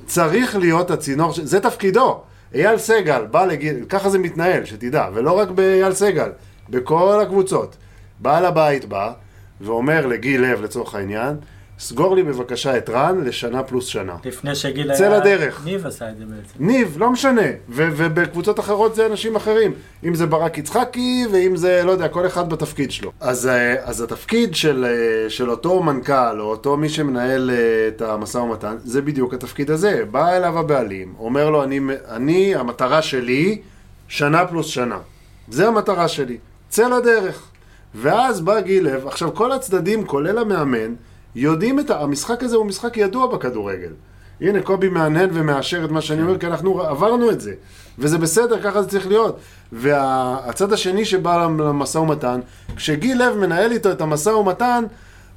צריך להיות הצינור, ש... זה תפקידו. אייל סגל בא לגיל, ככה זה מתנהל, שתדע, ולא רק באייל סגל, בכל הקבוצות. בעל הבית בא ואומר לגיל לב, לצורך העניין, סגור לי בבקשה את רן לשנה פלוס שנה. לפני שגיל צא היה... לדרך. ניב עשה את זה בעצם. ניב, לא משנה, ו- ובקבוצות אחרות זה אנשים אחרים, אם זה ברק יצחקי, ואם זה, לא יודע, כל אחד בתפקיד שלו. אז, אה, אז התפקיד של, אה, של אותו מנכ"ל, או אותו מי שמנהל אה, את המשא ומתן, זה בדיוק התפקיד הזה. בא אליו הבעלים, אומר לו, אני, אני, המטרה שלי, שנה פלוס שנה. זה המטרה שלי. צא לדרך. ואז בא גיל לב, עכשיו כל הצדדים, כולל המאמן, יודעים את ה... המשחק הזה הוא משחק ידוע בכדורגל. הנה, קובי מהנהן ומאשר את מה שאני אומר, כי אנחנו עברנו את זה. וזה בסדר, ככה זה צריך להיות. והצד השני שבא למשא ומתן, כשגיל לב מנהל איתו את המשא ומתן,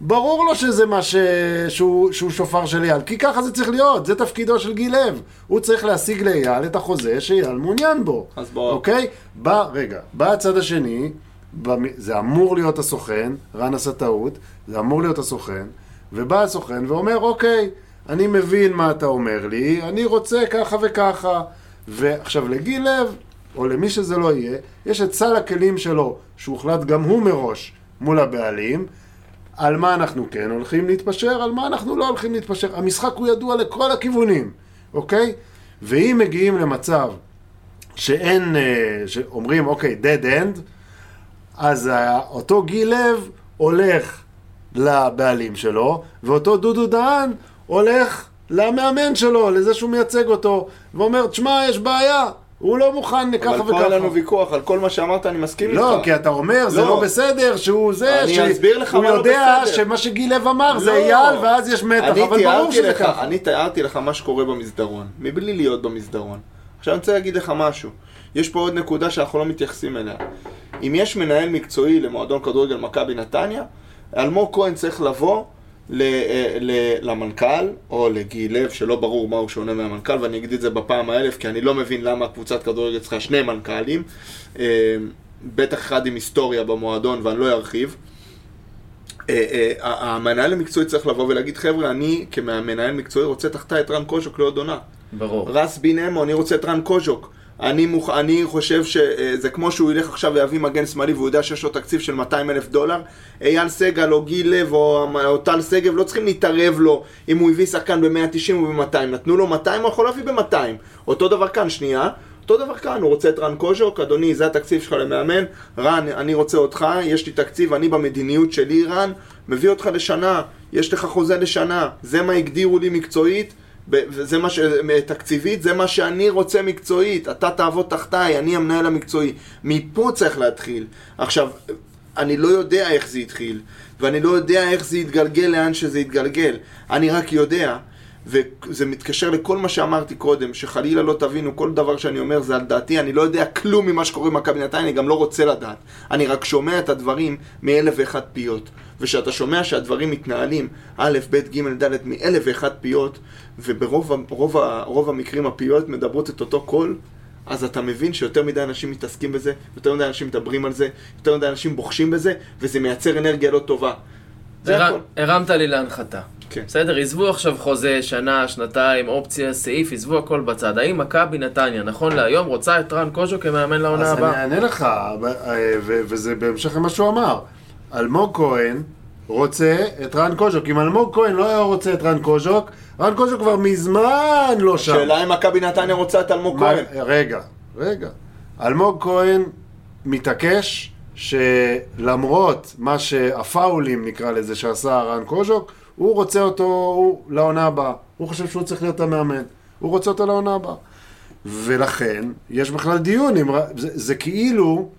ברור לו שזה מה ש... שהוא, שהוא שופר של אייל, כי ככה זה צריך להיות, זה תפקידו של גיל לב. הוא צריך להשיג לאייל את החוזה שאייל מעוניין בו. אז בוא. אוקיי? בא, רגע, בא הצד השני, במ- זה אמור להיות הסוכן, רן עשה טעות, זה אמור להיות הסוכן, ובא הסוכן ואומר, אוקיי, אני מבין מה אתה אומר לי, אני רוצה ככה וככה. ועכשיו לגיל לב, או למי שזה לא יהיה, יש את סל הכלים שלו, שהוחלט גם הוא מראש מול הבעלים, על מה אנחנו כן הולכים להתפשר, על מה אנחנו לא הולכים להתפשר. המשחק הוא ידוע לכל הכיוונים, אוקיי? ואם מגיעים למצב שאין, אה, שאומרים, אוקיי, dead end, אז אה, אותו גיל לב הולך לבעלים שלו, ואותו דודו דהן הולך למאמן שלו, לזה שהוא מייצג אותו, ואומר, תשמע, יש בעיה, הוא לא מוכן ככה אבל וככה. פה אין לנו ויכוח, על כל מה שאמרת אני מסכים איתך. לא, כי אתה אומר, זה לא. לא בסדר, שהוא זה, אני אסביר לך מה לא יודע בסדר. שמה שגיל לב אמר זה לא. אייל, ואז יש מתח, אבל ברור תיארתי שזה לך, ככה. אני תיארתי לך מה שקורה במסדרון, מבלי להיות במסדרון. עכשיו אני רוצה להגיד לך משהו. יש פה עוד נקודה שאנחנו לא מתייחסים אליה. אם יש מנהל מקצועי למועדון כדורגל מכבי נתניה, אלמוג כהן צריך לבוא ל, אה, ל, למנכ"ל, או לגיל לב, שלא ברור מה הוא שונה מהמנכ"ל, ואני אגיד את זה בפעם האלף, כי אני לא מבין למה קבוצת כדורגל צריכה שני מנכ"לים. אה, בטח אחד עם היסטוריה במועדון, ואני לא ארחיב. אה, המנהל המקצועי צריך לבוא ולהגיד, חבר'ה, אני כמנהל מקצועי רוצה תחתיי את רן קוז'וק לעוד עונה. ברור. רס בן אמו, אני רוצה את רן קוז'וק. אני, מוכ... אני חושב שזה כמו שהוא ילך עכשיו ויביא מגן שמאלי והוא יודע שיש לו תקציב של 200 אלף דולר. אייל סגל או גיל לב או, או טל שגב לא צריכים להתערב לו אם הוא הביא שחקן ב-190 או ב-200. נתנו לו 200, הוא יכול להביא ב-200. אותו דבר כאן, שנייה. אותו דבר כאן, הוא רוצה את רן קוז'וק, אדוני, זה התקציב שלך למאמן, רן, אני רוצה אותך, יש לי תקציב, אני במדיניות שלי, רן, מביא אותך לשנה, יש לך חוזה לשנה, זה מה הגדירו לי מקצועית, וזה מה ש... תקציבית, זה מה שאני רוצה מקצועית, אתה תעבוד תחתיי, אני המנהל המקצועי. מפה צריך להתחיל. עכשיו, אני לא יודע איך זה התחיל, ואני לא יודע איך זה יתגלגל לאן שזה יתגלגל. אני רק יודע, וזה מתקשר לכל מה שאמרתי קודם, שחלילה לא תבינו, כל דבר שאני אומר זה על דעתי, אני לא יודע כלום ממה שקורה במכבי נתניה, אני גם לא רוצה לדעת. אני רק שומע את הדברים מאלף ואחת פיות. וכשאתה שומע שהדברים מתנהלים א', ב', ג', ד', מאלף ואחת פיות, וברוב רוב, רוב המקרים הפיות מדברות את אותו קול, אז אתה מבין שיותר מדי אנשים מתעסקים בזה, יותר מדי אנשים מדברים על זה, יותר מדי אנשים בוחשים בזה, וזה מייצר אנרגיה לא טובה. הכל. הרמת לי להנחתה. כן. בסדר, עזבו עכשיו חוזה, שנה, שנתיים, אופציה, סעיף, עזבו הכל בצד. האם מכבי נתניה, נכון להיום, רוצה את רן קוז'ו כמאמן לעונה אז אני הבאה? אענה לך, ו- וזה בהמשך למה שהוא אמר. אלמוג כהן רוצה את רן קוז'וק. אם אלמוג כהן לא היה רוצה את רן קוז'וק, רן קוז'וק כבר מזמן לא שם. שאלה אם מכבי נתניה רוצה את אלמוג מה- כהן. רגע, רגע. אלמוג כהן מתעקש שלמרות מה שהפאולים, נקרא לזה, שעשה רן קוז'וק, הוא רוצה אותו הוא, לעונה הבאה. הוא חושב שהוא צריך להיות המאמן. הוא רוצה אותו לעונה הבאה. ולכן, יש בכלל דיון, אם, זה, זה כאילו,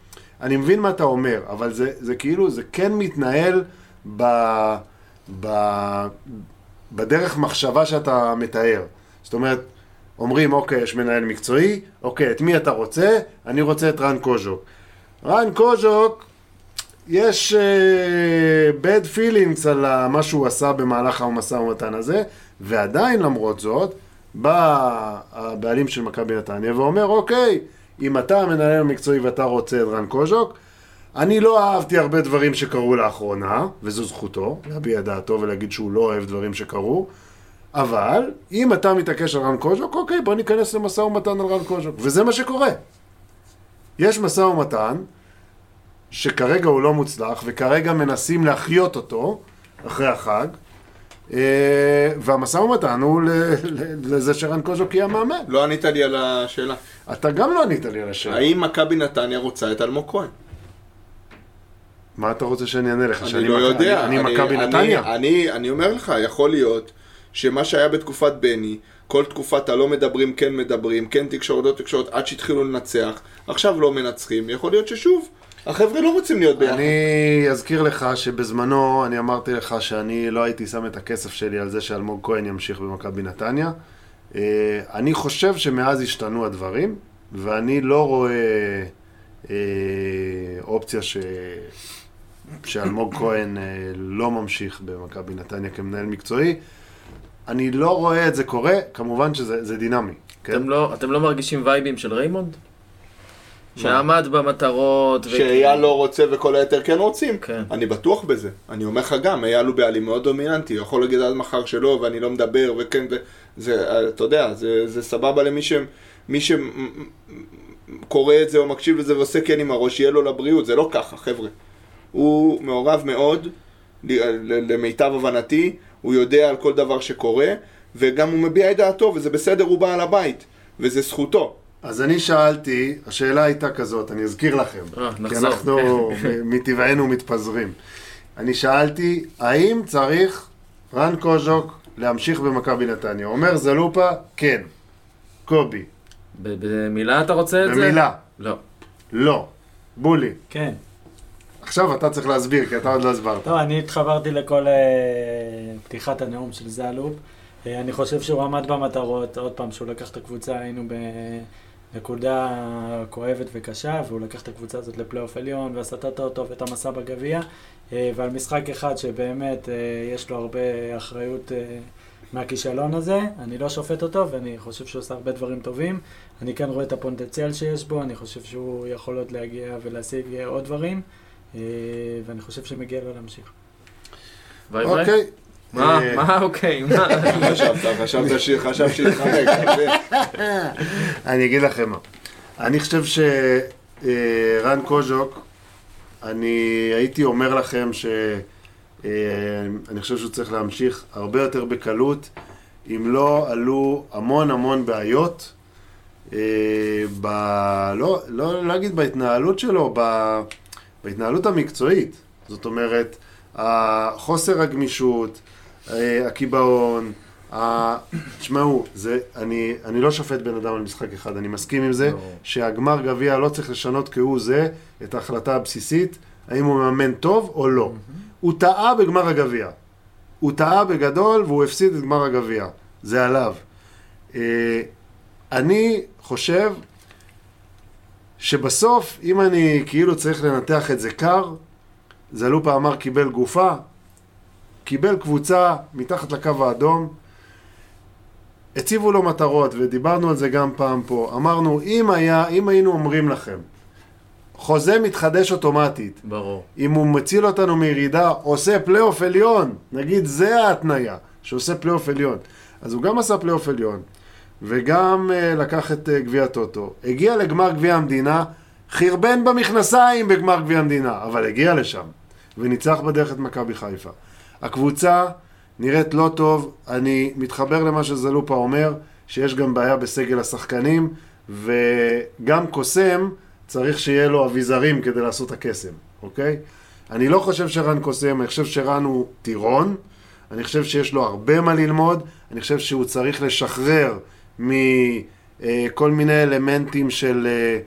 אני מבין מה אתה אומר, אבל זה, זה כאילו, זה כן מתנהל ב, ב, בדרך מחשבה שאתה מתאר. זאת אומרת, אומרים, אוקיי, יש מנהל מקצועי, אוקיי, את מי אתה רוצה? אני רוצה את רן קוז'וק. רן קוז'וק, יש uh, bad feelings על מה שהוא עשה במהלך המשא ומתן הזה, ועדיין למרות זאת, בא הבעלים של מכבי נתניה ואומר, אוקיי, אם אתה המנהל המקצועי ואתה רוצה את רן קוז'וק, אני לא אהבתי הרבה דברים שקרו לאחרונה, וזו זכותו, להביע דעתו ולהגיד שהוא לא אוהב דברים שקרו, אבל אם אתה מתעקש על רן קוז'וק, אוקיי, בוא ניכנס למשא ומתן על רן קוז'וק. וזה מה שקורה. יש משא ומתן, שכרגע הוא לא מוצלח, וכרגע מנסים להחיות אותו, אחרי החג, והמשא ומתן הוא לזה שרן קוז'וק יהיה המאמן. לא ענית לי על השאלה. אתה גם לא ענית לי על השאלה. האם מכבי נתניה רוצה את אלמוג כהן? מה אתה רוצה שאני אענה לך? אני לא יודע. אני מכבי נתניה? אני אומר לך, יכול להיות שמה שהיה בתקופת בני, כל תקופת הלא מדברים, כן מדברים, כן תקשורת, לא תקשורת, עד שהתחילו לנצח, עכשיו לא מנצחים, יכול להיות ששוב, החבר'ה לא רוצים להיות ביחד. אני אזכיר לך שבזמנו אני אמרתי לך שאני לא הייתי שם את הכסף שלי על זה שאלמוג כהן ימשיך במכבי נתניה. אה, אני חושב שמאז השתנו הדברים, ואני לא רואה אה, אופציה ש... שאלמוג כהן אה, לא ממשיך במכבי נתניה כמנהל מקצועי. אני לא רואה את זה קורה, כמובן שזה זה דינמי. כן? אתם לא, אתם לא מרגישים וייבים של ריימונד? שעמד במטרות, שאייל לא רוצה וכל היתר כן רוצים. כן. אני בטוח בזה. אני אומר לך גם, אייל הוא בעלים מאוד דומיננטי, הוא יכול להגיד עד מחר שלא, ואני לא מדבר, וכן, ו- זה, אתה יודע, זה, זה סבבה למי ש... מי שקורא את זה או מקשיב לזה ועושה כן עם הראש, יהיה לו לבריאות, זה לא ככה, חבר'ה. הוא מעורב מאוד, למיטב הבנתי, הוא יודע על כל דבר שקורה, וגם הוא מביע את דעתו, וזה בסדר, הוא בעל הבית, וזה זכותו. אז אני שאלתי, השאלה הייתה כזאת, אני אזכיר לכם, אה, כי נחזור. אנחנו מטבענו מתפזרים. אני שאלתי, האם צריך רן קוז'וק להמשיך במכבי נתניה? אומר זלופה, כן. קובי, ב- במילה אתה רוצה את זה? במילה, לא. לא. בולי. כן. עכשיו אתה צריך להסביר, כי אתה עוד לא הסברת. טוב, אני התחברתי לכל אה, פתיחת הנאום של זלופ. אה, אני חושב שהוא עמד במטרות, עוד פעם, שהוא לקח את הקבוצה, היינו בנקודה כואבת וקשה, והוא לקח את הקבוצה הזאת לפלייאוף עליון, ועשה את הטוטו ואת המסע בגביע, אה, ועל משחק אחד שבאמת אה, יש לו הרבה אחריות אה, מהכישלון הזה, אני לא שופט אותו, ואני חושב שהוא עושה הרבה דברים טובים. אני כן רואה את הפוטנציאל שיש בו, אני חושב שהוא יכול עוד להגיע ולהשיג עוד דברים. ואני חושב שמגיע לו להמשיך. ביי. מה, אה, מה, אוקיי, מה? חשבת, חשבת שהתחמק. אני אגיד לכם מה. אני חושב שרן קוז'וק, אני הייתי אומר לכם שאני חושב שהוא צריך להמשיך הרבה יותר בקלות, אם לא עלו המון המון בעיות, אה, ב... לא, לא להגיד בהתנהלות שלו, ב... בהתנהלות המקצועית. זאת אומרת, חוסר הגמישות, אה, הקיבעון, ה- תשמעו, אני, אני לא שופט בן אדם על משחק אחד, אני מסכים עם זה, לא. שהגמר גביע לא צריך לשנות כהוא זה את ההחלטה הבסיסית, האם הוא מאמן טוב או לא. הוא טעה בגמר הגביע. הוא טעה בגדול והוא הפסיד את גמר הגביע. זה עליו. אה, אני חושב שבסוף, אם אני כאילו צריך לנתח את זה קר, זלופה אמר קיבל גופה, קיבל קבוצה מתחת לקו האדום, הציבו לו מטרות, ודיברנו על זה גם פעם פה. אמרנו, אם, היה, אם היינו אומרים לכם, חוזה מתחדש אוטומטית, ברור. אם הוא מציל אותנו מירידה, עושה פלייאוף עליון, נגיד זה ההתניה, שעושה פלייאוף עליון. אז הוא גם עשה פלייאוף עליון, וגם uh, לקח את uh, גביע הטוטו. הגיע לגמר גביע המדינה, חרבן במכנסיים בגמר גביע המדינה, אבל הגיע לשם. וניצח בדרך את מכבי חיפה. הקבוצה נראית לא טוב, אני מתחבר למה שזלופה אומר, שיש גם בעיה בסגל השחקנים, וגם קוסם צריך שיהיה לו אביזרים כדי לעשות הקסם, אוקיי? אני לא חושב שרן קוסם, אני חושב שרן הוא טירון, אני חושב שיש לו הרבה מה ללמוד, אני חושב שהוא צריך לשחרר מכל מיני אלמנטים של... אה,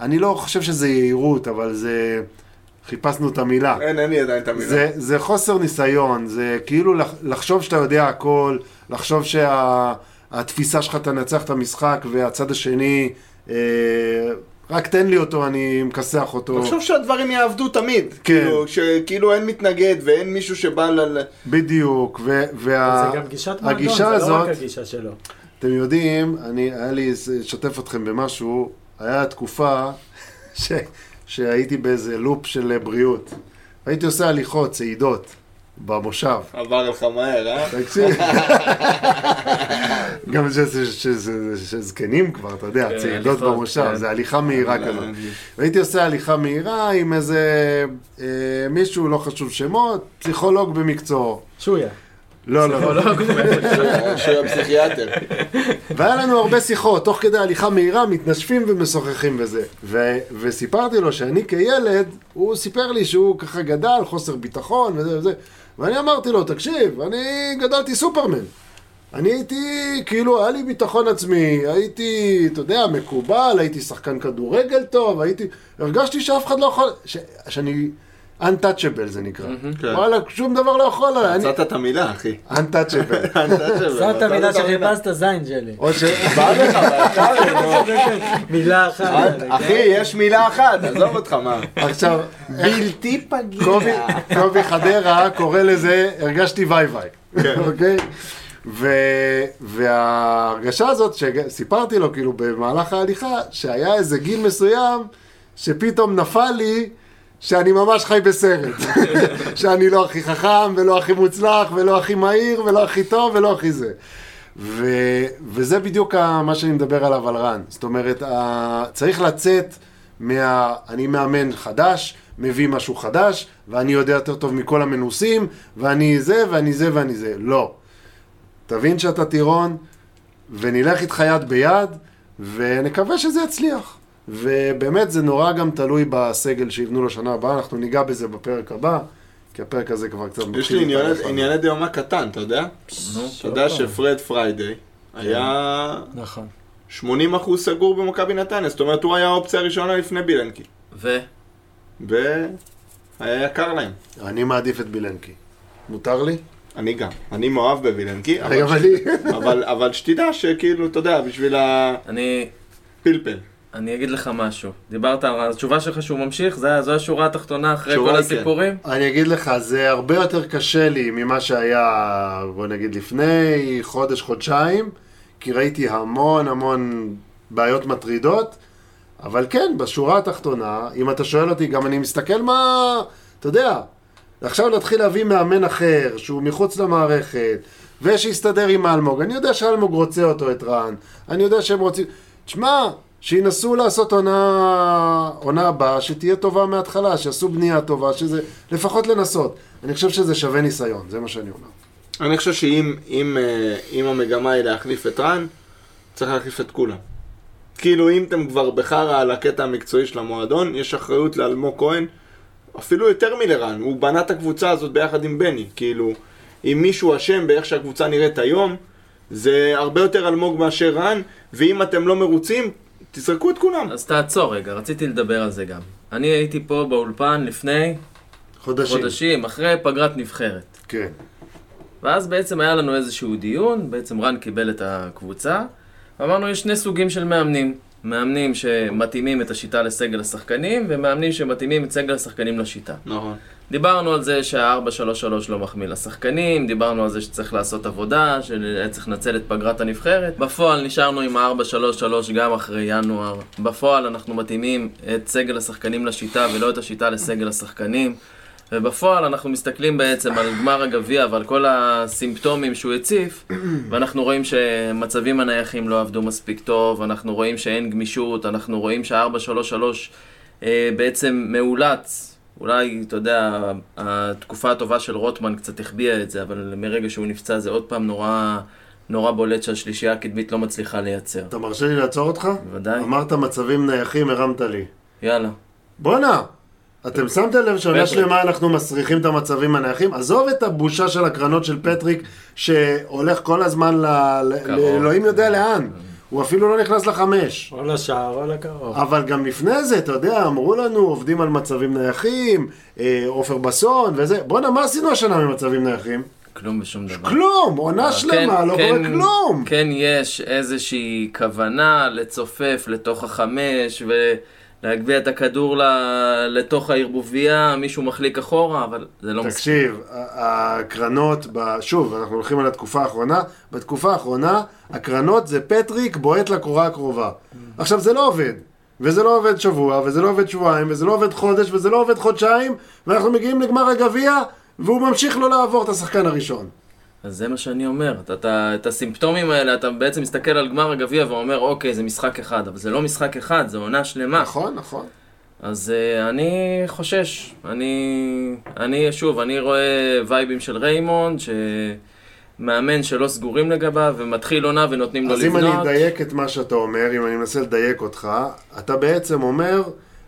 אני לא חושב שזה יהירות, אבל זה... חיפשנו את המילה. אין, אין לי עדיין את המילה. זה, זה חוסר ניסיון, זה כאילו לח- לחשוב שאתה יודע הכל, לחשוב שהתפיסה שלך תנצח את המשחק והצד השני, אה, רק תן לי אותו, אני מכסח אותו. חושב שהדברים יעבדו תמיד. כן. כאילו, שכאילו אין מתנגד ואין מישהו שבא ל... בדיוק, ו- וה... זה גם גישת מועדון, זה לא הזאת, רק הגישה שלו. אתם יודעים, אני, היה לי, אשתף אתכם במשהו, היה תקופה ש, שהייתי באיזה לופ של בריאות. הייתי עושה הליכות, צעידות, במושב. עבר לך מהר, אה? תקשיב. גם שזקנים כבר, אתה יודע, כן, צעידות במושב, כן. זה הליכה מהירה כזאת. והייתי עושה הליכה מהירה עם איזה אה, מישהו, לא חשוב שמות, פסיכולוג במקצועו. שויה. לא, לא, לא. שהוא הפסיכיאטר. והיה לנו הרבה שיחות, תוך כדי הליכה מהירה, מתנשפים ומשוחחים וזה. ו- וסיפרתי לו שאני כילד, הוא סיפר לי שהוא ככה גדל, חוסר ביטחון וזה וזה. ואני אמרתי לו, תקשיב, אני גדלתי סופרמן. אני הייתי, כאילו, היה לי ביטחון עצמי, הייתי, אתה יודע, מקובל, הייתי שחקן כדורגל טוב, הייתי, הרגשתי שאף אחד לא יכול, ש- שאני, untouchable זה נקרא. כן. וואלה, שום דבר לא יכול עליי, מצאת את המילה, אחי. untouchable. זאת המילה שחיפשת זין שלי. או ש... בא לך, בישר, נו. מילה אחת. אחי, יש מילה אחת, עזוב אותך, מה? עכשיו, בלתי פגיע. קובי, קובי חדרה קורא לזה, הרגשתי ויי ויי, אוקיי? ו, וההרגשה הזאת שסיפרתי לו כאילו במהלך ההליכה, שהיה איזה גיל מסוים שפתאום נפל לי שאני ממש חי בסרט. שאני לא הכי חכם ולא הכי מוצלח ולא הכי מהיר ולא הכי טוב ולא הכי זה. ו, וזה בדיוק מה שאני מדבר עליו על רן. זאת אומרת, ה, צריך לצאת מה... אני מאמן חדש, מביא משהו חדש, ואני יודע יותר טוב מכל המנוסים, ואני זה, ואני זה, ואני זה. לא. תבין שאתה טירון, ונלך איתך יד ביד, ונקווה שזה יצליח. ובאמת זה נורא גם תלוי בסגל שיבנו לשנה הבאה, אנחנו ניגע בזה בפרק הבא, כי הפרק הזה כבר קצת יש לי ענייני- דיומה קטן, אתה יודע? אתה יודע שפרד פריידיי היה נכון. 80% סגור במכבי נתניה, זאת אומרת הוא היה האופציה הראשונה לפני בילנקי. ו? והיה יקר להם. אני מעדיף את בילנקי. מותר לי? אני גם. אני מאוהב בבילנקי, אבל גם ש- אני. אבל- אבל שתדע שכאילו, אתה יודע, בשביל אני, הפלפל. אני אגיד לך משהו. דיברת על התשובה שלך שהוא ממשיך, זה- זו השורה התחתונה אחרי כל כן. הסיפורים? אני אגיד לך, זה הרבה יותר קשה לי ממה שהיה, בוא נגיד, לפני חודש, חודשיים, כי ראיתי המון המון בעיות מטרידות, אבל כן, בשורה התחתונה, אם אתה שואל אותי, גם אני מסתכל מה, אתה יודע, עכשיו להתחיל להביא מאמן אחר, שהוא מחוץ למערכת, ושיסתדר עם אלמוג. אני יודע שאלמוג רוצה אותו, את רן. אני יודע שהם רוצים... תשמע, שינסו לעשות עונה, עונה הבאה, שתהיה טובה מההתחלה, שיעשו בנייה טובה, שזה... לפחות לנסות. אני חושב שזה שווה ניסיון, זה מה שאני אומר. אני חושב שאם אם, אה, אם המגמה היא להחליף את רן, צריך להחליף את כולם. כאילו אם אתם כבר בחרא על הקטע המקצועי של המועדון, יש אחריות לאלמוג כהן, אפילו יותר מלרן, הוא בנה את הקבוצה הזאת ביחד עם בני, כאילו, אם מישהו אשם באיך שהקבוצה נראית היום, זה הרבה יותר אלמוג מאשר רן, ואם אתם לא מרוצים, תזרקו את כולם. אז תעצור רגע, רציתי לדבר על זה גם. אני הייתי פה באולפן לפני חודשים. חודשים, אחרי פגרת נבחרת. כן. ואז בעצם היה לנו איזשהו דיון, בעצם רן קיבל את הקבוצה, ואמרנו יש שני סוגים של מאמנים. מאמנים שמתאימים את השיטה לסגל השחקנים, ומאמנים שמתאימים את סגל השחקנים לשיטה. נכון. דיברנו על זה שה-433 לא מחמיא לשחקנים, דיברנו על זה שצריך לעשות עבודה, שצריך לנצל את פגרת הנבחרת. בפועל נשארנו עם ה-433 גם אחרי ינואר. בפועל אנחנו מתאימים את סגל השחקנים לשיטה ולא את השיטה לסגל השחקנים. ובפועל אנחנו מסתכלים בעצם על גמר הגביע ועל כל הסימפטומים שהוא הציף, ואנחנו רואים שמצבים הנייחים לא עבדו מספיק טוב, אנחנו רואים שאין גמישות, אנחנו רואים שה-433 אה, בעצם מאולץ אולי, אתה יודע, התקופה הטובה של רוטמן קצת החביאה את זה, אבל מרגע שהוא נפצע זה עוד פעם נורא, נורא בולט שהשלישייה הקדמית לא מצליחה לייצר. אתה מרשה לי לעצור אותך? בוודאי. אמרת מצבים נייחים, הרמת לי. יאללה. בואנה, אתם שמתם לב שעונה. שלמה אנחנו מסריחים את המצבים הנייחים? עזוב את הבושה של הקרנות של פטריק, שהולך כל הזמן. לאלוהים יודע לאן. הוא אפילו לא נכנס לחמש. או לשער או לקרוב. אבל גם לפני זה, אתה יודע, אמרו לנו, עובדים על מצבים נייחים, אה, עופר בסון וזה. בואנה, מה עשינו השנה ממצבים נייחים? כלום ושום דבר. כלום! עונה שלמה, לא קורה כלום! כן יש איזושהי כוונה לצופף לתוך החמש ולהגביה את הכדור לתוך הערבוביה, מישהו מחליק אחורה, אבל זה לא מספיק. תקשיב, ה- הקרנות, ב- שוב, אנחנו הולכים על התקופה האחרונה, בתקופה האחרונה, הקרנות זה פטריק בועט לקורה הקרובה. עכשיו, זה לא עובד. וזה לא עובד שבוע, וזה לא עובד שבועיים, וזה לא עובד חודש, וזה לא עובד חודשיים, ואנחנו מגיעים לגמר הגביע, והוא ממשיך לא לעבור את השחקן הראשון. אז זה מה שאני אומר, אתה, אתה, את הסימפטומים האלה, אתה בעצם מסתכל על גמר הגביע ואומר, אוקיי, זה משחק אחד, אבל זה לא משחק אחד, זה עונה שלמה. נכון, נכון. אז uh, אני חושש, אני, אני, שוב, אני רואה וייבים של ריימונד, שמאמן שלא סגורים לגביו, ומתחיל עונה ונותנים לו אז אם לבנות. אני אדייק את מה שאתה אומר, אם אני מנסה לדייק אותך, אתה בעצם אומר,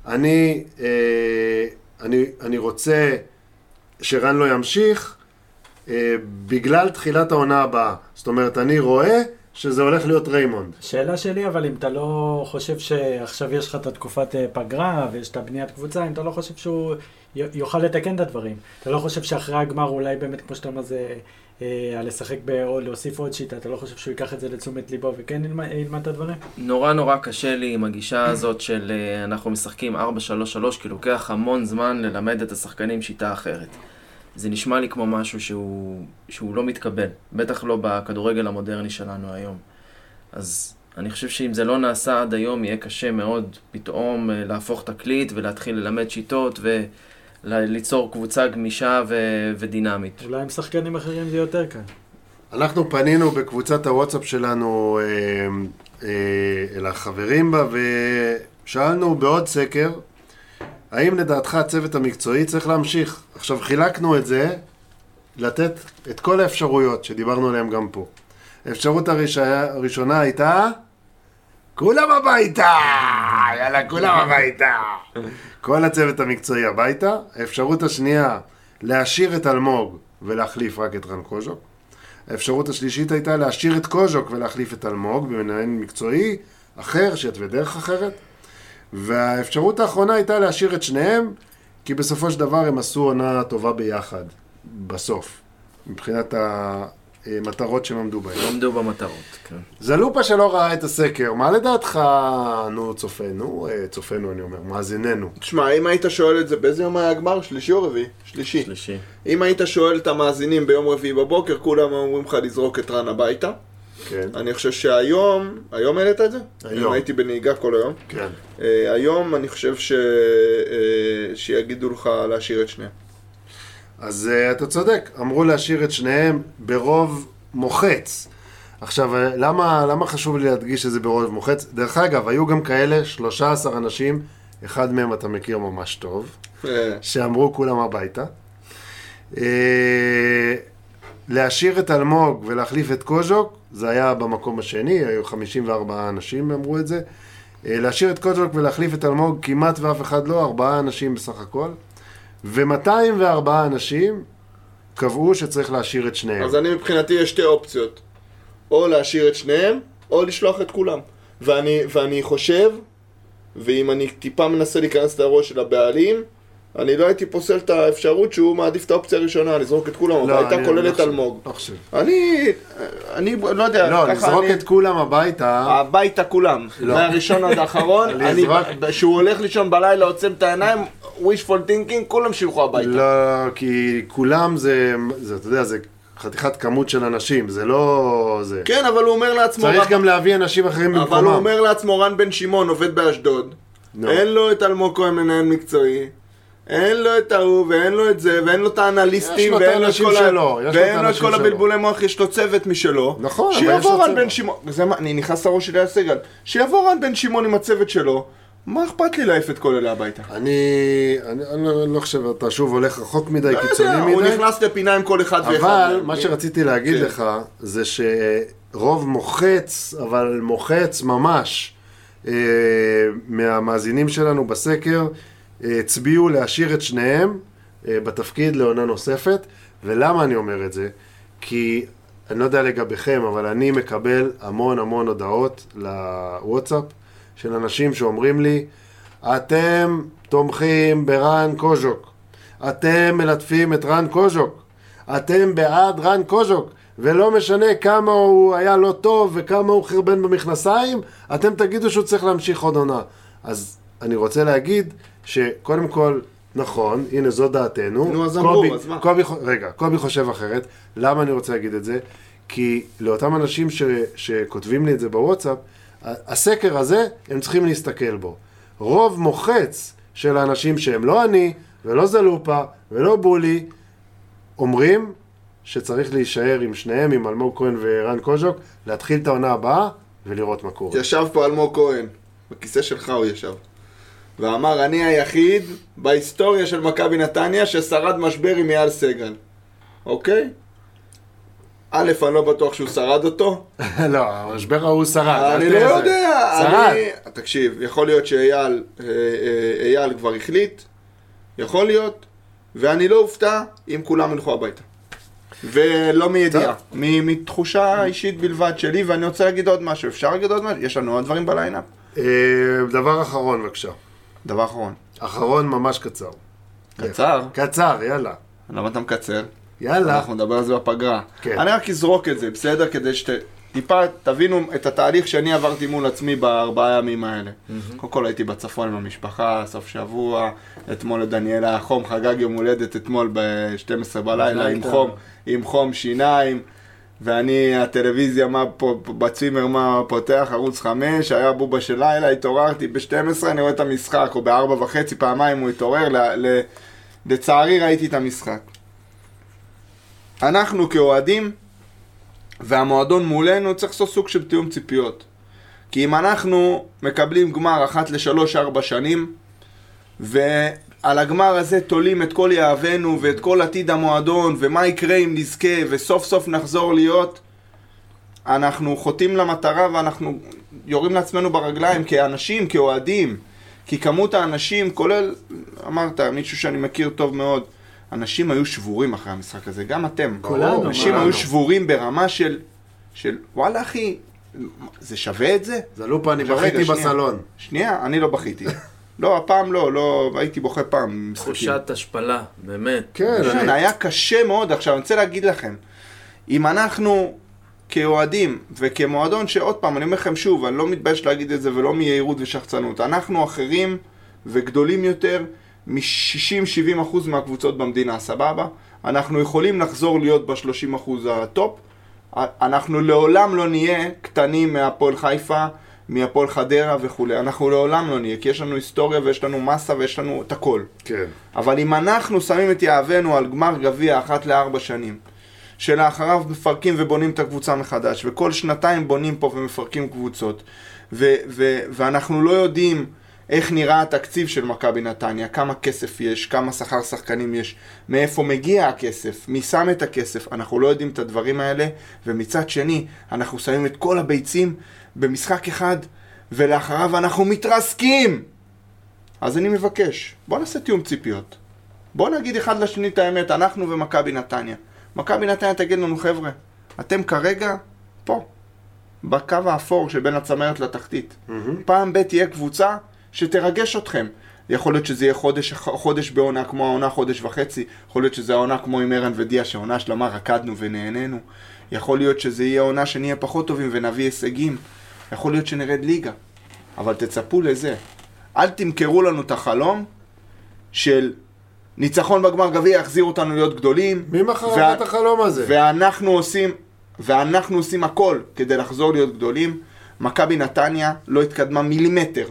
אני, אה, אני, אני רוצה שרן לא ימשיך אה, בגלל תחילת העונה הבאה. זאת אומרת, אני רואה שזה הולך להיות ריימונד. שאלה שלי, אבל אם אתה לא חושב שעכשיו יש לך את התקופת אה, פגרה ויש את הבניית קבוצה, אם אתה לא חושב שהוא יוכל לתקן את הדברים. אתה לא חושב שאחרי הגמר אולי באמת, כמו שאתה אומר, זה אה, לשחק ב- או להוסיף עוד שיטה, אתה לא חושב שהוא ייקח את זה לתשומת ליבו וכן ילמד, ילמד את הדברים? נורא נורא קשה לי עם הגישה הזאת של אה, אנחנו משחקים 4-3-3, כי לוקח המון זמן ללמד את השחקנים שיטה אחרת. זה נשמע לי כמו משהו שהוא, שהוא לא מתקבל, בטח לא בכדורגל המודרני שלנו היום. אז אני חושב שאם זה לא נעשה עד היום, יהיה קשה מאוד פתאום אה, להפוך תקליט ולהתחיל ללמד שיטות וליצור קבוצה גמישה ו- ודינמית. אולי עם שחקנים אחרים זה יותר קל. אנחנו פנינו בקבוצת הוואטסאפ שלנו אה, אה, אל החברים בה ושאלנו בעוד סקר, האם לדעתך הצוות המקצועי צריך להמשיך? עכשיו חילקנו את זה לתת את כל האפשרויות שדיברנו עליהן גם פה. האפשרות הראש... הראשונה הייתה כולם הביתה! יאללה, כולם הביתה! כל הצוות המקצועי הביתה. האפשרות השנייה, להשאיר את אלמוג ולהחליף רק את רן קוז'וק. האפשרות השלישית הייתה להשאיר את קוז'וק ולהחליף את אלמוג במנהל מקצועי אחר, שיתווה דרך אחרת. והאפשרות האחרונה הייתה להשאיר את שניהם, כי בסופו של דבר הם עשו עונה טובה ביחד, בסוף, מבחינת המטרות שהם עמדו בהן. עמדו במטרות, כן. זלופה שלא ראה את הסקר, מה לדעתך, נו, צופינו, אה, צופינו אני אומר, מאזיננו. תשמע, אם היית שואל את זה, באיזה יום היה הגמר? שלישי או רביעי? שלישי. שלישי. אם היית שואל את המאזינים ביום רביעי בבוקר, כולם אומרים לך לזרוק את רן הביתה. כן, אני חושב שהיום, היום העלית את זה? היום. הייתי בנהיגה כל היום. כן. אה, היום אני חושב ש... אה, שיגידו לך להשאיר את שניהם. אז uh, אתה צודק, אמרו להשאיר את שניהם ברוב מוחץ. עכשיו, למה, למה חשוב לי להדגיש שזה ברוב מוחץ? דרך אגב, היו גם כאלה 13 אנשים, אחד מהם אתה מכיר ממש טוב, שאמרו כולם הביתה. להשאיר את אלמוג ולהחליף את קוז'וק, זה היה במקום השני, היו 54 אנשים אמרו את זה. אה, להשאיר את קוז'וק ולהחליף את אלמוג, כמעט ואף אחד לא, ארבעה אנשים בסך הכל. ו-204 אנשים קבעו שצריך להשאיר את שניהם. אז אני מבחינתי יש שתי אופציות. או להשאיר את שניהם, או לשלוח את כולם. ואני, ואני חושב, ואם אני טיפה מנסה להיכנס לראש של הבעלים, אני לא הייתי פוסל את האפשרות שהוא מעדיף את האופציה הראשונה, לזרוק את כולם לא, הביתה, כולל לא את אלמוג. לא. אני, אני לא יודע, לא, ככה לזרוק אני... את כולם הביתה, הביתה כולם, לא. מהראשון עד האחרון, אני, לזרוק- כשהוא הולך לישון בלילה, עוצם את העיניים, wishful thinking, כולם שילכו הביתה. לא, כי כולם זה, זה, אתה יודע, זה חתיכת כמות של אנשים, זה לא... זה. כן, אבל הוא אומר לעצמו, צריך רק- גם להביא אנשים אחרים אבל הוא במקומם. אומר לעצמו, רן בן שמעון עובד באשדוד, נו. אין לו את אלמוג כהן מנהל מקצועי, אין לו את ההוא, ואין לו את זה, ואין לו את האנליסטים, ואין לו את כל שלו, ואין לו את כל. הבלבולי מוח, יש לו צוות משלו. נכון, אבל יש שיבוא לו רן צוות. בן שמעון, זה מה, אני נכנס לראש שלי על סגל, שיבוא רן בן שמעון עם הצוות שלו, מה אכפת לי להעיף את כל אלה הביתה? אני, אני, אני לא- אני לא חושב, אתה שוב הולך רחוק מדי, לא קיצוני יודע, הוא מדי. נכנס לפינה עם כל אחד ואחד. אבל. מה שרציתי להגיד כן. לך, זה שרוב מוחץ, אבל מוחץ ממש, אה, מהמאזינים שלנו בסקר, הצביעו להשאיר את שניהם אה, בתפקיד לעונה נוספת. ולמה אני אומר את זה? כי, אני לא יודע לגביכם, אבל אני מקבל המון המון הודעות לוואטסאפ של אנשים שאומרים לי, אתם תומכים ברן קוז'וק, אתם מלטפים את רן קוז'וק, אתם בעד רן קוז'וק, ולא משנה כמה הוא היה לא טוב וכמה הוא חרבן במכנסיים, אתם תגידו שהוא צריך להמשיך עוד עונה. אז אני רוצה להגיד שקודם כל, נכון, הנה זו דעתנו. נו, אז אמרו, קובי, אז מה? קובי, רגע, קובי חושב אחרת. למה אני רוצה להגיד את זה? כי לאותם אנשים ש, שכותבים לי את זה בוואטסאפ, הסקר הזה, הם צריכים להסתכל בו. רוב מוחץ של האנשים שהם לא אני, ולא זלופה, ולא בולי, אומרים שצריך להישאר עם שניהם, עם אלמוג כהן ורן קוז'וק, להתחיל את העונה הבאה ולראות מה קורה. ישב פה אלמוג כהן, בכיסא שלך הוא ישב, ואמר, אני היחיד בהיסטוריה של מכבי נתניה ששרד משבר עם אייל סגל. אוקיי? א', אני לא בטוח שהוא שרד אותו. לא, המשבר ההוא שרד. אני לא. יודע. שרד. תקשיב, יכול להיות שאייל אה, אה, כבר החליט, יכול להיות, ואני לא אופתע אם כולם ילכו הביתה. ולא מידיעה, מתחושה אישית בלבד שלי, ואני רוצה להגיד עוד משהו. אפשר להגיד עוד משהו? יש לנו עוד דברים בליינאפ. אה, דבר אחרון, בבקשה. דבר אחרון. אחרון ממש קצר. קצר? קצר, יאללה. למה אתה מקצר? יאללה. אנחנו נדבר על זה בפגרה. כן. אני רק אזרוק את זה, בסדר? כדי שטיפה תבינו את התהליך שאני עברתי מול עצמי בארבעה ימים האלה. קודם כל הייתי בצפון עם המשפחה, סוף שבוע, אתמול לדניאל היה חום, חגג יום הולדת אתמול ב-12 בלילה עם חום. עם חום שיניים. ואני, הטלוויזיה, מה פה, בצימר, מה פותח, ערוץ 5, היה בובה של לילה, התעוררתי ב-12, אני רואה את המשחק, או ב-4 וחצי, פעמיים הוא התעורר, ל- ל- לצערי ראיתי את המשחק. אנחנו כאוהדים, והמועדון מולנו, צריך לעשות סוג של תיאום ציפיות. כי אם אנחנו מקבלים גמר אחת לשלוש-ארבע שנים, ועל הגמר הזה תולים את כל יהבנו ואת כל עתיד המועדון, ומה יקרה אם נזכה, וסוף סוף נחזור להיות, אנחנו חוטאים למטרה ואנחנו יורים לעצמנו ברגליים כאנשים, כאוהדים. כי כמות האנשים, כולל, אמרת, מישהו שאני מכיר טוב מאוד, אנשים היו שבורים אחרי המשחק הזה, גם אתם. כולנו, אנשים? היו שבורים ברמה של, של וואלה אחי, זה שווה את זה? זלופה, אני עכשיו, בכיתי רגע, שנייה. בסלון. שנייה, אני לא בכיתי. לא, הפעם לא, לא, הייתי בוכה פעם. תחושת השפלה, באמת. כן, כן, אני... היה קשה מאוד. עכשיו, אני רוצה להגיד לכם, אם אנחנו כאוהדים וכמועדון, שעוד פעם, אני אומר לכם שוב, אני לא מתבייש להגיד את זה ולא מיהירות ושחצנות, אנחנו אחרים וגדולים יותר מ-60-70% מהקבוצות במדינה, סבבה? אנחנו יכולים לחזור להיות ב-30% הטופ, אנחנו לעולם לא נהיה קטנים מהפועל חיפה, מהפועל חדרה וכולי, אנחנו לעולם לא נהיה, כי יש לנו היסטוריה ויש לנו מסה ויש לנו את הכל. כן. אבל אם אנחנו שמים את יהבנו על גמר גביע אחת לארבע שנים, שלאחריו מפרקים ובונים את הקבוצה מחדש, וכל שנתיים בונים פה ומפרקים קבוצות, ו- ו- ואנחנו לא יודעים איך נראה התקציב של מכבי נתניה, כמה כסף יש, כמה שכר שחקנים יש, מאיפה מגיע הכסף, מי שם את הכסף, אנחנו לא יודעים את הדברים האלה, ומצד שני, אנחנו שמים את כל הביצים במשחק אחד, ולאחריו אנחנו מתרסקים! אז אני מבקש, בוא נעשה תיאום ציפיות. בוא נגיד אחד לשני את האמת, אנחנו ומכבי נתניה. מכבי נתניה תגיד לנו, חבר'ה, אתם כרגע פה, בקו האפור שבין הצמרת לתחתית. פעם ב' תהיה קבוצה שתרגש אתכם. יכול להיות שזה יהיה חודש, חודש בעונה כמו העונה חודש וחצי, יכול להיות שזה העונה כמו עם ערן ודיה, שהעונה שלמה רקדנו ונהנינו. יכול להיות שזה יהיה עונה שנהיה פחות טובים ונביא הישגים. יכול להיות שנרד ליגה. אבל תצפו לזה. אל תמכרו לנו את החלום של ניצחון בגמר גביע יחזיר אותנו להיות גדולים. מי מכר וה- את החלום הזה? ואנחנו עושים, ואנחנו עושים הכל כדי לחזור להיות גדולים. מכבי נתניה לא התקדמה מילימטר,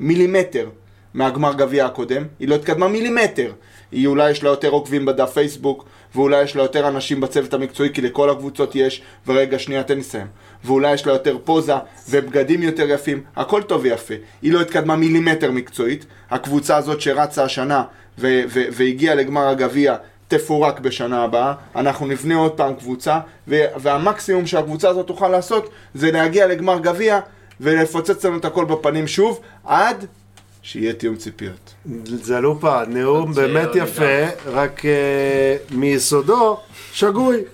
מילימטר, מהגמר גביע הקודם, היא לא התקדמה מילימטר. היא אולי יש לה יותר עוקבים בדף פייסבוק, ואולי יש לה יותר אנשים בצוות המקצועי, כי לכל הקבוצות יש, ורגע שנייה תן לסיים. ואולי יש לה יותר פוזה, ובגדים יותר יפים, הכל טוב ויפה. היא לא התקדמה מילימטר מקצועית, הקבוצה הזאת שרצה השנה ו- ו- והגיעה לגמר הגביע, תפורק בשנה הבאה, אנחנו נבנה עוד פעם קבוצה, ו- והמקסימום שהקבוצה הזאת תוכל לעשות, זה להגיע לגמר גביע, ולפוצץ לנו את הכל בפנים שוב, עד שיהיה תיאום ציפיות. זלופה, נאום תציע באמת לי יפה, רק אה, מיסודו שגוי.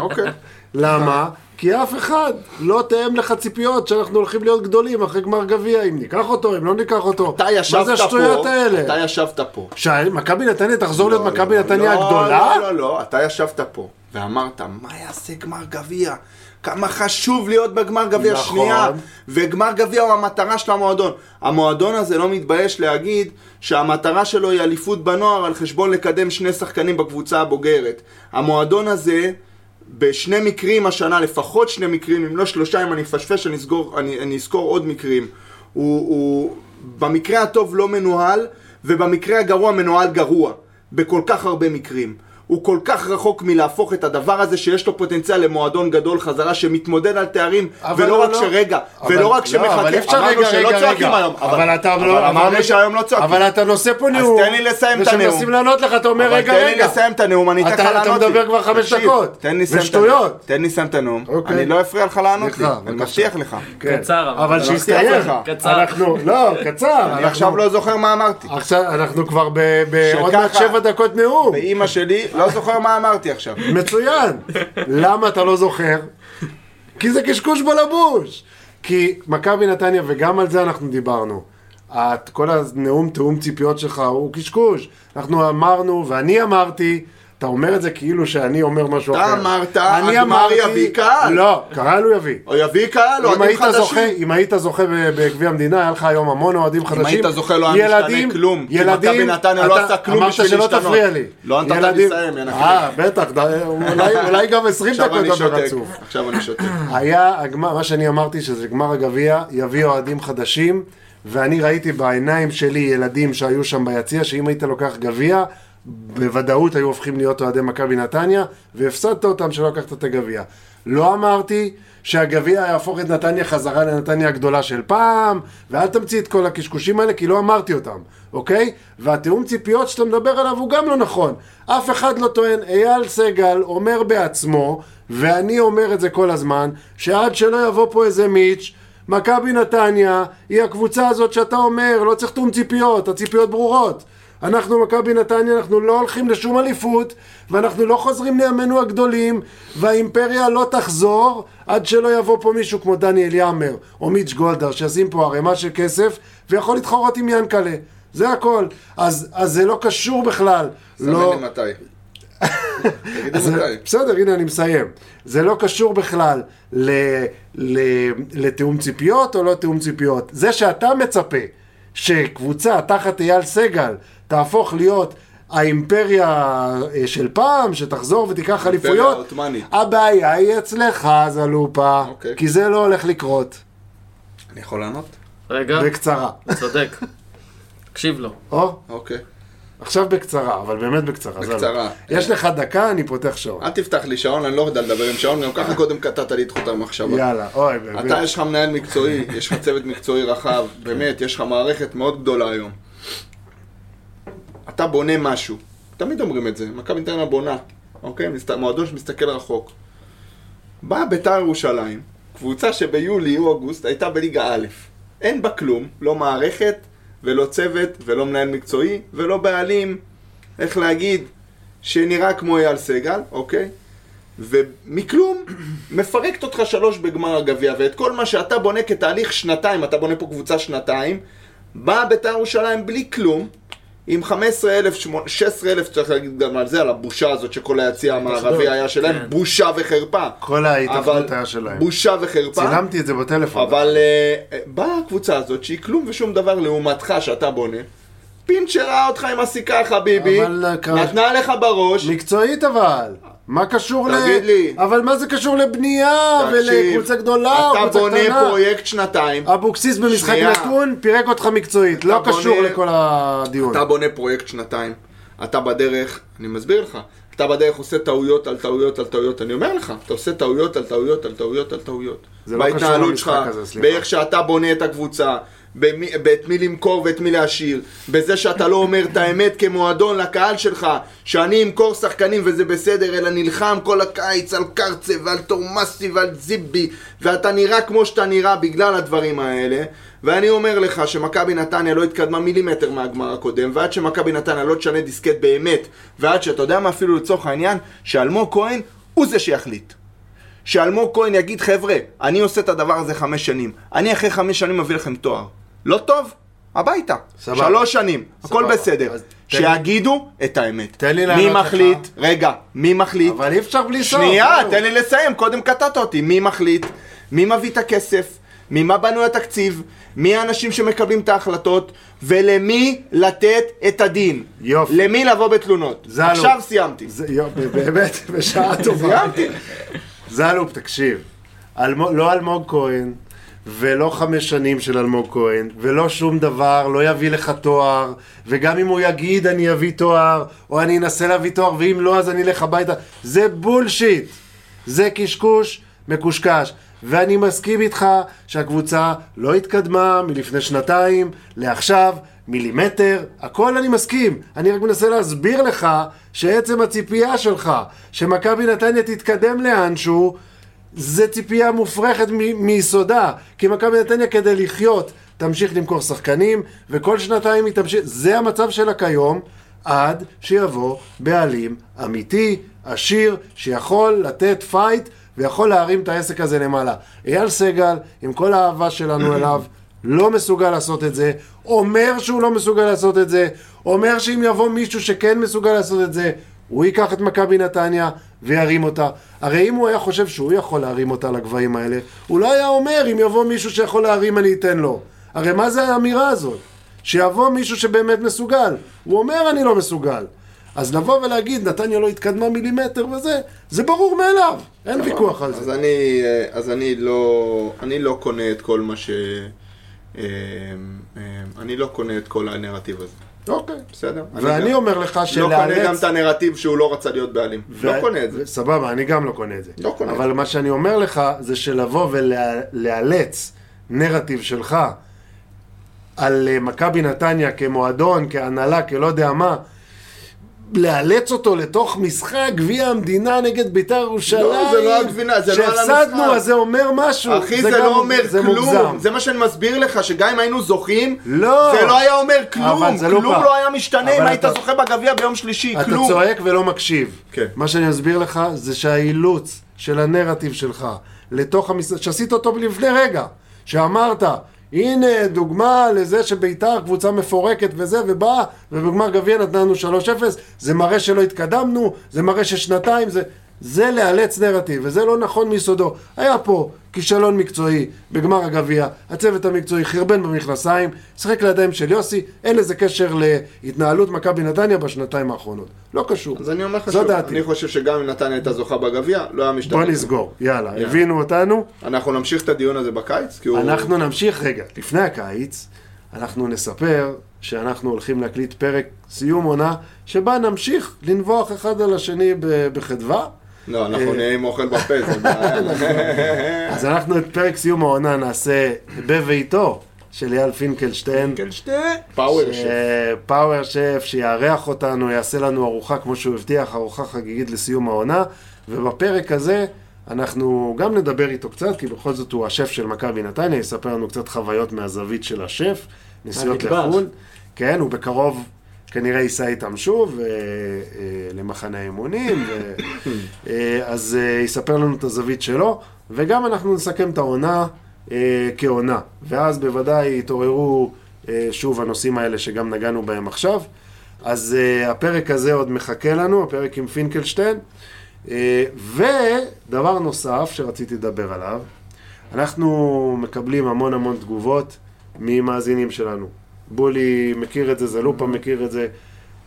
אוקיי. למה? כי אף אחד לא תאם לך ציפיות שאנחנו הולכים להיות גדולים אחרי גמר גביע, אם ניקח אותו, אם לא ניקח אותו. אתה ישבת מה זה פה, השטויות האלה? אתה ישבת פה. שמכבי נתניה תחזור להיות לא, מכבי לא, נתניה לא, הגדולה? לא, לא, לא, אתה ישבת פה ואמרת, מה יעשה גמר גביע? כמה חשוב להיות בגמר גביע נכון. שנייה, וגמר גביע הוא המטרה של המועדון. המועדון הזה לא מתבייש להגיד שהמטרה שלו היא אליפות בנוער על חשבון לקדם שני שחקנים בקבוצה הבוגרת. המועדון הזה, בשני מקרים השנה, לפחות שני מקרים, אם לא שלושה, אם אני אפשפש, אני אסגור- אני אני אזכור עוד מקרים. הוא, הוא במקרה הטוב לא מנוהל, ובמקרה הגרוע מנוהל גרוע. בכל כך הרבה מקרים. הוא כל כך רחוק מלהפוך את הדבר הזה שיש לו פוטנציאל למועדון גדול חזרה שמתמודד על תארים אבל ולא הוא רק לא- שרגע, אבל- ולא רק לא, שמחכה, אבל אי אפשר אמרנו רגע, שלא רגע, צועקים רגע. היום, אבל אתה אבל לא... אמרנו אבל- שהיום לא צועקים. אבל אתה נושא פה אז נאום. תן לי לסיים את הנאום. וכשמנסים לענות לך, אתה אומר, אבל רגע, תן לי רגע. לסיים את הנאום, אני אתן לך לענות אתה. מדבר כבר חמש דקות. תן לי לסיים את ושטויות. הנאום. תן לי לסיים את הנאום. אוקיי. אני לא אפריע לך לענות לי, אני בבקשה. מבטיח לך. כן. קצר, אבל. אבל שיסתיים. קצר. אנחנו, לא, קצר. אני עכשיו לא זוכר מה אמרתי. עכשיו, אנחנו כבר בעוד מעט שבע דקות נאום. ואימא שלי, לא זוכר מה אמרתי עכשיו. מצוין. למה אתה לא זוכר? כי זה קשקוש בלבוש. כי מכבי נתניה, וגם על זה אנחנו דיברנו, את, כל הנאום תיאום ציפיות שלך הוא קשקוש. אנחנו אמרנו, ואני אמרתי, אתה אומר את זה כאילו שאני אומר משהו אתה אחר. אמרת, אני הגמר יביא קהל. לא, קהל הוא יביא. או יביא קהל, אם אוהדים חדשים. אם היית זוכה בגביע המדינה, היה לך היום המון אוהדים חדשים. היית זוכה, לא היה משתנה ילדים, כלום, כי ילדים, מכבי נתניה לא אתה עשתה כלום אמרת בשביל שלא להשתנות. תפריע לי. לא נתת לי לסיים. אה, בטח, אולי, גם 20 עכשיו דקות שותק. רצוף. עכשיו אני שותק. היה מה שאני אמרתי שזה גמר הגביע, יביא אוהדים חדשים, ואני ראיתי בעיניים שלי ילדים שהיו שם ביציע, שאם היית לוקח גביע, בוודאות היו הופכים להיות אוהדי מכבי נתניה, והפסדת אותם שלא לקחת את הגביע. לא אמרתי שהגביע יהפוך את נתניה חזרה לנתניה הגדולה של פעם, ואל תמציא את כל הקשקושים האלה, כי לא אמרתי אותם, אוקיי? והתיאום ציפיות שאתה מדבר עליו הוא גם לא נכון. אף אחד לא טוען, אייל סגל אומר בעצמו, ואני אומר את זה כל הזמן, שעד שלא יבוא פה איזה מיץ', מכבי נתניה היא הקבוצה הזאת שאתה אומר, לא צריך תיאום ציפיות, הציפיות ברורות. אנחנו מכבי נתניה, אנחנו לא הולכים לשום אליפות, ואנחנו לא חוזרים לימינו הגדולים, והאימפריה לא תחזור עד שלא יבוא פה מישהו כמו דניאל יאמר, או מיץ' גולדהר, שישים פה ערימה של כסף, ויכול להתחרות עם ינקלה. זה הכל. אז, אז זה לא קשור בכלל. לא... סמן לי מתי. אז. בסדר, הנה אני מסיים. זה לא קשור בכלל ל, ל, לתיאום ציפיות או לא תיאום ציפיות. זה שאתה מצפה שקבוצה תחת אייל סגל תהפוך להיות האימפריה אה, של פעם, שתחזור ותיקח אליפויות, העות'מאנית. הבעיה היא אצלך, זלופה, אוקיי. כי זה לא הולך לקרות. אני יכול לענות? רגע, בקצרה. צודק. תקשיב לו. או, אוקיי. עכשיו בקצרה, אבל באמת בקצרה. זלופה. בקצרה. יש לך דקה, אני פותח שעון. אל תפתח לי שעון, אני לא יודע לדבר עם שעון, גם ככה קודם קטעת לי את חוט המחשבה. יאללה, אוי, באמת. אתה, יש לך מנהל מקצועי, יש לך צוות מקצועי רחב, באמת, יש לך מערכת מאוד גדולה היום. אתה בונה משהו, תמיד אומרים את זה, מכבי נתניה בונה, אוקיי? מועדון שמסתכל רחוק. באה ביתר ירושלים, קבוצה שביולי או אוגוסט הייתה בליגה א', אין בה כלום, לא מערכת, ולא צוות, ולא מנהל מקצועי, ולא בעלים, איך להגיד, שנראה כמו אייל סגל, אוקיי? ומכלום מפרקת אותך שלוש בגמר הגביע, ואת כל מה שאתה בונה כתהליך שנתיים, אתה בונה פה קבוצה שנתיים, באה בית"ר ירושלים בלי כלום, עם 15,000, 16,000, צריך להגיד גם על זה, על הבושה הזאת שכל היציע המערבי היה שלהם, כן. בושה וחרפה. כל ההתאחדות אבל היה שלהם. בושה וחרפה. צילמתי את זה בטלפון. אבל אה, באה הקבוצה הזאת שהיא כלום ושום דבר לעומתך שאתה בונה. פינצ'ר ראה אותך עם הסיכה חביבי, אבל, אה, נתנה לך בראש, מקצועית אבל. מה קשור ל... תגיד לי. אבל מה זה קשור לבנייה ולקבוצה גדולה או אתה קבוצה בונה קטנה? פרויקט שנתיים, אבוקסיס במשחק. נתון פירק אותך מקצועית, לא אתה קשור בונה- לכל הדיון. אתה בונה פרויקט שנתיים, אתה בדרך, אני מסביר לך, אתה בדרך עושה טעויות על טעויות על טעויות, אני אומר לך, אתה עושה טעויות על טעויות על טעויות על טעויות. זה לא קשור למשחק הזה, סליחה. באיך שאתה בונה את הקבוצה, במי- באת מי למכור ואת מי להשאיר, בזה שאתה לא אומר את האמת כמועדון לקהל שלך, שאני אמכור שחקנים וזה בסדר, אלא נלחם כל הקיץ על קרצה ועל תורמסי ועל זיבי, ואתה נראה כמו שאתה נראה בגלל הדברים האלה, ואני אומר לך שמכבי נתניה לא התקדמה מילימטר מהגמר הקודם, ועד שמכבי נתניה לא תשנה דיסקט באמת, ועד שאתה יודע מה אפילו לצורך העניין, שאלמוג כהן הוא זה שיחליט. שאלמוג כהן יגיד, חבר'ה, אני עושה את הדבר הזה חמש שנים. אני אחרי חמש שנים מביא לכם תואר. לא טוב? הביתה. סבבה. שלוש שנים. הכל סבבה. בסדר. תן לי- שיגידו את האמת. תן לי מי לענות לך. מחליט? רגע, מי מחליט? אבל אי אפשר בלי סוף. שנייה, זהו. תן לי לסיים, קודם קטעת אותי. מי מחליט? מי מביא את הכסף? ממה בנוי התקציב? מי האנשים שמקבלים את ההחלטות? ולמי לתת את הדין? יופי. למי לבוא בתלונות? זלו. עכשיו סיימתי. זה, יו, באמת, בשעה טובה. סיימתי. זלופ, תקשיב. אלמו, לא אלמוג כהן, ולא חמש שנים של אלמוג כהן, ולא שום דבר, לא יביא לך תואר, וגם אם הוא יגיד אני אביא תואר, או אני אנסה להביא תואר, ואם לא אז אני אלך הביתה, זה בולשיט. זה קשקוש מקושקש. ואני מסכים איתך שהקבוצה לא התקדמה מלפני שנתיים לעכשיו, מילימטר, הכל אני מסכים. אני רק מנסה להסביר לך שעצם הציפייה שלך שמכבי נתניה תתקדם לאנשהו, זה ציפייה מופרכת מ- מיסודה. כי מכבי נתניה כדי לחיות תמשיך למכור שחקנים, וכל שנתיים היא תמשיך, זה המצב שלה כיום, עד שיבוא בעלים אמיתי, עשיר, שיכול לתת פייט ויכול להרים את העסק הזה למעלה. אייל סגל, עם כל האהבה שלנו אליו, לא מסוגל לעשות את זה, אומר שהוא לא מסוגל לעשות את זה, אומר שאם יבוא מישהו שכן מסוגל לעשות את זה, הוא ייקח את מכבי נתניה וירים אותה. הרי אם הוא היה חושב שהוא יכול להרים אותה לגבהים האלה, הוא לא היה אומר אם יבוא מישהו שיכול להרים אני אתן לו. הרי מה זה האמירה הזאת? שיבוא מישהו שבאמת מסוגל. הוא אומר אני לא מסוגל. אז לבוא ולהגיד נתניה לא התקדמה מילימטר וזה, זה ברור מאליו, אין ויכוח על אז זה. אני, אה, אז אני לא, אני לא קונה את כל מה ש... אה, אה, אני לא קונה את כל הנרטיב הזה, אוקיי. בסדר? ואני אני גם- אומר לך לא קונה גם שלאלץ... את הנרטיב שהוא לא רצה להיות בעלים. ו- לא קונה את זה. סבבה, אני גם לא קונה את זה. לא קונה את אבל מה שאני אומר לך, זה שלבוא ולאלץ נרטיב שלך על אה, מכבי נתניה כמועדון, כהנהלה, כלא יודע מה, לאלץ אותו לתוך משחק גביע המדינה נגד בית"ר ירושלים. לא, זה לא הגבינה, זה לא על המשחק. שהפסדנו, אז זה אומר משהו. אחי, זה גם- לא אומר זה כלום. מוגזם. זה מה שאני מסביר לך, שגם אם היינו זוכים, לא. זה לא היה אומר כלום. זה לא כלום פעם. לא היה משתנה אם אבל היית אתה- זוכה בגביע ביום שלישי, אתה כלום. צועק ולא מקשיב. כן. מה שאני אסביר לך זה שהאילוץ של הנרטיב שלך לתוך המשחק, שעשית אותו לפני רגע, שאמרת, הנה דוגמה לזה שביתר קבוצה מפורקת וזה, ובאה, ובגמר גביע נתנו 3-0, זה מראה שלא התקדמנו, זה מראה ששנתיים, זה... זה לאלץ נרטיב, וזה לא נכון מיסודו. היה פה כישלון מקצועי בגמר הגביע, הצוות המקצועי חרבן במכנסיים, שיחק לידיים של יוסי, אין לזה קשר להתנהלות מכבי נתניה בשנתיים האחרונות. לא קשור. אז אני אומר לך שוב. אני חושב שגם אם נתניה הייתה זוכה בגביע, לא היה משתנה. בוא נסגור, יאללה, הבינו אותנו. אנחנו נמשיך את הדיון הזה בקיץ, הוא... אנחנו נמשיך, רגע, לפני הקיץ, אנחנו נספר שאנחנו הולכים להקליט פרק סיום עונה, שבה נמשיך לנבוח אחד על השני בחדווה. לא, אנחנו אה, נהיה עם אוכל בפה, זה בעיה. אז אנחנו את פרק סיום העונה נעשה בביתו של אייל פינקלשטיין. פאוור ש- שף. פאוור שף שיארח אותנו, יעשה לנו ארוחה כמו שהוא הבטיח, ארוחה חגיגית לסיום העונה, ובפרק הזה אנחנו גם נדבר איתו קצת, כי בכל זאת הוא השף של מכבי נתניה, יספר לנו קצת חוויות מהזווית של השף, נסיעות. לחו"ל. כן, הוא בקרוב כנראה ייסע איתם שוב אה, למחנה האימונים, אה, אז אה, יספר לנו את הזווית שלו, וגם אנחנו נסכם את העונה כעונה, ואז בוודאי יתעוררו שוב הנושאים האלה שגם נגענו בהם עכשיו. אז הפרק הזה עוד מחכה לנו, הפרק עם פינקלשטיין. ודבר נוסף שרציתי לדבר עליו, אנחנו מקבלים המון המון תגובות ממאזינים שלנו. בולי מכיר את זה, זלופה מכיר את זה.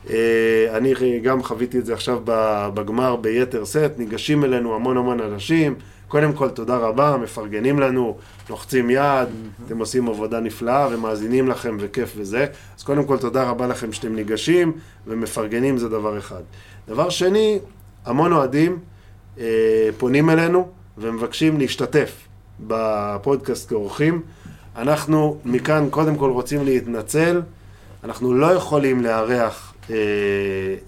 אה, אני גם חוויתי את זה עכשיו בגמר ביתר סט, ניגשים אלינו המון המון אנשים. קודם כל, תודה רבה, מפרגנים לנו, לוחצים יד, אתם עושים עבודה נפלאה ומאזינים לכם וכיף וזה. אז קודם כל, תודה רבה לכם שאתם ניגשים ומפרגנים, זה דבר אחד. דבר שני, המון אוהדים אה, פונים אלינו ומבקשים להשתתף בפודקאסט כאורחים. אנחנו מכאן קודם כל רוצים להתנצל, אנחנו לא יכולים לארח אה,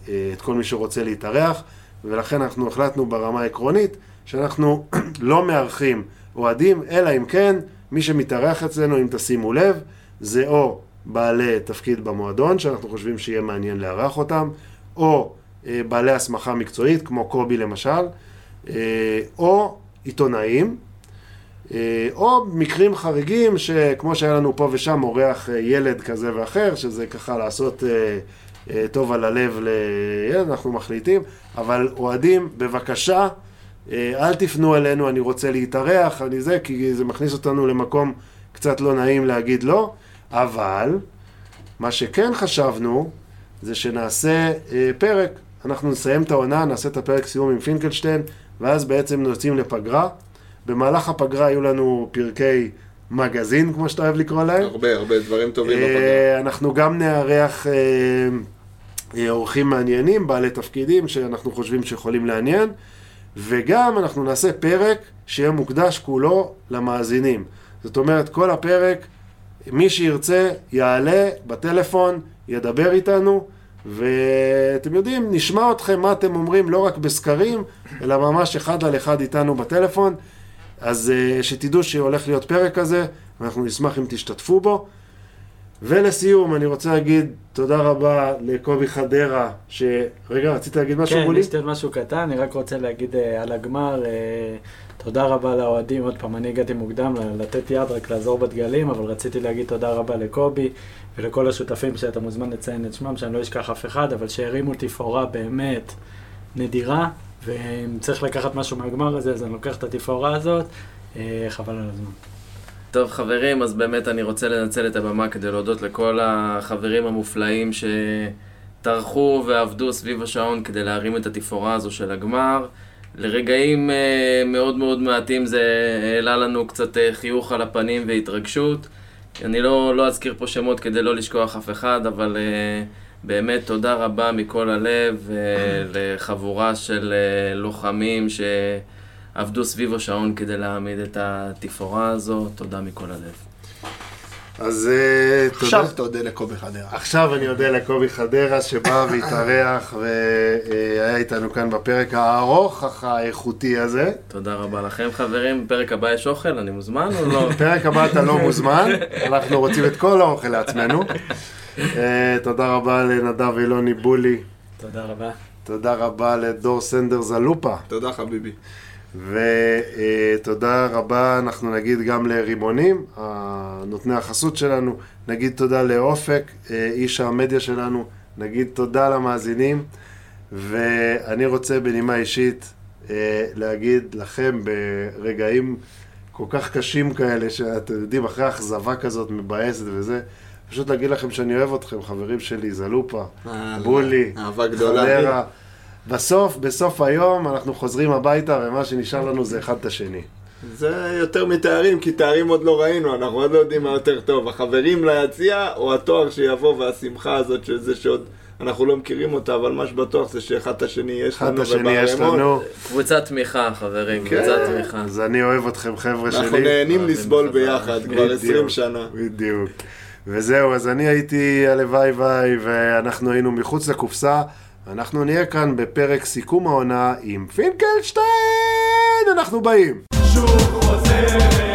אה, את כל מי שרוצה להתארח, ולכן אנחנו החלטנו ברמה העקרונית שאנחנו לא מארחים אוהדים, אלא אם כן מי שמתארח אצלנו, אם תשימו לב, זה או בעלי תפקיד במועדון, שאנחנו חושבים שיהיה מעניין לארח אותם, או אה, בעלי הסמכה מקצועית, כמו קובי למשל, אה, או עיתונאים, או מקרים חריגים, שכמו שהיה לנו פה ושם אורח אה, ילד כזה ואחר, שזה ככה לעשות אה, אה, טוב על הלב לילד, אנחנו מחליטים, אבל אוהדים, בבקשה, אה, אל תפנו אלינו, אני רוצה להתארח, אני זה, כי זה מכניס אותנו למקום קצת לא נעים להגיד לא, אבל מה שכן חשבנו, זה שנעשה אה, פרק, אנחנו נסיים את העונה, נעשה את הפרק סיום עם פינקלשטיין, ואז בעצם יוצאים לפגרה. במהלך הפגרה היו לנו פרקי מגזין, כמו שאתה אוהב לקרוא להם. הרבה, הרבה דברים טובים בפגרה. אה, אנחנו גם נארח אה, אה, אורחים מעניינים, בעלי תפקידים שאנחנו חושבים שיכולים לעניין, וגם אנחנו נעשה פרק שיהיה מוקדש כולו למאזינים. זאת אומרת, כל הפרק, מי שירצה יעלה בטלפון, ידבר איתנו, ואתם יודעים, נשמע אתכם מה אתם אומרים לא רק בסקרים, אלא ממש אחד על אחד איתנו בטלפון. אז אה, שתדעו שהולך להיות פרק כזה, ואנחנו נשמח אם תשתתפו בו. ולסיום, אני רוצה להגיד תודה רבה לקובי חדרה, ש... רגע, רצית להגיד משהו, כן, גולי? יש לי עוד משהו קטן, אני רק רוצה להגיד אה, על הגמר, אה, תודה רבה לאוהדים, עוד פעם, אני הגעתי מוקדם לתת יד, רק לעזור בדגלים, אבל רציתי להגיד תודה רבה לקובי ולכל השותפים שאתה מוזמן לציין את שמם, שאני לא אשכח אף אחד, אבל שהרימו תפאורה באמת נדירה, ואם צריך לקחת משהו מהגמר הזה, אז אני לוקח את התפאורה הזאת, אה, חבל על הזמן. טוב חברים, אז באמת אני רוצה לנצל את הבמה כדי להודות לכל החברים המופלאים שטרחו ועבדו סביב השעון כדי להרים את התפאורה הזו של הגמר. לרגעים אה, מאוד מאוד מעטים זה העלה לנו קצת אה, חיוך על הפנים והתרגשות. אני לא, לא אזכיר פה שמות כדי לא לשכוח אף אחד, אבל אה, באמת תודה רבה מכל הלב אה, לחבורה של אה, לוחמים ש... עבדו סביב השעון כדי להעמיד את התפאורה הזו, תודה מכל הלב. אז אה, עכשיו תודה. תודה לקובי חדרה. עכשיו אני אודה לקובי חדרה שבא והתארח והיה איתנו כאן בפרק הארוך אך האיכותי הזה. תודה רבה לכם חברים, בפרק הבא יש אוכל, אני מוזמן או לא? בפרק הבא אתה לא מוזמן, אנחנו רוצים את כל האוכל לעצמנו. אה, תודה רבה לנדב אילוני בולי, תודה רבה. תודה רבה לדור סנדר זלופה. תודה חביבי. ותודה רבה, אנחנו נגיד גם לרימונים, נותני החסות שלנו, נגיד תודה לאופק, אה, איש המדיה שלנו, נגיד תודה למאזינים, ואני רוצה בנימה אישית אה, להגיד לכם ברגעים כל כך קשים כאלה, שאתם יודעים, אחרי אכזבה כזאת מבאסת וזה, פשוט להגיד לכם שאני אוהב אתכם, חברים שלי, זלופה, בולי, אהבה גדולה. חדרה. בסוף, בסוף היום אנחנו חוזרים הביתה ומה שנשאר לנו זה אחד את השני. זה יותר מתארים, כי תארים עוד לא ראינו, אנחנו עוד לא יודעים מה יותר טוב. החברים ליציע, או התואר שיבוא, והשמחה הזאת, שזה שעוד אנחנו לא מכירים אותה, אבל מה שבטוח זה שאחד את השני יש אחד את לנו, השני יש לנו, קבוצת תמיכה חברים, כן. קבוצת תמיכה. אז אני אוהב אתכם חבר'ה שלי. אנחנו נהנים לסבול. ביחד כבר בדיוק, 20 שנה. בדיוק. וזהו, אז אני הייתי הלוואי ויי, ואנחנו היינו מחוץ לקופסה. אנחנו נהיה כאן בפרק סיכום העונה עם פינקלשטיין! אנחנו באים! שוב חוזרת